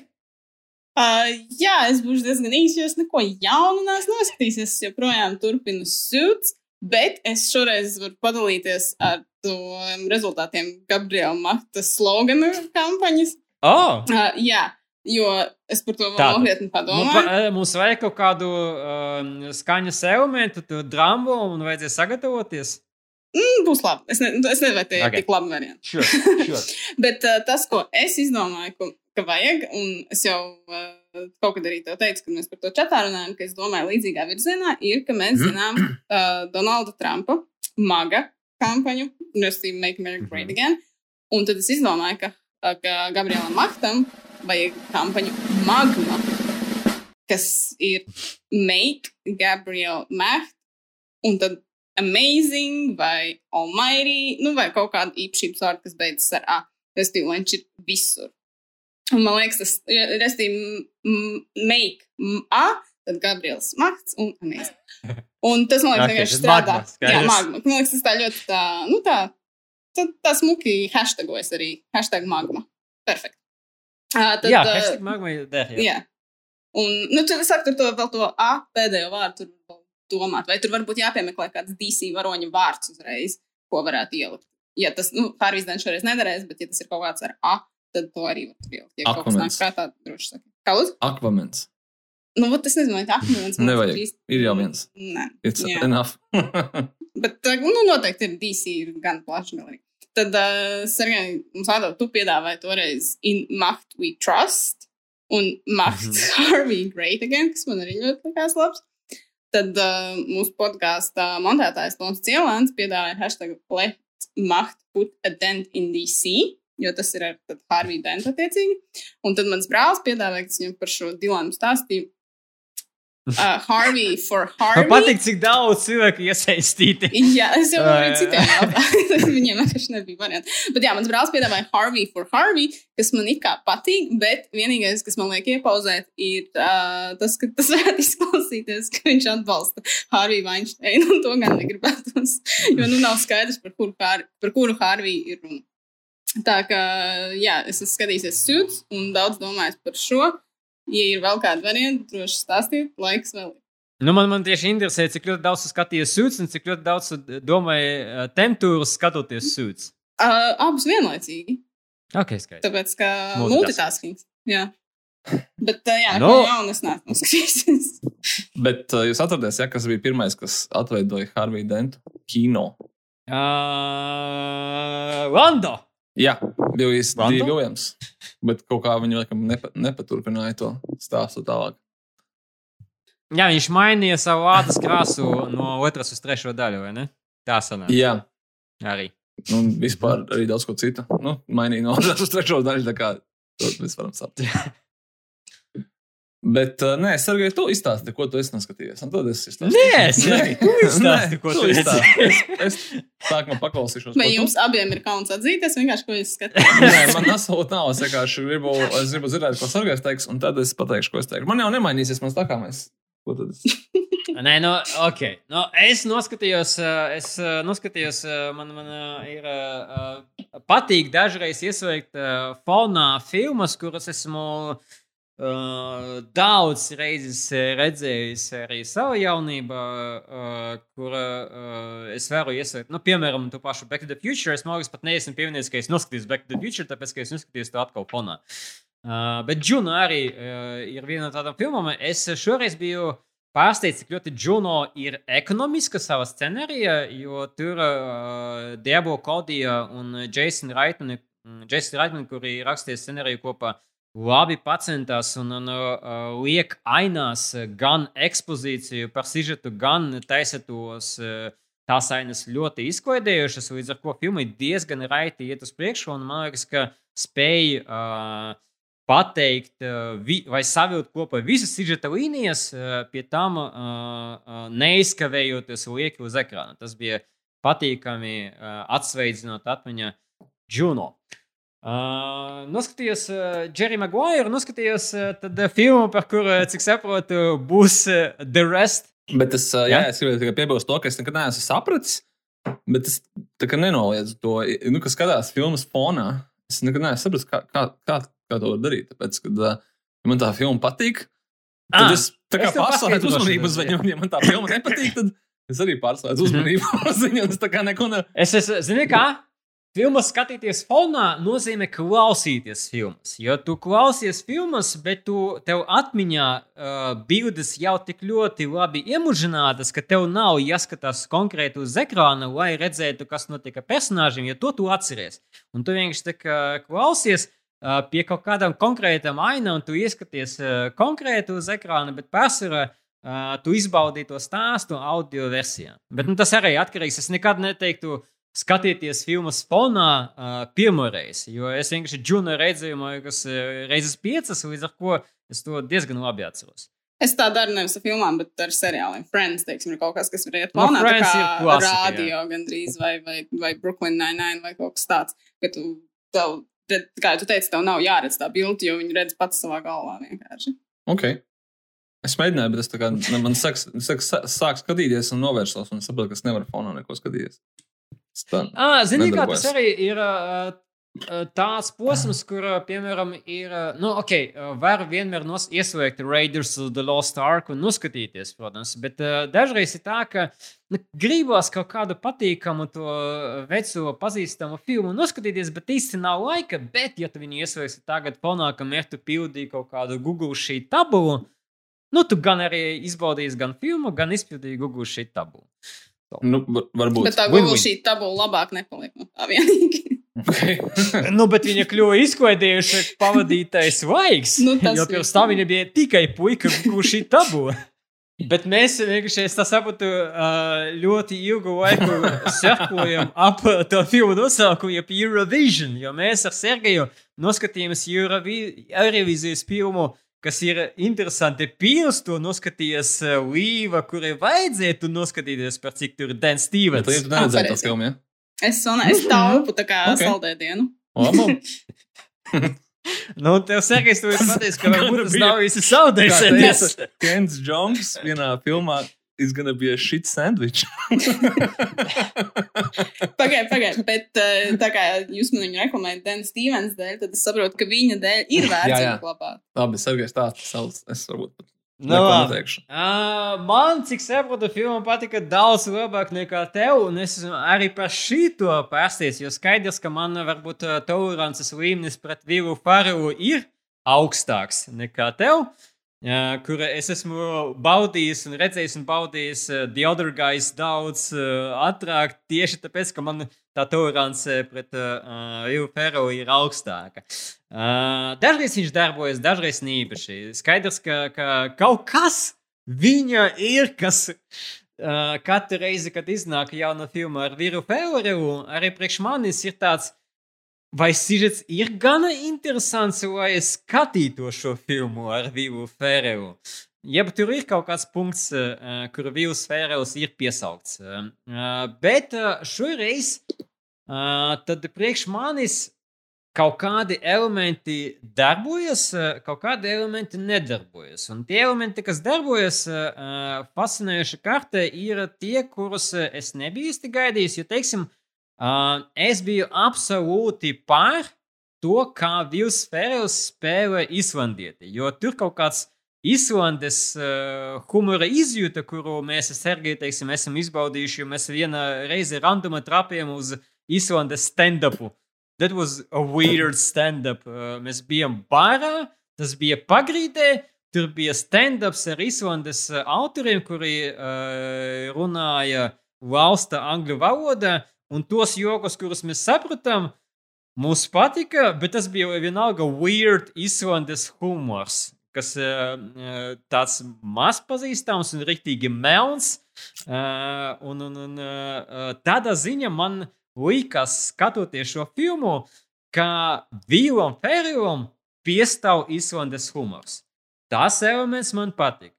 Uh, jā, es būšu diezgan īsi, jo es neko jaunu neesmu noskatījis. Es joprojām turpinu sūdzēt, bet es šoreiz varu padalīties ar to rezultātiem Gabriela Makta slogana kampaņas. Oh! Uh, jā, jo es par to Tātad. nopietni pa, padomāju. eh, mums vajag kaut kādu um, skaņas elementu, tu drambu un vajadzēja sagatavoties. Mm, būs labi. Es, ne, es nezinu, vai tie ir tik labi varianti. Sure, sure. <laughs> Bet uh, tas, ko es izdomāju, ko, ka vajag, un es jau uh, kaut kad arī tev teicu, kad mēs par to čatā runājam, ka es domāju līdzīgā virzienā, ir, ka mēs zinām uh, Donalda Trumpa maga kampaņu, Restīvi Make America Great Again, un tad es izdomāju, ka, uh, ka Gabrielam Maktam vajag kampaņu Magma, kas ir Make Gabriel Macht, un tad Amazing vai Almighty, nu vai kaut kāda īpašības vārda, kas beidzas ar A. Restīvi, lai viņš ir visur. Un man liekas, tas ir make m- A, tad Gabriels Makts un Amazing. Un tas, man liekas, <laughs> vienkārši strādā. magma. Jā, magma. Man liekas, tas tā ļoti tā, nu tā, tā, tā smuki hashtagojas arī. Hashtag magma. Perfekt. Uh, tad, Jā, uh, hashtag magma der. Jā. Jā. Un, nu, tur sāk tur to, vēl to A pēdējo vārdu tur domāt. Vai tur varbūt jāpiemeklē kāds DC varoņa vārds uzreiz, ko varētu ielikt. Ja tas, nu, pārvīzdien šoreiz nedarēs, bet ja tas ir kaut kāds ar A, tad to arī var tur ielikt. Ja kaut kas nāk prātā, droši saka. Kā lūdzu? Akvamens. Nu, vot es nezinu, vai tā akmens. Nevajag. Ir jau viens. Nē. It's Jā. enough. <laughs> Bet, nu, noteikti ir DC, ir gan plašs galerija. Tad, uh, Sergei, mums atdod, tu piedāvāji toreiz In Macht We Trust un Macht <laughs> Harvey Great Again, kas man arī ļoti likās labs. Tad uh, mūsu podkāstā montētājs Toms Cielāns piedāvāja hashtag Let Macht Put a Dent in DC, jo tas ir ar Harvey Dent attiecīgi. Un tad mans brālis piedāvāja, kas viņam par šo Dilanu stāstīja. Uh, Harvey for Harvey. Man patīk, cik daudz cilvēku iesaistīti. <laughs> Jā, es jau arī Ā, citiem jautāju. <laughs> Viņiem vienkārši nebija varianti. Bet jā, mans brālis piedāvāja Harvey for Harvey, kas man it kā patīk, bet vienīgais, kas man liek iepauzēt, ir uh, tas, ka tas varētu izklausīties, ka viņš atbalsta Harvey Weinsteinu, un to gan negribētos. <laughs> Jo nu nav skaidrs, par kuru, Har par kuru Harvey ir runa. Tā kā, jā, es esmu skatījies sūds un daudz domājis par šo. Ja ir vēl kādi varianti, droši stāstiet, laiks vēl. Nu, man, man tieši interesē, cik ļoti daudz skaties sūds un cik ļoti daudz tu domāji uh, temperatūras skatoties sūds. Uh, abus vienlaicīgi. Ok, skaidrs. Tāpēc, ka Multitasking. multitasking. Jā. Bet, uh, jā, No. no. jaunu es neesmu skatījies. <laughs> Bet uh, jūs atcerieties, ja, kas bija pirmais, kas atveidoja Harviju Dentu kino? Uh, Lando! Jā, bija? Dīva Viljams. Bet kaut kā viņi laikam nepa, nepaturpināja to stāstu tālāk. Jā, viņš mainīja savu ādas krāsu no otras uz trešo daļu, vai ne? Tā sanāk. Jā, Arī. un vispār arī daudz ko citu. Nu, mainīja no otras uz trešo daļu. Tā kā to mēs varam saprast. <laughs> Bet, uh, nē, Sergei, tu izstāsti, ko tu esi noskatījies. Un tad es izstāstīšu. Nē, Sergei, <laughs> tu izstāsti, ko tu esi. izstāsti. Es, es sākumā paklausīšos. Vai ko tu- jums abiem ir kauns atzīties, vienkārši ko jūs skatāties? Nē, man absolūti nav. Es vienkārši gribu, es gribu dzirdēt, ko Sergejs teiks, un tad es pateikšu, ko es teikšu. Man jau nemainīsies, man tā kā mēs. Ko tad es? <laughs> Nē, nu, ok. Nu, es noskatījos, uh, es uh, noskatījos, man, man ir patīk dažreiz iesveikt fonā filmas, kuras esmu uh, daudz reizes uh, redzējis arī savā jaunībā, uh, kur uh, es varu iesveikt, nu, piemēram, to pašu Back to the Future. Es mākslinieks pat neesmu pieminējis, ka es noskatījos Back to the Future, tāpēc, ka es noskatījos to atkal fonā. Uh, bet Juno arī uh, ir viena no tādām filmām. Es šoreiz biju pārsteigts, cik ļoti Juno ir ekonomiska savā scenārijā, jo tur uh, Diabo Kodija un Jason Reitman, mm, Jason Reitman kuri rakstīja scenāriju kopā, labi pacentās un, un uh, liek ainās gan ekspozīciju par sižetu, gan taisa tos. Uh, Tās ainas ļoti izklaidējušas, līdz ar to filma ir diezgan raiti iet uz priekšu. Man liekas, ka spēja uh, pateikt, uh, vi, vai savilkt kopā visas sižeta līnijas, uh, pie tam uh, uh, neizkavējoties lieki uz ekrāna. Tas bija patīkami uh, atsveidzinot atmiņā Juno. Uh, noskatījos uh, Jerry Maguire, noskatījos uh, tad, uh, filmu, par kuru, uh, cik saprotu, būs uh, The Rest. Bet es, uh, jā, Ja? es gribēju tikai piebilst to, ka es nekad neesmu sapratis. Bet es nenoliedzu to, nu, kas skatās filmas fonā. Es nekad neesmu sapratis, kā, kā, kā, kā to var darīt. Tāpēc, kad uh, man tā filma patīk, tad Ah, es tā kā es pārslēdzu uzmanību uz un Ja man tā <coughs> filma nepatīk, tad es arī pārslēdzu uzmanību <coughs> uz viņu. un Es tā kā neko ne. Es esmu, zini, kā? Filmas skatīties fonā nozīmē klausīties filmas. Jo tu klausies filmas, bet tu, tev atmiņā uh, bildes jau tik ļoti labi iemužinātas, ka tev nav jāskatās konkrēti uz ekrāna, lai redzētu, kas notiek ar personāžiem, jo to tu atceries. Un tu vienkārši tā kā klausies uh, pie kaut kādām konkrētām ainām, un tu ieskaties uh, konkrēti uz ekrāna, bet pārsvarā uh, tu izbaudīji to stāstu audio versijā. Bet nu, tas arī atkarīgs. Es nekad neteiktu, skatieties filmas fonā uh, pirmoreiz, jo es vienkārši džunu redzēju, liekas, uh, reizes piecas, līdz ar to es to diezgan labi atceros. Es tā daru nevis ar filmām, bet ar seriāliem. Friends, teiksim, ir kaut kas, kas var iet No, fonā. Friends tā ir kā klasika, radio gandrīz, vai, vai, vai Brooklyn Nine-Nine, vai kaut kas tāds. Ka tu, tev, te, kā tu teici, tev nav jāredz tā bilde, jo viņi redz pats savā galvā vienkārši. Okay. Es mēģināju, bet es tā kā man sāks, sāk skatīties un novērsos un saprotu, ka es nevaru fonā neko skatīties. Tā, Ah, Zini, kā tas arī ir uh, uh, tāds posms, kur, uh, piemēram, ir. Uh, nu, ok, var vienmēr ieslēgt Raiders of the Lost Ark un noskatīties, protams, bet dažreiz ir tā, ka nu, gribās kaut kādu patīkamu, to uh, veco, pazīstamu filmu noskatīties, bet īsti nav laika. Bet, ja tu viņu ieslēgsi tagad fonā, kamēr tu pildīji kaut kādu Google šī tabulu, nu, tu gan arī izbaudīsi gan filmu, gan izpildīji Google šī tabulu. Nu, var- varbūt. Bet tā. Google šī tabula labāk nepaliek. No tā vienīgi. <laughs> Nu, bet viņa kļuva izklaidējuša pavadītais laiks. Nu, jo ir. pirms tam viņa bija tikai puika, kurš ir tabū. Bet mēs vienkārši, es saprotu, ļoti ilgu laiku sekojam <laughs> ap to filmu nosaukumu, jeb Eurovision. Jo mēs ar Sergeju noskatījāmies Eurovi- Eurovizijas filmu, kas ir interesanti. Pirms to noskatījās ā, Līva, kurai vajadzētu noskatīties par cik tur ir Dan Stevens. tu neredzēji to filmu, ja? Es, un, es taupu tā kā Ok. <laughs> okay. saldēdienu. Labi. <laughs> Nu, tev Sergejs to ir pateicis, ka varbūt tas nav saudēsies. teica Kens Džongs vienā filmā is gonna be a shit sandwich. <laughs> Pagaidiet, pagaidiet, bet eh, tā kā jūs man viņu reklamējat Dana Stevens dēļ, tad es saprotu, ka viņa dēļ ir vērts viņu glabāt. Labi, Sergejs stāsta savus. Es varbūt pat Nu. Uh, man, cik saprotu, filma patika daudz labāk nekā tev, un es arī par šito pārsteigts. Jo skaidrs, ka man varbūt ā, tolerances līmenis pret vīru faru ir augstāks nekā tev. Uh, kur es esmu baudījis un redzējis un baudījis uh, The Other Guys daudz uh, ātrāk, tieši tāpēc, ka man tā tolerance pret uh, Vīru Ferru ir augstāka. Uh, dažreiz viņš darbojas, dažreiz nīpaši. Skaidrs, ka, ka kaut kas viņa ir, kas uh, katru reizi, kad iznāk jauna filma ar Vīru Ferru, arī priekš manis ir tāds. Vai sižets ir gana interesants, lai es skatītos šo filmu ar Vivu Ferēlu. Jeb tur ir kaut kāds punkts, uh, kur Vils Ferēls ir piesaukts. Uh, bet uh, šoreiz uh, tad priekš manis kaut kādi elementi darbojas, kaut kādi elementi nedarbojas. Un tie elementi, kas darbojas, uh, fascinējoši kārtē, ir tie, kurus es nebiju īsti gaidījis. Jo, teiksim, uh, es biju absolūti pār to, kā Vils Ferēls spēlē Islandieti. Jo tur kaut kāds Islandes uh, humora izjūta, kuru mēs ar Sergeju teiksim, esam izbaudījuši, jo mēs vienā reizē randumā trapījām uz Islandes stand-upu. That was a weird stand-up. Uh, mēs bijām barā, tas bija pagrīdē, tur bija stand-ups ar Islandes uh, autoriem, kuri uh, runāja valsta angļu valodā, un tos jokus, kurus mēs sapratām, mums patika, bet tas bija vienalga weird Islandes humors kas uh, tāds mazpazīstams un rīktīgi melns. Uh, un, un, un tādā ziņā man likās, skatoties šo filmu, ka Vīlam Ferrilam piestāv Islandes humors. Tas elements man patīk.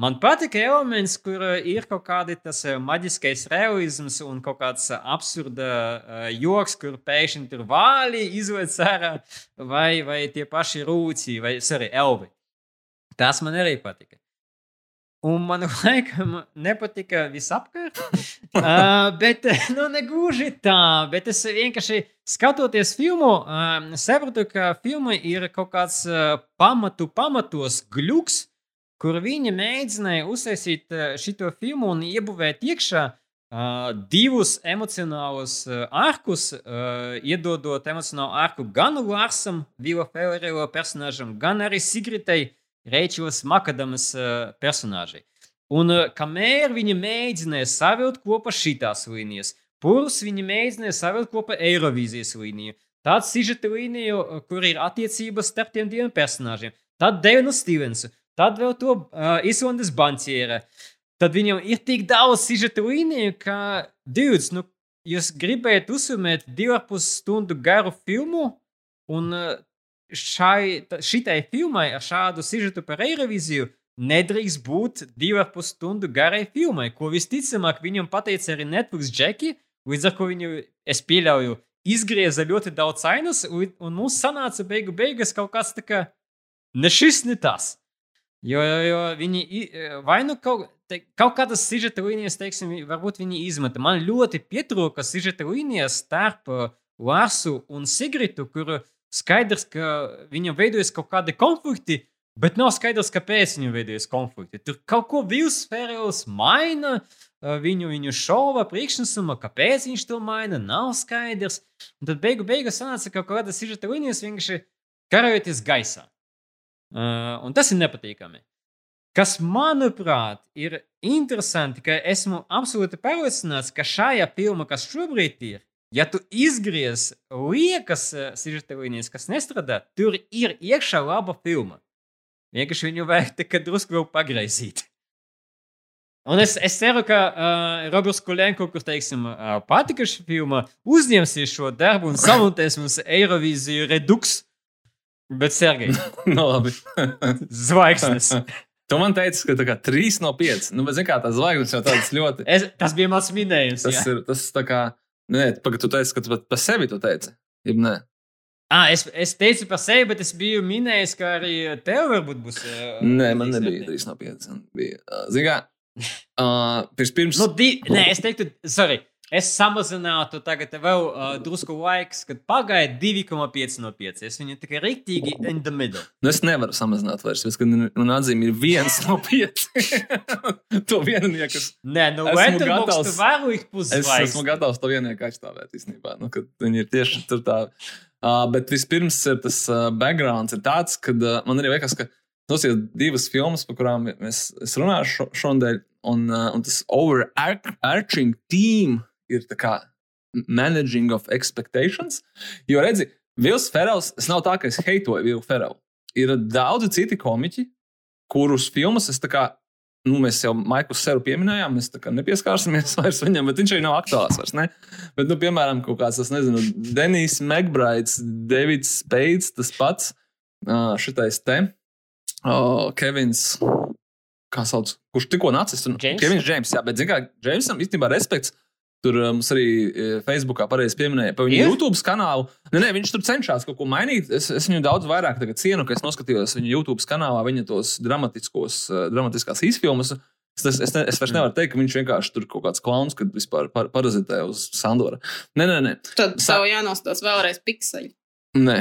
Man patīk elements, kur ir kaut kādi tas maģiskais realisms un kaut kāds absurda uh, joks, kur pēkšņi tur vāli izlaiž ārā, vai, vai tie paši rūci, vai arī elvi. Tas man arī patika. Un man <laughs> laikam nepatika visapkārt. uh, <laughs> bet, nu, negluži tā. Bet es vienkārši skatoties filmu, uh, sapratu, ka filma ir kaut kāds uh, pamatu pamatos gluks, kur viņi mēģināja uztaisīt uh, šo filmu un iebūvēt iekšā uh, divus emocionālus uh, arkus, uh, iedodot emocionālu arku gan Larsam, Vila Fellerēla personāžam, gan arī Sigritai. Reičels Makadamas uh, personāžai. Un uh, kamēr viņi mēģināja savilkt kopā šīs līnijas, purus viņi mēģināja savilkt kopā Eirovīzijas līniju, tādu sižeta līniju, kur ir attiecības starp tiem diviem personāžiem, tad Devinu Stevensu, tad vēl to uh, Islandes banķiera. Tad viņam ir tik daudz sižeta līniju, ka, dudes, nu, jūs gribējat uzsvērt divu pus stundu garu filmu, un šai, šitai filmai ar šādu sižetu par Eiroviziju nedrīkst būt divu pus stundu garai filmai, ko visticamāk viņam pateica arī Netflix džeki, līdz ar ko viņu, es pieļauju, izgrieza ļoti daudz ainas, un mums sanāca beigu beigas kaut kas tā kā ne šis, ne tas. Jo, jo, jo viņi vai nu kaut, te, kaut kādas sižeta līnijas, teiksim, varbūt viņi izmeta. Man ļoti pietrūka sižeta līnijas starp Lārsu un Sigritu, kur skaidrs, ka viņam veidojas kaut kādi konflikti, bet nav skaidrs, kāpēc viņam veidojas konflikti. Tur kaut ko Vils Ferels maina. Viņu, viņu šova priekšnesuma, kāpēc viņš to maina, nav skaidrs. Un tad beigu beigās sanāca, ka kaut kādas izžeta līnijas vienkārši karojoties gaisā. Uh, un tas ir nepatīkami. Kas, manuprāt, ir interesanti, ka esmu absolūti pārliecināts, ka šajā filmā, kas šobrīd ir, Ja tu izgriez liekas sižeta līnijas, kas nestrādā, tur ir iekšā laba filma. Vienkārši viņu vajag tikai drusku vēl pagriezīt. Un es, es ceru, ka uh, Roberts Kulenko, kurš, teiksim, uh, patika šī filma, uzņemsies šo darbu un <coughs> samontēs mums Eirovīziju Redux. Bet, Sergei, <laughs> no labi. <laughs> zvaigznes. <laughs> Tu man teici, ka tā kā 3 no 5. Nu, bet, zini, kā tās zvaigznes jau tādas ļoti. Es, tas bija mans minējums. Tas jā. ir tas kā. Nē, pagaidi, tu teici, ka tu pat par sevi to teici. Jeb nē. Ah, es, es teicu par sevi, bet es biju minējis, ka arī tev varbūt būs. Uh, Nē, man nebija 3 no 5. Man Bija, uh, zini, kā. Uh, pirms, pirms, Nu, di, nē, es teiktu, sorry. Es samazinātu tagad vēl uh, drusku laiks, kad pagāja 2,5 no 5. Es viņu tikai rīktīgi in the middle. nu, es nevaru samazināt vairs, jo man atzīme ir 1 no 5. <laughs> to vienu, kas. Nē, nu, Esmu gatavs- Es esmu gatavs to vienīgā aizstāvēt īstenībā. Nu, kad viņi ir tieši tur tā. Uh, bet vispirms ir tas uh, backgrounds, ir tāds, ka uh, man arī liekas, ka tas ir divas filmas, par kurām mēs, es runāju šo, šodien, un, uh, un tas overarching theme ir tā kā managing of expectations. Jo redzi, Vils Ferels, es nav tā, ka es heitoju Vilu Ferelu. Ir daudzi citi komiķi, kurus filmas es tā kā nu, mēs jau Maiklu Seru pieminējām, mēs nepieskārsimies <laughs> vairs viņam, bet viņš arī nav aktuāls vairs. Ne? Bet, nu, piemēram, kaut kāds, es nezinu, Denijs Megbraids, Davids Speids, tas pats, šitais te, uh, Kevins. Kā sauc? Kurš tikko nācis? James? Kevins Džeims, jā, bet, zināmā mērā, Džeimsam īstenībā respekts. Tur uh, mums arī uh, Facebookā pareizi pieminēja par viņu? YouTube kanālu. Nē, nē, viņš tur cenšas kaut ko mainīt. Es, es viņu daudz vairāk tagad cienu, ka es noskatījos viņa YouTube kanālā, viņa tos dramatiskos, uh, dramatiskās izfilmas. Es, es, es, es vairs nevaru teikt, ka viņš vienkārši tur kaut kāds klauns, kad vispār par, parazitē uz Sandora. Nē, nē, nē. Tad Sa- tev jānostāsta vēlreiz pikseļi. Nē.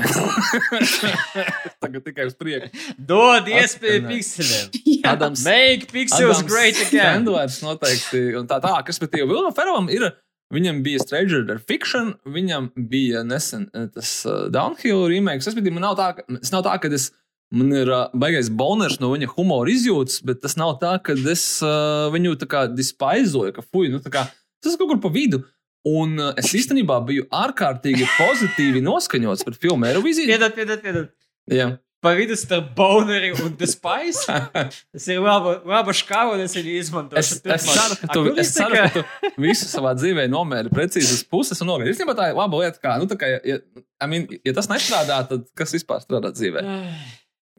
<laughs> tagad tikai uz priekšu. Dod iespēju pikseliem. <laughs> Jā, Adams, Make pixels Adams great again. Sandlers noteikti. Un tā, tā, kas pēc tam Vilnam Ferram ir. Viņam bija Stranger Than Fiction, viņam bija nesen eh, tas uh, Downhill remake. Es domāju, man nav tā, ka, es nav tā, ka es, man ir uh, baigais boners no viņa humora izjūtas, bet tas nav tā, ka es uh, viņu tā kā dispaizoju, ka fuj, nu tā kā tas kaut kur pa vidu. Un uh, es īstenībā biju ārkārtīgi pozitīvi noskaņots par filmu Eiroviziju. Piedod, piedod, piedod. Jā. Pa vidu starp Boneri un The Spice. Tas ir laba, škāva, un es viņu izmantošu. Es, es ceru, ka tu, es ceru, ka tu visu savā dzīvē nomēri precīzi uz puses un nogāji. Īstenībā tā ir laba lieta, kā, nu, tā kā, ja, I mean, ja tas nestrādā, tad kas vispār strādā dzīvē?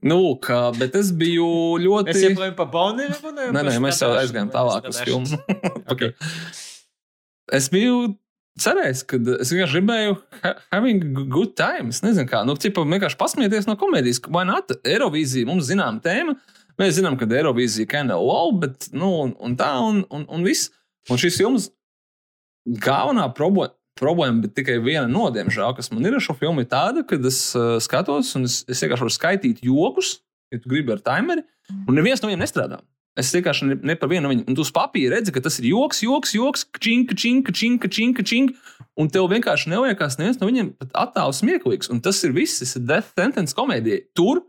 Nu, lūk, bet es biju ļoti. Mēs joprojām pa Boneri runājam. Nē, nē, mēs jau aizgājām tālāk uz filmu. <laughs> okay. Es biju cerējis, ka es vienkārši gribēju ha having good time. Es nezinu, kā. Nu, cipa, vienkārši pasmieties no komēdijas. Vai nē, Eirovīzija mums zinām tēma. Mēs zinām, ka Eirovīzija can wow, bet, nu, un, un tā, un, un, un viss. Un šis filmas galvenā problēma. Problēma, bet tikai viena no, diemžēl, kas man ir ar šo filmu, ir tāda, ka es uh, skatos un es, es vienkārši varu skaitīt jokus, ja tu gribi ar timeri, un neviens no viņiem nestrādā. Es vienkārši ne, ne par vienu viņiem. Un tu uz papīra redzi, ka tas ir joks, joks, joks, činka, činka, činka, činka, činka. Un tev vienkārši neliekas, neviens no viņiem pat attālu smieklīgs. Un tas ir viss, tas ir Death Sentence komēdija. Tur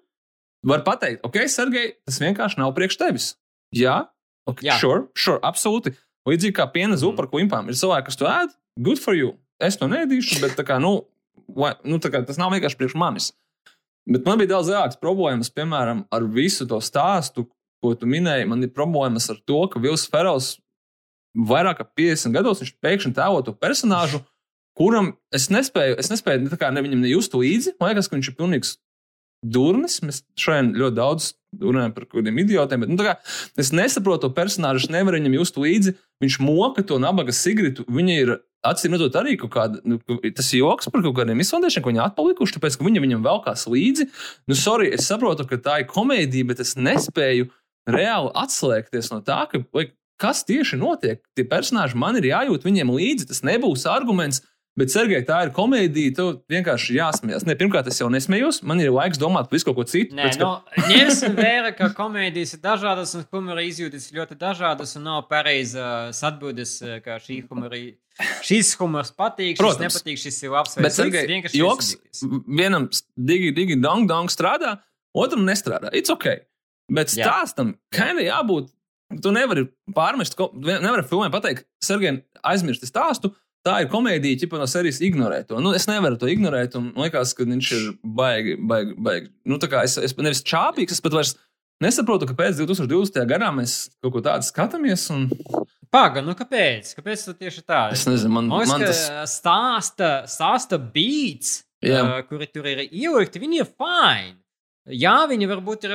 var pateikt, ok, Sergei, tas vienkārši nav priekš tevis. Jā, okay, Jā. sure, sure, absolūti. Līdzīgi kā piena zupa ar klimpām. Ir cilvēki, kas to ēd, good for you. Es to nedīšu, bet kā, nu, vai, nu, kā, tas nav vienkārši priekš manis. Bet man bija daudz lielākas problēmas, piemēram, ar visu to stāstu, ko tu minēji. Man ir problēmas ar to, ka Vils Ferels vairāk kā 50 gados viņš pēkšņi tēlo to personāžu, kuram es nespēju, es nespēju ne, ne viņam nejust līdzi. Man liekas, ka viņš ir pilnīgs durnis. Mēs šodien ļoti daudz runājam par kādiem idiotiem, bet nu, kā, es nesaprotu to personāžu, es nevaru viņam just līdzi. Viņš moka to nabaga Sigritu. Viņa ir acīm redzot arī kaut kāda, nu, tas ir joks par kaut kādiem izsvandēšiem, ko viņi atpalikuši, tāpēc, ka viņa viņam velkās līdzi. Nu, sorry, es saprotu, ka tā ir komēdija, bet es nespēju reāli atslēgties no tā, ka, vai, kas tieši notiek. Tie personāļi man ir jājūt viņiem līdzi. Tas nebūs arguments. Bet, Sergei, tā ir komēdija. Tev vienkārši jāsmējās. Ne, pirmkārt, es jau nesmējos. Man ir laiks domāt par visu kaut ko citu. Nē, pēc, ka- nu, ņemsim <laughs> <laughs> vērā, ka komēdijas ir dažādas un humora izjūtas ir ļoti dažādas un nav pareizas atbildes, ka šī humora, šis humors patīk, šis Protams. nepatīk, šis ir labs Bet, Sergei. Vienkārši joks ir vienam digi, digi, dong, dong strādā, otram nestrādā. It's ok. Bet stāstam, kā ir jābūt. Tu nevari pārmest, nevari filmē pateikt, Sergei, aizmirsti stāstu. Tā ir komēdija, ķipa no serijas ignorēt to. Nu, es nevaru to ignorēt, un man liekas, ka viņš ir baigi, baigi, baigi. Nu, tā kā es, es nevis čāpīgs, es pat vairs nesaprotu, ka pēc 2020. gadā mēs kaut ko tādu skatāmies. Un, Paga, nu kāpēc? Kāpēc tu tieši tā? es nezinu, man, Man man tas stāsta, stāsta beats, Jā. uh, kuri tur ir ielikti, viņi ir fine. Jā, viņi varbūt ir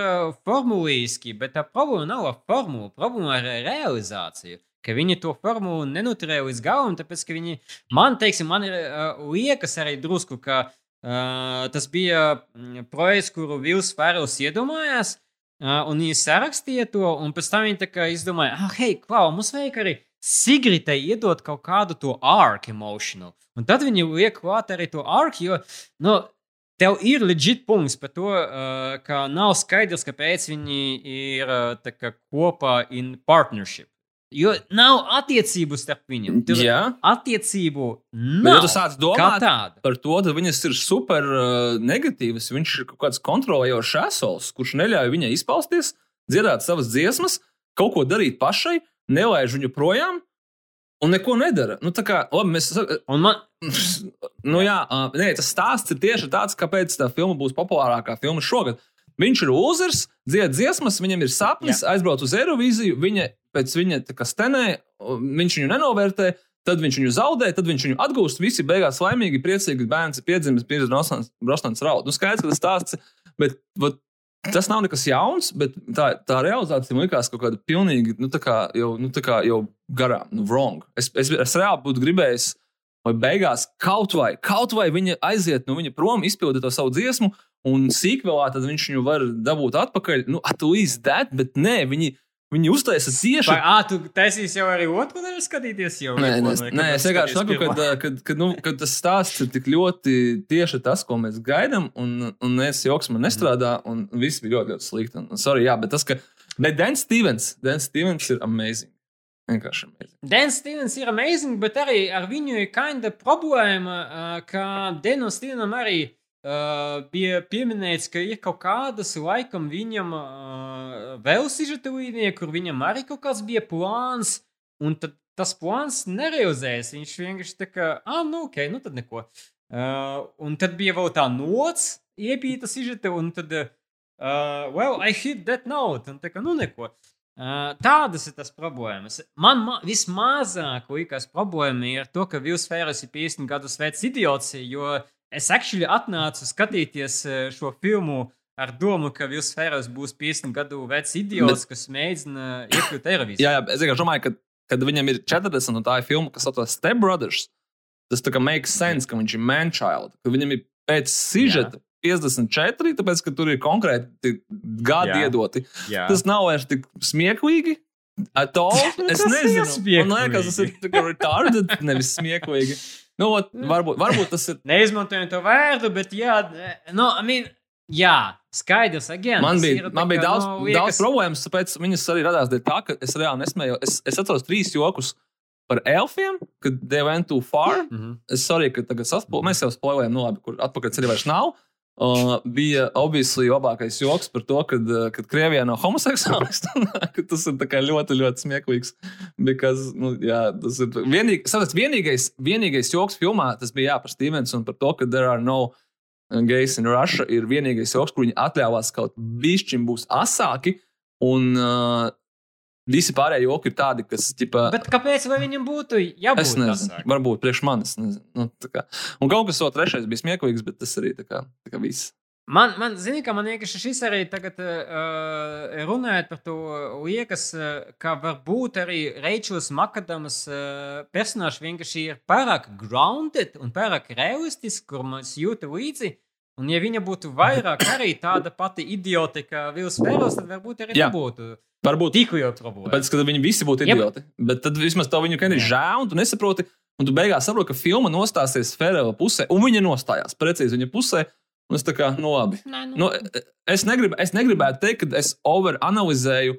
formulīski, bet tā problēma nav ar formulu. Problēma ar realizāciju. Ka viņi to formulu nenoturēja līdz galam, tāpēc ka viņi, man, teiksim, man ir liekas arī drusku, ka uh, tas bija mm, projekts, kuru Vils Fērls iedomājās. Uh, un viņi sarakstīja to, un pēc tam viņi tā kā izdomāja, ah, hei, klau, mums vajag arī Sigritai iedot kaut kādu to arc emotional. Un tad viņi liek klāt arī to arc, jo, nu, tev ir legit punkts par to, uh, ka nav skaidrs, kāpēc viņi ir tā kā kopā in partnership. Jo nav attiecību starp viņiem. Tur Jā, attiecību nav. ja tu sāc domāt par to, tad viņas ir super uh, negatīvas. Viņš ir kaut kāds kontrolējošs asols, kurš neļauj viņai izpausties, dziedāt savas dziesmas, kaut ko darīt pašai, nelaiž viņu projām un neko nedara. Nu, tā kā, labi, mēs, Un man, <laughs> nu, jā, uh, nē, tas stāsts ir tieši tāds, kāpēc tā filma būs populārākā filma šogad. Viņš ir uzers, dzied dziesmas, viņam ir sapnis, aizbraukt uz Eirovīziju. Viņa pēc viņa stenē, viņš viņu nenovērtē. Tad viņš viņu zaudē, tad viņš viņu atgūst. Visi beigās laimīgi, priecīgi. Bērns ir piedzimis, pieredzējis Rostons raudu. Nu, skaidrs, ka tas stāsts, bet vat, tas nav nekas jauns, bet tā, tā realizācija man likās kaut kāda pilnīgi, nu, tā kā jau, nu, tā kā jau garām, nu, wrong. Es, es, es reāli būtu gribējis, lai beigās kaut vai, kaut vai viņa aiziet no viņa prom, izpildīt to savu dziesmu, un sīkvēlā tad viņš viņu var dabūt atpakaļ. Nu, at least that, bet nē, viņi. Viņi uztaisa tieši Vai, ā, tu taisīsi jau arī otru daļu skatīties? Jau, Nē, kad nē, es vienkārši saku, ka, kad, kad, nu, kad tas stāsts ir tik ļoti tieši tas, ko mēs gaidām, un, un es joks man nestrādā, un viss bija ļoti, ļoti slikti. Un, sorry, jā, bet tas, ka. Bet Dens Stevens, Dens Stevens ir amazing. Vienkārši amazing. Dan Stevens ir amazing, bet arī ar viņu ir kinda problēma, ka Denu Stevenam arī bija pieminēts, ka ir kaut kādas laikam viņam uh, vēl sižeta līnija, kur viņam arī kaut kāds bija plāns, un tad tas plāns nerealizējas. Viņš vienkārši tā kā, ah, nu ok, nu tad neko. Uh, un tad bija vēl tā nots, iepīta sižeta, un tad, uh, well, I hit that note, un tā kā, nu neko. Uh, tādas ir tas problēmas. Man ma vismazāk liekas, problēma ir to, ka Vils Fērs ir 50 gadus vecs idiots, jo es actually atnācu skatīties uh, šo filmu ar domu, ka Vils Fērs būs 50 gadu vecs idiots, Bet... kas mēģina iekļūt Eirovīzijā. Jā, jā, es vienkārši domāju, ka, kad viņam ir 40 un tā ir filma, kas saucas Step Brothers, tas tā kā makes sense, ka viņš ir manchild, ka viņam ir pēc sižeta. 54, tāpēc, ka tur ir konkrēti gadi Jā. iedoti. Jā. Tas nav vairs tik smieklīgi. At all. <laughs> Es nezinu, man liekas, tas ir retarded, nevis smieklīgi. <laughs> Nu, ot, varbūt, varbūt tas ir. <laughs> Neizmantojam to vārdu, bet jā, no, I mean, jā skaidrs, again. Man bija, ir man bija kā, daudz, nu, no, liekas- daudz problēmas, tāpēc viņas arī radās dēļ tā, ka es reāli nesmēju. Es, es atceros trīs jokus par elfiem, kad they went too far. Mhm. Es sorry, ka tagad saspēlējām, mēs jau spēlējām, nu labi, kur atpakaļ ceļā vairs nav. Uh, bija obviously labākais joks par to, kad, uh, kad Krievijā nav homoseksuālisti. <laughs> ka tas ir ļoti, ļoti smieklīgs. Because, nu, jā, tas ir vienīg, sapēc, vienīgais, vienīgais joks filmā, tas bija jā, par Stevens un par to, ka there are no gays in Russia, ir vienīgais joks, kur viņi atļāvās kaut bišķiņ būs asāki. Un uh, visi pārējie joki ir tādi, kas, ķipa, Bet kāpēc viņam būtu jābūt Es nezinu, asāk? varbūt priekš manis. Nu, un kaut kas vēl trešais bija smieklīgs, bet tas arī tā kā, tā kā viss. Man, man zini, ka man vienkārši šis arī tagad uh, runājot par to, liekas, uh, ka varbūt arī Reičels Makadamas uh, personāžs vienkārši ir pārāk grounded un pārāk realistisks, kur mēs jūtam līdzi. Un, ja viņa būtu vairāk arī tāda pati idiote kā Vils Fēros, tad varbūt arī Jā. nebūtu Varbūt tik liela problēma. tāpēc, ka viņi visi būtu Jep. idioti. Bet tad vismaz tev viņu ir žēl, un tu nesaproti. Un tu beigās saproti, ka filma nostāsies Ferela pusē, un viņa nostājās precīzi viņa pusē. Un es tā kā, nu labi. Nē, nu, Nu, es, negrib, es negribētu teikt, ka es overanalizēju.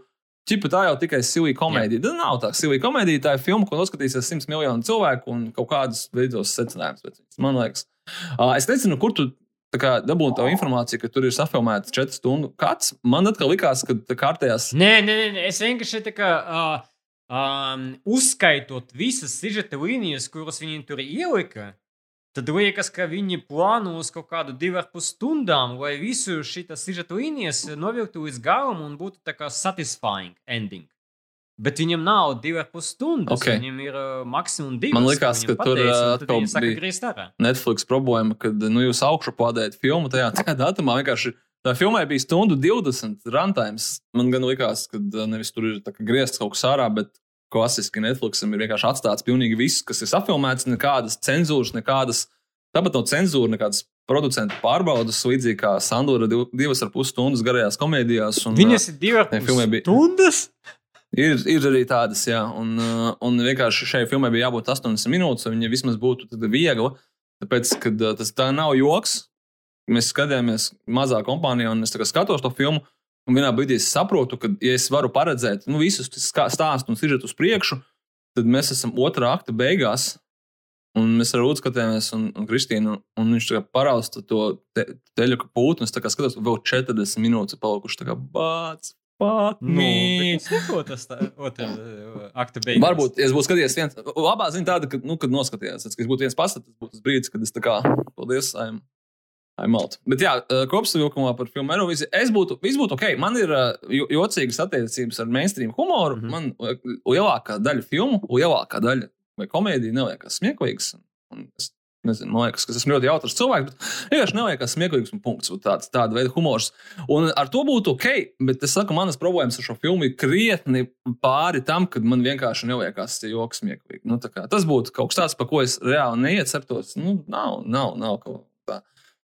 Čipa tā jau tikai silija komēdija. Tā nav tā silija komēdija. Tā ir filma, ko noskatīsies simts miljonu cilvēku un kaut kādas veidos secinājumus. Man liekas, uh, es nezinu, kur tu tā kā dabūji to informāciju, ka tur ir safilmēts 4 stundu kāds. Man atkal likās, ka tā kārtējās. Nē, nē, nē, es vienkārši tā kā uh, um, uzskaitot visas sižeta līnijas, kuras viņi tur ielika, tad liekas, ka viņi plāno uz kaut kādu divu ar pus stundām, lai visu šīs sižeta līnijas novilktu līdz galam un būtu tā kā satisfying ending. Bet viņam nav divi ar pus stundas. Ok. Viņam ir uh, maksimums divi. Man likās, ka tur, atkal bija-. Netflix problēma, kad nu, jūs augšu pādējat filmu tajā, <laughs> tajā datumā. Vienkārši tā filmai bija stundu 20 runtime. Man gan likās, ka nevis tur ir griezts kaut kas ārā, bet klasiski Netflixam ir vienkārši atstāts pilnīgi viss, kas ir safilmēts, nekādas cenzūras, nekādas, tāpat nav cenzūra, nekādas producentu pārbaudas, līdzīgi kā Sandora div, divas ar pus stundas garajās komēdijās. Un, Viņas ir divi ar pus filmai bija- stundas. Ir, ir arī tādas, jā, un, uh, un vienkārši šai filmai bija jābūt 80 minūtes, un viņa vismaz būtu viegla. Tāpēc, ka uh, tas tā nav joks. Mēs skatījāmies mazā kompānijā, un es skatos to filmu. Un vienā brīdī es saprotu, ka, ja es varu paredzēt nu, visus stāstus un sižetu uz priekšu, tad mēs esam otrā akta beigās. Un mēs ar Rūdu skatījāmies, un, un Kristīnu, un viņš tā kā parausta to te, teļu pūtu, un es skatos, ka vēl 40 minūtes ir palikuši tā kā bāts. Fuck Nu, es neko tas uh, akta beigās. Varbūt, ja es būtu skatījies viens, labā ziņa tāda, ka, nu, kad noskatījās, tad, kad es būtu viens pats, tas būtu tas brīdis, kad es tā kā, paldies, I'm, Aimalt. Bet jā, uh, kopsavilkumā par filmu Eiroviziju. Es būtu, viss būtu ok. Man ir jo- jocīgas attiecības ar mainstream humoru. Mm. -hmm. Man lielākā daļa filmu, lielākā daļa vai komēdija neliekas smieklīgas. Un Es nezinu, man liekas, ka es esmu ļoti jautrs cilvēks, bet vienkārši neliekas smieklīgs un punkts. Un Tāds, tāda veida humors. Un ar to būtu ok, bet es saku, manas problēmas ar šo filmu ir krietni pāri tam, kad man vienkārši neliekas tie joki smieklīgi. Nu, tas būtu kaut kas tāds, par ko es reāli neieceptos. Nu, nav, nav, nav kaut kā.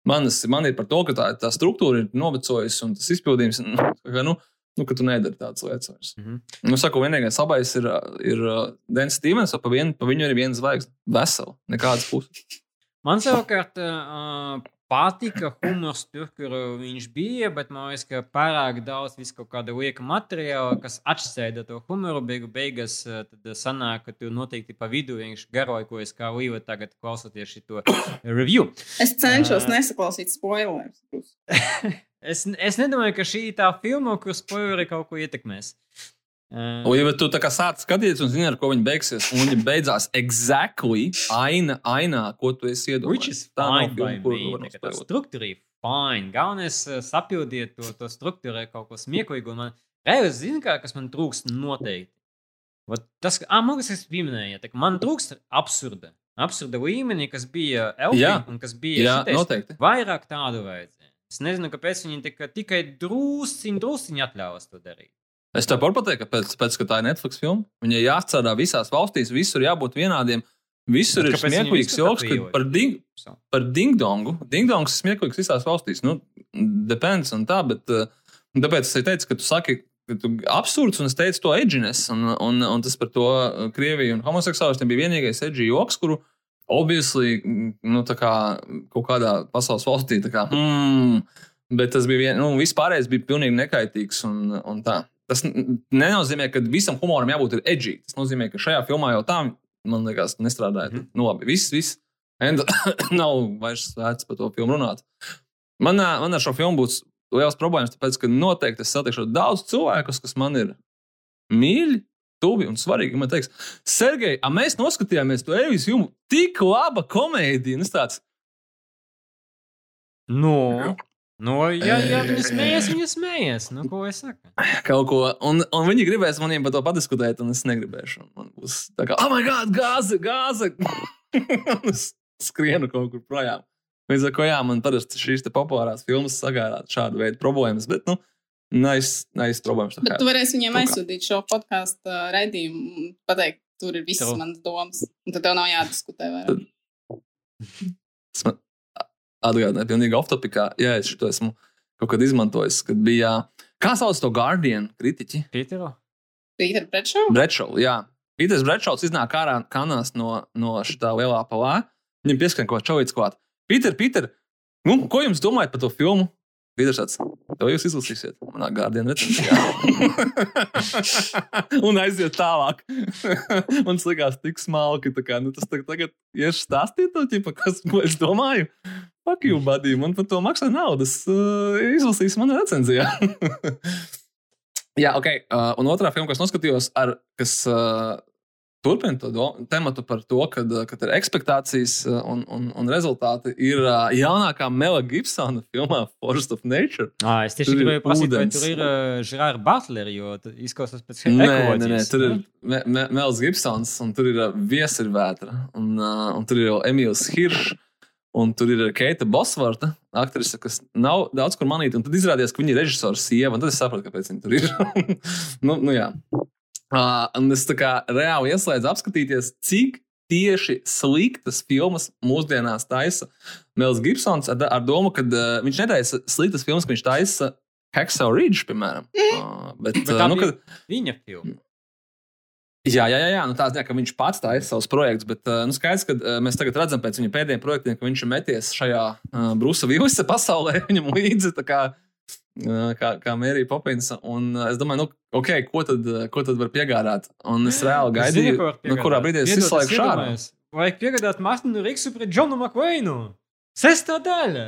Manas, man ir par to, ka tā, tā struktūra ir novecojusi un tas izpildījums, nu, nu, nu, ka tu nedari tādas lietas vairs. Mhm. Nu, saku, vienīgais labais ir, ir uh, Dens Stevens, pa, vien, pa viņu ir viena zvaigzne. Vesela, nekādas puses. Man savukārt uh, patika humors tur, kur viņš bija, bet man liekas, ka pārāk daudz visu kāda lieka materiāla, kas atšķēda to humoru. Beigu beigās uh, tad sanāk, ka tu noteikti pa vidu vienkārši garojas, kā līva tagad klausoties šo <coughs> review. Es cenšos Ā. nesaklausīt spoilers. <laughs> Es, es nedomāju, ka šī ir tā filma, kur spoileri kaut ko ietekmēs. Uh, Un, ja tu tā kā sāc skatīties un zini, ar ko viņi beigsies, un viņi beidzās exactly aina, ainā, ko tu esi Which iedomājies. is Tā nav filma, kuru me. var tā kā Tā nospēlēt. struktūra ir fine. Galvenais sapildiet to, to struktūru, kaut ko smieklīgu. Man reizes zina, kā, kas man trūkst noteikti. Vat Tas, pieminēju, tā, ka man trūkst absurda. Absurda līmenī, kas bija. Elfija un kas bija Jā, šitais, noteikti. vairāk tādu vajadzēja. Es nezinu, kāpēc viņi tika, tikai drusciņi, drusciņi atļāvās to darīt. Es tev varu pateikt, ka pēc, pēc ka tā ir Netflix filma, viņai jāstrādā visās valstīs, visur jābūt vienādiem. Visur Bet ir smieklīgs joks, kad par, ding, par dingdongu. Dingdongs ir smieklīgs visās valstīs. Nu, depends un tā, bet uh, tāpēc es teicu, ka tu saki, ka tu absurds, un es teicu to edžines, un, un, un tas par to uh, Krieviju un homoseksuālistiem bija vienīgais edži joks, kuru obviously, mm, nu, tā kā kaut kādā pasaules valstī, tā kā, hmm, bet tas bija, vien, nu, vispārējais bija pilnīgi nekaitīgs un, un tā. Tas nenozīmē, ka visam humoram jābūt edgy. Tas nozīmē, ka šajā filmā jau tā, man liekas, nestrādāja. Mm. -hmm. Nu, labi, viss, viss. Enda, <coughs> nav vairs vērts par to filmu runāt. Man, man ar šo filmu būs liels problēmas, tāpēc, ka noteikti es satikšu daudz cilvēkus, kas man ir mīļi, tuvi un svarīgi. Man teiks, Sergei, a mēs noskatījāmies to Evis filmu, tik laba komēdija. Es tāds, Nu, nu ja, ja viņi smējas, viņi smējas. Nu, ko es saku? kaut ko, un, un viņi gribēs maniem par to padiskutēt, un es negribēšu. Un Man būs tā kā, oh, my God, gāze, gāze! <laughs> Un es skrienu kaut kur projām. Līdz ar to, jā, man parasti šīs te populārās filmas sagādāt šādu veidu problēmas, bet, nu, nice, nice problēmas. tā Bet tu varēsi viņiem aizsūtīt šo podkāstu uh, raidījumu un pateikt, tur ir visas Tev- manas domas. Un tad tev nav jādiskutē vairāk. Atgādināja, pilnīgi off-topikā. Jā, es šo esmu kaut kad izmantojis, kad bija. Kā sauc to Guardian kritiķi? Pītero? Pīter Pretšau? Brečovs, jā. Pīters Brečovs iznāk ārā kanās no, no šitā lielā palā. Viņam pieskan kaut ko čovīts klāt. Pīter, Pīter, nu, ko jums domājat par to filmu? Pīters tāds, to jūs izlasīsiet. Manā gārdienā recenzijā. <laughs> Un aiziet tālāk. <laughs> Man likās tik smalki. tā Kā, nu, tas tagad, iešu stāstīt to, ķipa, kas, ko es domāju. Fuck you, buddy, man par to maksā naudas. Uh, izlasīs manā recenzijā. <laughs> Jā, ok. Uh, un otrā filma, kas noskatījos, ar, kas uh, turpina to tematu par to, kad, kad ir expectācijas un, un, un rezultāti, ir uh, jaunākā Mela Gibsona filmā Forest of Nature. Ah, es tieši gribēju prasīt, vai tur ir uh, Žrāra Butleri, jo izklausās pēc Nē, nē, nē, ekoloģijas, tur ir? Me, Me, Mels Gibsons, un tur ir uh, Viesirvētra, un, uh, un tur ir Emīls Hiršs. Un tur ir Keita Bosvarta, aktrise, kas nav daudz kur manīta. Tad izrādījās, ka viņa ir režisora sieva. un Tad es sapratu, kāpēc viņa tur ir. <laughs> nu, nu, jā. Uh, un es tā kā reāli ieslēdzu apskatīties, cik tieši sliktas filmas mūsdienās taisa Mels Gibsons ar, ar domu, ka uh, viņš netaisa sliktas filmas, ka viņš taisa Hacksaw Ridge, piemēram. Uh, bet, Bet tā nu, kad, viņa filma. Jā, jā, jā. Nu, tā ziņā, ka viņš pats taisa savus projektus, bet uh, nu, skaidrs, ka uh, mēs tagad redzam pēc viņa pēdējiem projektiem, ka viņš ir meties šajā uh, Brusa Vīlisa pasaulē, <laughs> viņam līdzi, tā kā, uh, kā, kā Mērija Popins. Un uh, es domāju, nu, ok, ko tad, ko tad var piegādāt? Un es reāli gaidīju, ko var nu, kurā brīdī es izslēgšu šādu. Vajag piegādāt Mārtiņu Riksu pret Džonu Makveinu. Sestā daļa.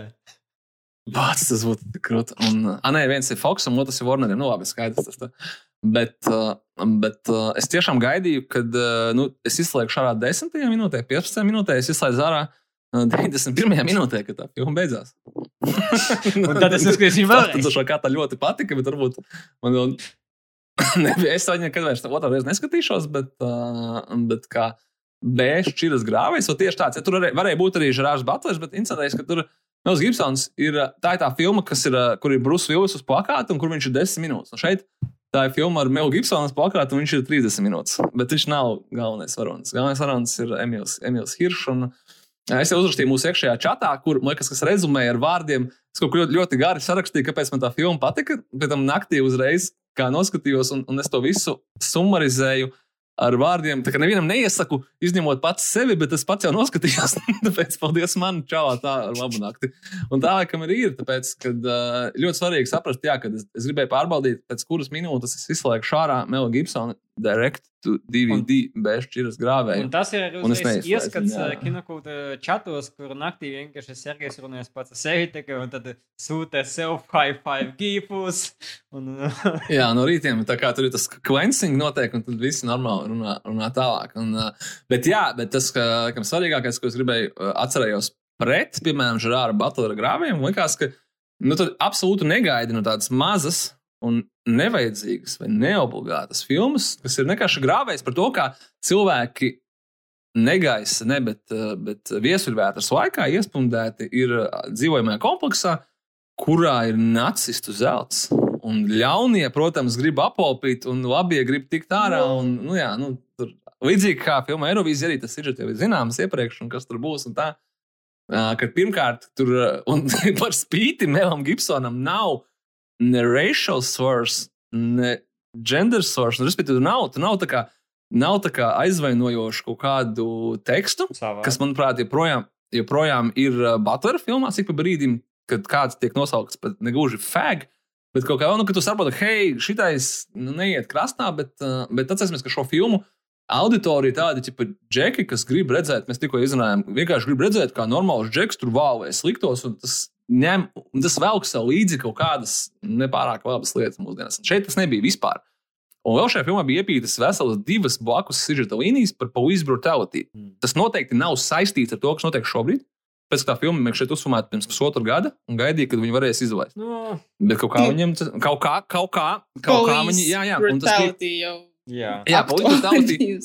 Pats tas būtu krūti. Un, ah, nē, viens ir Fox, un otrs ir Warner. Nu, labi, skaidrs. Tas, tā. Bet uh, bet uh, es tiešām gaidīju, kad uh, nu, es izslēgšu ārā 10 minūtē, 15 minūtē. Es izslēdzu ārā uh, 91 minūtē, kad tā filma beidzās. Tad es uzskatīšu viņu vēlreiz. Tas kā tā ļoti patika, bet varbūt man vēl. <laughs> Es viņu nekad vairs otru reizi neskatīšos, bet, uh, bet kā bēžu šķiras grāvējs, vai tieši tāds. Ja tur varēja, varēja būt arī Žerārs Butlers, bet incidents, ka tur Mels Gibsons ir tā, ir tā filma, kas ir, kur ir Bruce Willis uz plakāta un kur viņš ir 10 minūtes. Un šeit tā ir filma ar Melu Gibsonu uz plakāta un viņš ir 30 minūtes. Bet viņš nav galvenais varonis. Galvenais varonis ir Emīls, Emīls Hiršs. Ā, Es jau uzrakstīju mūsu iekšējā čatā, kur, man liekas, kas rezumēja ar vārdiem. Es kaut ko ļoti, ļoti gari sarakstīju, kāpēc man tā filma patika. Pēc tam naktī uzreiz, kā noskatījos, un, un es to visu summarizēju ar vārdiem. Tā kā nevienam neiesaku, izņemot pats sevi, bet es pats jau noskatījos. <laughs> tāpēc paldies man, čau, tā ar labu nakti. Un tā laikam arī ir. Tāpēc, kad ļoti svarīgi saprast, jā, kad es, es gribēju pārbaudīt, pēc kuras minūtes es izslēgšu šārā Mela Gibsona direct to DVD bēžķiras grāvēju. Un tas ir Un ieskats kinokūta čatos, kur naktī vienkārši Sergejs runājas pats ar sevi, tikai, un tad sūta sev high five gīpus. Un, Jā, no rītiem tā kā tur ir tas cleansing notiek, un tad viss normāli runā, runā tālāk. Un, bet jā, bet tas, ka, kam svarīgākais, ko es gribēju atcerējos pret, piemēram, Žerāra Butlera grāviem, likās, ka nu, absolūti negaidi no tādas mazas un nevajadzīgas vai neobligātas filmas, kas ir vienkārši grāvējs par to, kā cilvēki negaisa, ne, bet, uh, bet viesuļvētras laikā iespundēti ir uh, dzīvojamajā kompleksā, kurā ir nacistu zelts. Un ļaunie, protams, grib apvalpīt, un labie grib tikt ārā. Un, nu, jā, nu, tur, līdzīgi kā filmā Eirovīzija, arī tas ir jau zināms iepriekš, un kas tur būs. Kad pirmkārt, tur ā, un <laughs> par spīti Melam Gibsonam nav ne racial source, ne gender source. Nu, respektīvi, nav, nav tā kā, nav tā kā aizvainojošu kaut kādu tekstu, savā. kas, manuprāt, joprojām, joprojām ir Butlera filmās, ik pa brīdim, kad kāds tiek nosaukts par negluži fag. Bet kaut kā nu, ka tu saproti, hei, šitais nu, neiet krastā, bet, bet atcerēsimies, ka šo filmu auditorija tāda, tipa, džeki, kas grib redzēt, mēs tikko izrunājām, vienkārši grib redzēt, kā normāls džeks tur vālē sliktos, un tas ņem, un tas velk sev līdzi kaut kādas nepārāk labas lietas mūsdienās. Un šeit tas nebija vispār. Un vēl šajā filmā bija iepītas veselas divas blakus sižeta līnijas par police brutality. Mm. Tas noteikti nav saistīts ar to, kas notiek šobrīd. Pēc tam tā filma mēs šeit uzfilmējām pirms pusotra gada un gaidīja, kad viņi varēs izlaist. Nu, Bet kaut kā viņiem, tas- kaut kā, kaut kā, kaut kā viņi, jā, jā, un tas bija. Jā. Jā. Aktuālijas.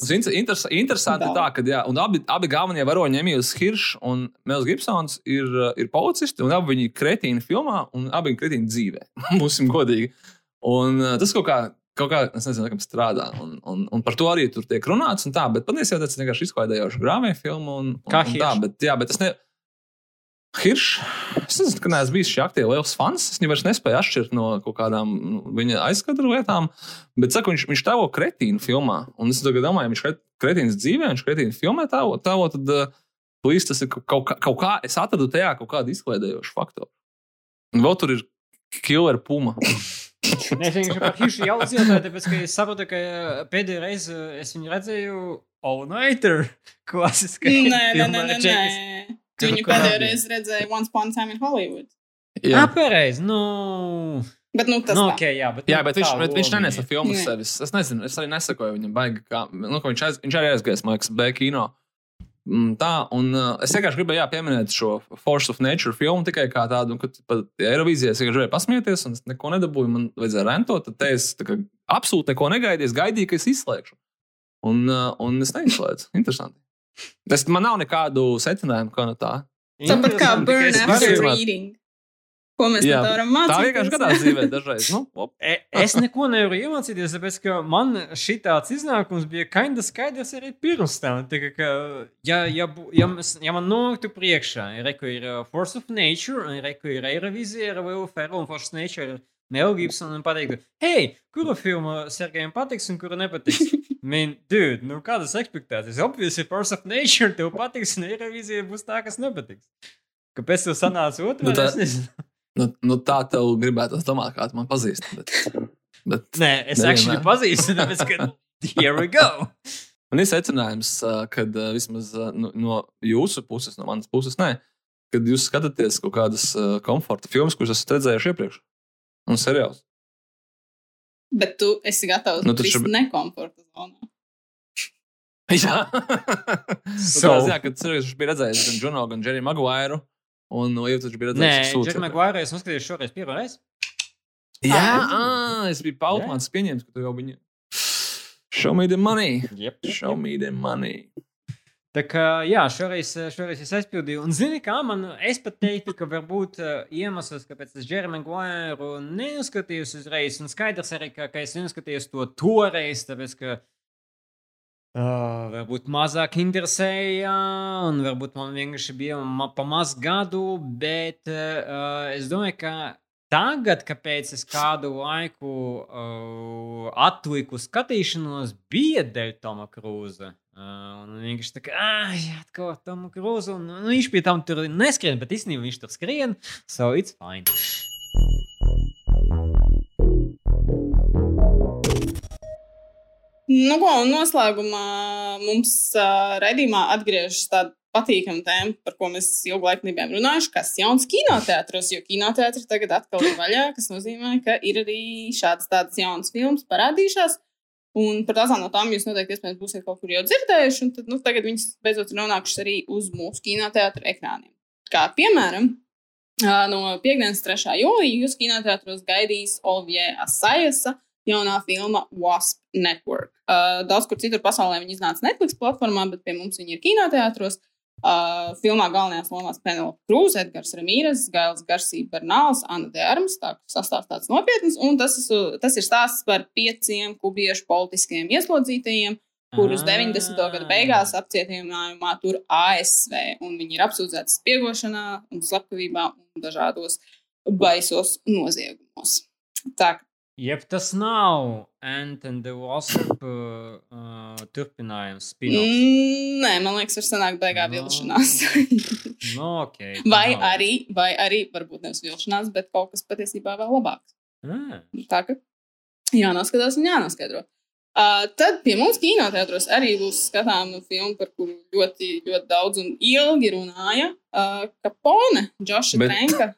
Tas inter- interes- Interesanti ir tā, ka jā, un abi, abi galvenie varoņi, Emīls Hiršs un Mels Gibsons, ir, ir policisti, un abi viņi ir kretīni filmā, un abi ir kretīni dzīvē. <laughs> Būsim godīgi. Un uh, tas kaut kā, kaut kā es nezinu, kā strādā, un, un, un par to arī tur tiek runāts, un tā, bet patiesībā tas ir vienkārši izklaidējošs grāmatu filmu. Un, un, Kā un tā, Hiršs? bet, jā, bet tas ne. Hiršs, es nezinu, ka neesmu bijis šī aktīva liels fans. Es viņu vairs nespēju atšķirt no kaut kādām nu, viņa aizskatu lietām. Bet saku, viņš, viņš tēlo kretīnu filmā. Un es domāju, viņš kretīns dzīvē, viņš kretīnu filmē tēlo, tēlo tad uh, plīs, tas ir kaut, kaut, kā- kaut kā. Es atradu tajā kaut kādu izklaidējošu faktoru. Un vēl tur ir killer puma. <laughs> Nē, es vienkārši par Hiršu jau uzzināju, tāpēc, ka es saprotu, ka pēdējo reizi es viņu redzēju All Nighter <laughs> klasiskā Nē, nē, nē, nē, nē. Viņu pēdējo reizi redzēji Once Upon a Time in Hollywood. Jā, pareizi. Nu, Bet, nu, tas nu tā. ok, jā, bet, Jā, nu, bet viņš, bet viņš nenesa filmu Nē. sevis. Es nezinu, es arī nesakoju viņam, baigi, kā, nu, ka viņš, aiz, viņš arī aizgājis, man liekas, B kino. Mm, Tā, un uh, es vienkārši gribēju jā, pieminēt šo Force of Nature filmu tikai kā tādu, ka pat Eirovīzijā es gribēju pasmieties, un es neko nedabūju. Man vajadzēja rentot, tad te es kā absolūti neko negaidīju. Es gaidīju, ka es izslēgšu. Un, uh, un es neizslēdzu. Interesanti. Tas man nav nekādu secinājumu, kā no tā. Tāpat kā Burn After Reading. Ko mēs Jā, tā varam Tā mācīties? vienkārši gadās dzīvē dažreiz. Nu, op. E- Es neko nevaru iemācīties, tāpēc, ka man šis iznākums bija kinda skaidrs arī pirms tam. Tā kā, ka, ja, ja, bū- ja, mēs- ja man noktu priekšā, ir reku ir uh, Force of Nature, un reku ir Eirovizija Will Ferrell, un Force of Nature ir Mel Gibson, un pateiktu, hei, kuru filmu Sergejam patiks un kuru nepatiks? <laughs> Man, dude, nu kādas expectācijas? Obviously, Force of Nature tev patiks, un Eirovizija būs tā, kas nepatiks. Kāpēc tev sanāca otrā? Nu, tā-. Nu, nu, tā tev gribētu domāt, kā tu man pazīsti. Bet, bet Nē, es actually pazīstu, tāpēc, ka here we go. Man ir secinājums, ka vismaz nu, no jūsu puses, no manas puses, nē, kad jūs skatāties kaut kādas komforta filmas, kuras esat redzējuši iepriekš, un seriāls. Bet tu esi gatavs Nu, nu, taču- nekomforta zonā. <laughs> Jā, So- so... jā kad cilvēks bija redzējis gan Džonu, gan Džeriju Maguairu. Un no iepriekš bija Nē, redzēts, ka Džekam Maguire es noskatījos šoreiz pirmo reizi. Jā, ah, es biju pautmāns pieņēmis, ka tu jau viņu. Show me the money. Yep. Show me the money. Tā kā, jā, šoreiz, šoreiz es aizpildīju. Un, zini, kā man, es pat teiktu, ka varbūt uh, iemesls, kāpēc es Jeremy Guairu neuzskatījos uzreiz, un skaidrs arī, ka, ka es neuzskatījos to toreiz, tāpēc, ka uh, varbūt mazāk interesēja, un varbūt man vienkārši bija ma pa maz gadu, bet uh, es domāju, ka tagad, kāpēc es kādu laiku uh, atliku skatīšanos, bija dēļ Toma Krūza. Un vienkārši tā kā, ah, jā, atkal Tomu Krūzu. Un, nu, viņš pie tam tur neskrien, bet īstenībā viņš tur skrien. So it's fine. Nu, ko, un noslēgumā mums uh, raidījumā atgriežas tāda patīkama tēma, par ko mēs ilgu laiku nebijām runājuši, kas ir jauns kinoteātris. Jo kinoteātris tagad atkal ir vaļā, kas nozīmē, ka ir arī šādas tādas jaunas filmas parādījušās. Un par tādām no tām jūs noteikti iespējams būsiet kaut kur jau dzirdējuši, un tad, nu, tagad viņas beidzot ir nonākušas arī uz mūsu kinoteātra ekrāniem. Kā piemēram, no piekdienas 3. jūlijā jūs kinoteātros gaidīs Olivier Asajasa jaunā filma Wasp Network. Daudz kur citur pasaulē viņa iznāca Netflix platformā, bet pie mums viņa ir kinoteātros. Uh, filmā galvenajās lomās Penelope Cruz, Edgars Ramīres, Gails Garsija Bernāls, Anna Dārmas. Tā sastāvs tāds nopietns, un tas, tas ir stāsts par pieciem kubiešu politiskiem ieslodzītajiem, kurus Ah. 90. gada beigās apcietinājumā tur ASV. Un viņi ir apsūdzēti spiegošanā, un slepkavībā un dažādos baisos noziegumos. Tā Jeb tas nav Ant and the Wasp uh, uh, turpinājums. Mm, nē, man liekas, var sanākt beigā No. vilšanās. <laughs> No, okay, vai, nav. arī, vai arī, varbūt nevis vilšanās, bet kaut kas patiesībā vēl labāks. Ah, Tā kā jānoskatās un jānoskaidro. Uh, tad pie mums kinoteātros arī būs skatāma filma, par kuru ļoti, ļoti daudz un ilgi runāja. Uh, Kapone, Džoša. Trenka.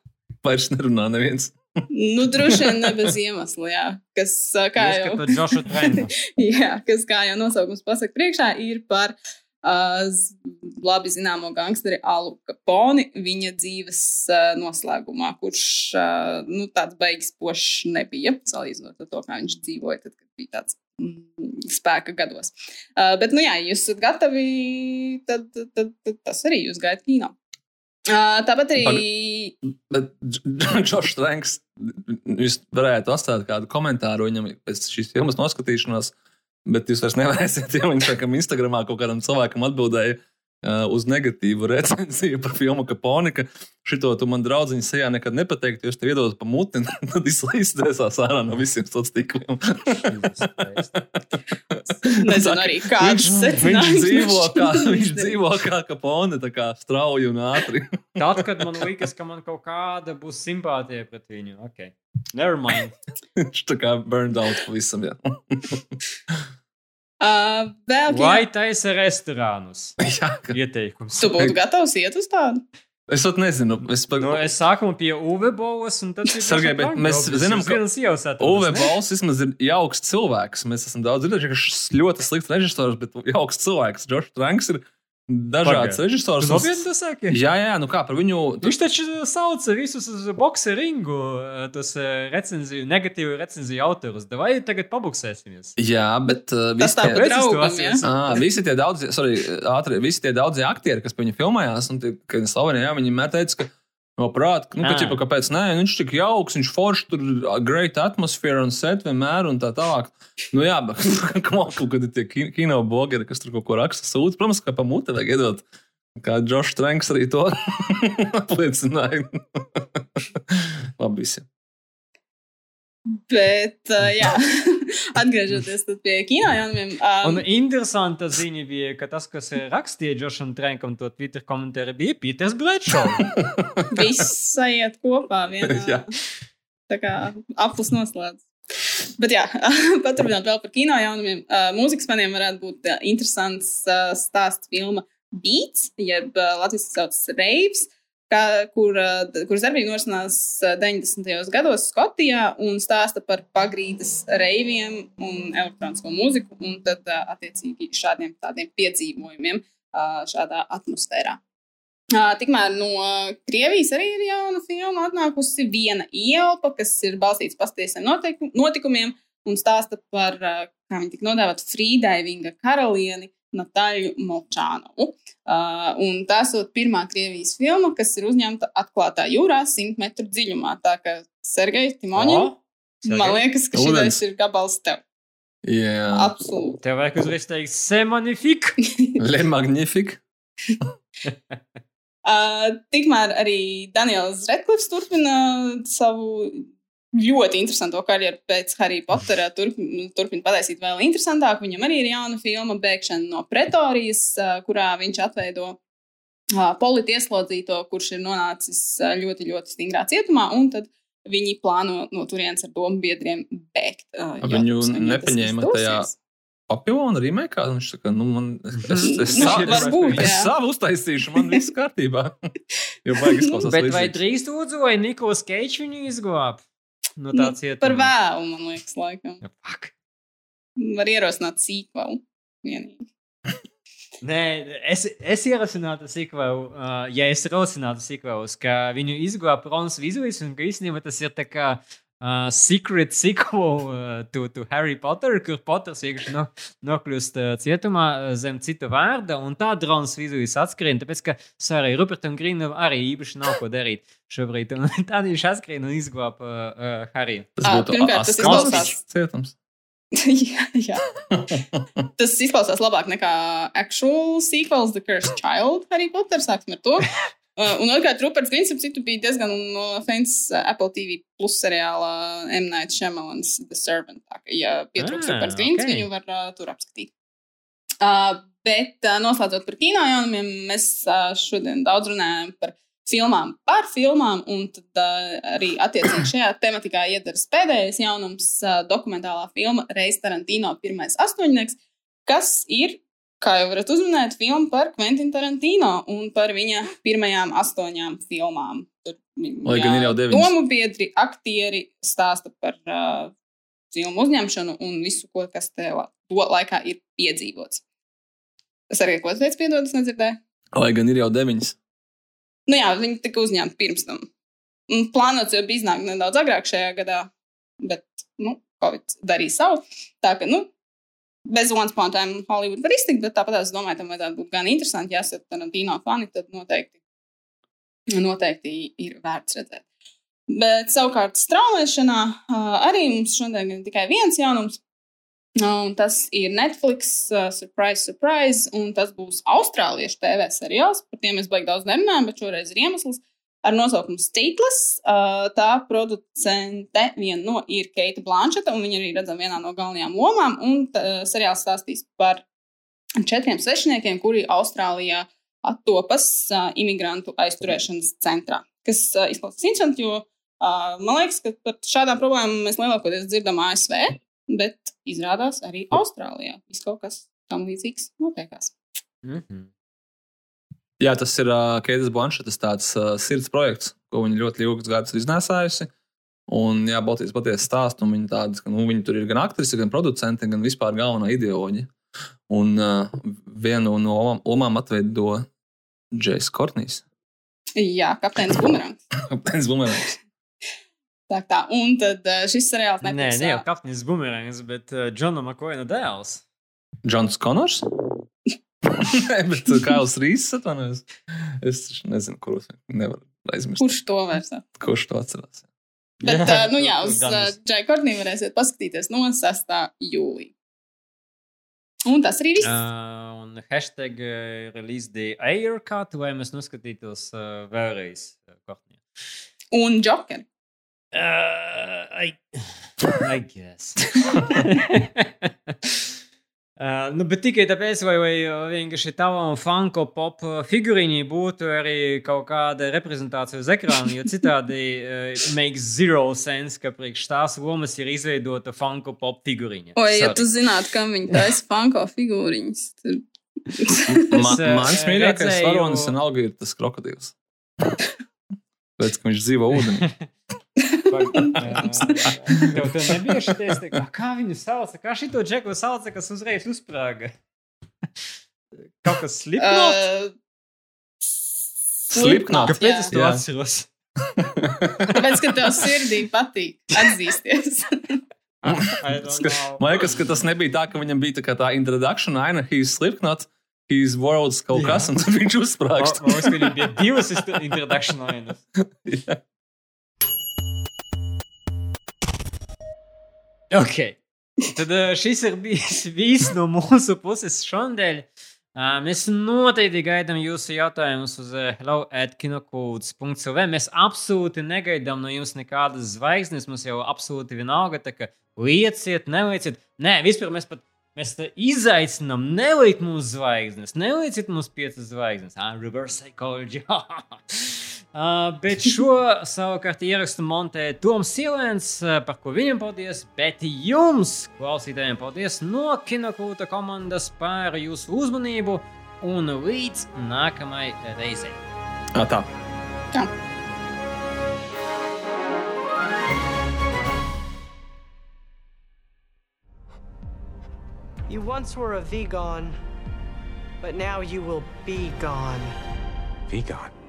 Vairs nerunā neviens. Nu, droši vien ne bez iemesla, jā. Kas, kā jau, <laughs> jā, kas, kā jau nosaukums pasaka priekšā, ir par uh, labi zināmo gangsteri Alu Kaponi viņa dzīves uh, noslēgumā, kurš uh, nu, tāds beigas pošs nebija, salīdzinot ar to, kā viņš dzīvoja, tad, kad bija tāds mm, spēka gados. Uh, bet, nu jā, ja jūs esat gatavi, tad, tad, tad, tad tas arī jūs gaidat kino. Tāpat arī. Džošs <laughs> Stranks, jūs varētu atstāt kādu komentāru viņam pēc šīs filmas noskatīšanās, bet jūs vairs nevarēsiet, jo viņš tam Instagramā kaut kādam cilvēkam atbildēja uz negatīvu <laughs> recenziju par filmu Kaponika. Šito tu man draudziņā sejā nekad nepateiktu, jo es tev iedodu pa muti, <laughs> tad izlaisties ārā no visiem tīkliem. <laughs> Nezinu arī, kāds viņš, viņš dzīvo kā, viņš dzīvo kā kapone, tā kā strauji un ātri. Tad, kad man liekas, ka man kaut kāda būs simpātija pret viņu, ok. Never mind. Viņš tā kā burned out pavisam. Jā. Uh, vēl Vai kino- taisa restorānus? <laughs> jā, ka- Ieteikums. Tu būtu gatavs iet uz tādu? es pat nezinu. Es pat, Nu, es sākumu pie Uve Bolas, un tad <laughs> ir Sergej, bet mēs zinām, ka Uve Bols vismaz ir jauks cilvēks. Mēs esam daudz dzirdējuši, ka viņš ļoti slikts režisors, bet jauks cilvēks. Džošs Tranks ir dažāds Pagaid. režisors. Tu nopietni to saki? Jā, jā, nu kā par viņu. Viņš taču sauca visus uz boxe ringu, eh, tos eh, recenziju, negatīvu recenziju autorus. Vai tagad pabuksēsimies? Jā, bet uh, Tas visi tie, draugam, jā. Ah, visi tie daudzie, sorry, ātri, visi tie daudzie aktieri, kas pie viņa filmējās, un tie, kad viņi slavenie, jā, viņi vienmēr teica, ka no prāta, nu, ka, Ah. ķipa, kāpēc nē, nu, viņš tik jauks, viņš forši tur great atmosfēra un set vienmēr un tā tālāk. Nu jā, bet <laughs> kaut kad ir tie ki- kino blogeri, kas tur kaut ko raksta sūdz, protams, ka pa muti vajag iedot. Kā Džošs Tranks arī to <laughs> apliecināja. <laughs> Labi, visiem. Bet, uh, jā, <laughs> <laughs> atgriežoties pie kino jaunumiem. Un Um, interesanta ziņa bija, ka tas, kas rakstīja Džošam Trenkam to Twitter komentāru, bija Pīters Bledšovs. <laughs> viss aiziet kopā vienā. Jā. tā kā aplis noslēdz. Bet, jā, paturpinot vēl par kino jaunumiem. Uh, mūzikas faniem varētu būt uh, interesants uh, stāsts filma Beats, jeb uh, Latvijas sauc Reivs, kā, kur, uh, kuras darbība norisinās uh, 90. gados Skotijā un stāsta par pagrīdes reiviem un elektronisko mūziku un tad uh, attiecīgi šādiem tādiem piedzīvojumiem šādā atmosfērā. Tikmēr no Krievijas arī ir jauna filma atnākusi viena ielpa, kas ir balstīta pastiesiem notikumiem un stāsta par, kā viņi tika nodēvēta, frīdaivinga karalieni Natāļu Molčānovu. Uh, un tā ir pirmā Krievijas filma, kas ir uzņemta atklātā jūrā, 100 metru dziļumā. Tā kā Sergei Timoņi, O, man liekas, ka šis ir gabals tev. Jā, Absolūti. Tev vajag uzreiz teikt, semanifik. <laughs> Le Magnifique. <laughs> Uh, tikmēr arī Daniels Redklifs turpina savu ļoti interesantu karjeru pēc Harry Pottera. <laughs> Turpin, turpina pataisīt vēl interesantāk. Viņam arī ir jauna filma, Bēgšana no Pretorijas, kurā viņš atveido uh, politieslodzīto, kurš ir nonācis ļoti, ļoti stingrā cietumā. Un tad viņi plāno no turienes ar domu biedriem bēgt. Uh, Viņu nepaņēma tajā Papilona remake. Viņš saka, nu, man, es, <laughs> es, es, Nu, sa, varbūt, es savu uztaisīšu, man viss kārtībā. <laughs> jo baigi izklausās. Bet vai līdzīgs. drīz lūdzu, vai Nikols Keits viņu izglāb? No tā Nu, cietuma. Par vēlu, man liekas, laikam. Ja, fuck. Var ierosināt sīkvelu. Vienīgi. <laughs> Nē, es, es ierosinātu sīkvelu, uh, ja es rosinātu sīkvelus, ka viņu izglāb Rons Vizulis, un ka īstenībā tas ir tā kā uh, secret <laughs> sequel uh, to, to Harry Potter, kur Potters vienkārši no, nokļūst uh, cietumā uh, zem cita vārda, un tad Rons Vizulis atskrien, tāpēc, ka Sārai Rupertam Grīnam arī īpaši nav ko darīt šobrīd, un <laughs> tad viņš atskrien un izglāb uh, uh, Harry. Tas Ā, būtu pirmkārt, tas izklausās- cietums. <laughs> jā, jā. Tas izklausās labāk nekā actual sequels, The Cursed Child, Harry Potter. Sāksim ar to. Uh, un otrkārt, Ruperts Grīns, ap citu, bija diezgan uh, fans uh, Apple TV plus seriālā M. Night Shyamalan's The Servant. Tā kā, ja pietrūks Ah, Ruperts Grīns, ok. viņu var uh, tur apskatīt. Uh, bet uh, noslēdzot par kino jaunumiem, mēs uh, šodien daudz runājam par filmām par filmām, un tad uh, arī attiecīgi šajā tematikā iedaras pēdējais jaunums uh, - dokumentālā filma Reis Tarantino pirmais astoņnieks, kas ir, kā jau varat uzminēt, filma par Quentin Tarantino un par viņa pirmajām astoņām filmām. Tur viņa Lai gan ir jau deviņas. Domu biedri, aktieri stāsta par uh, filmu uzņemšanu un visu, ko, kas tajā to laikā ir piedzīvots. Tas arī, ko teicu, piedod, es nedzirdēju. Lai gan ir jau deviņas. Nu jā, viņi tika uzņemti pirms tam. Plānots jau bija iznākt nedaudz agrāk šajā gadā, bet, nu, Covid darīja savu. Tā ka, nu, bez a Time Hollywood var iztikt, bet tāpat es domāju, tam vajadzētu būt gan interesanti. Ja esat Tarantino fani, tad noteikti, noteikti ir vērts redzēt. Bet savukārt straumēšanā arī mums šodien ir tikai viens jaunums. Un tas ir Netflix, uh, surprise, surprise, un tas būs austrāliešu TV seriāls. Par tiem mēs baigi daudz nerunājam, bet šoreiz ir iemesls ar nosaukumu. Uh, tā producente viena no ir Keita Blancheta, un viņa arī redzama vienā no galvenajām lomām. Un seriāls stāstīs par četriem svešniekiem, kuri Austrālijā attopas imigrantu aizturēšanas centrā. Kas izklausās interesanti, jo man liekas, ka par šādām problēmām mēs lielākoties dzirdam ASV, bet izrādās arī Austrālijā. Viss kaut kas tam līdzīgs notiekās. Mm -hmm. Jā, tas ir uh, Keitas Blanšetas tāds uh, sirds projekts, ko viņa ļoti ilgus gadus ir iznēsājusi. Un, jā, Baltijas patiesa stāsta, un viņa tādas, ka nu, viņa tur ir gan aktrise, gan producente, gan vispār galvenā ideoloģija. Un uh, vienu no omām- omām atveido Džejs Kortnīs. Jā, kapteinis <coughs> Bumerangs. Pēc bumerāns. Tā, tā. Un tad šis seriāls Nē, Netflix, ne jau kapteinis Bumerangs, bet uh, Džona Makoina dēls. Džons Konors? Bet Kails Rīsas atvainojas. Es nezinu, kurus nevaru aizmirst. kurš to vairs? Kurš to atcerās? Bet, uh, nu jā, uz gan uh, Džai Kortnī varēsiet paskatīties no 6. jūlijā. Un tas arī viss. Uh, un hashtag uh, release the air cut, lai mēs noskatītos uh, vēlreiz. Kortnī. Un Joker. Uh, I, I guess. <laughs> <laughs> Uh, nu, bet tikai tāpēc, lai, lai uh, vienkārši tavam funko pop uh, figūriņai būtu arī kaut kāda reprezentācija uz ekrāna, jo citādi uh, makes zero sense, ka priekš tās lomas ir izveidota funko pop figūriņa. O, ja Sorry. tu zinātu, kam viņi taisa fanko figūriņas, tad Ma, eh, mans mīļākais varonis vienalga ir tas krokodils. <laughs> Pēc tam viņš dzīvo ūdenī. <laughs> Tev tā nebija šī testa, kā viņu sauc, kā šito džeku sauc, kas uzreiz uzsprāga. Kaut kas slipnot? Uh, Slipknot. Kāpēc es to Jā. atceros? Tāpēc, ka tev sirdī patīk atzīsties. I don't know. Man liekas, ka tas nebija tā, ka viņam bija tā, tā introduction aina, he's Slipknot, he's world's kaut Jā. kas, un viņš uzsprāgst. Man liekas, ka viņam bija divas introduction lainas. <laughs> Ok. Tad eh, šis ir bijis <laughs> viss no mūsu puses šodien. Uh, mēs noteikti gaidām jūsu jautājumus uz hello at kinokults.cl. Mēs absolūti negaidām no jums nekādas zvaigznes. Mums jau absolūti vienalga, tā kā lieciet, nelieciet. Nē, vispār mēs pat mēs izaicinām, nelikt mums zvaigznes, nelieciet mums piecas zvaigznes. Ah, reverse psychology. <laughs> Uh, bet šo savukārt ierakstu montē Toms Silēns, uh, par ko viņam paldies. Bet jums, klausītājiem, paldies no Kinokūta komandas par jūsu uzmanību un līdz nākamajai reizei. Tā. Tā. You once were a vegan, but now you will be gone. Vegan.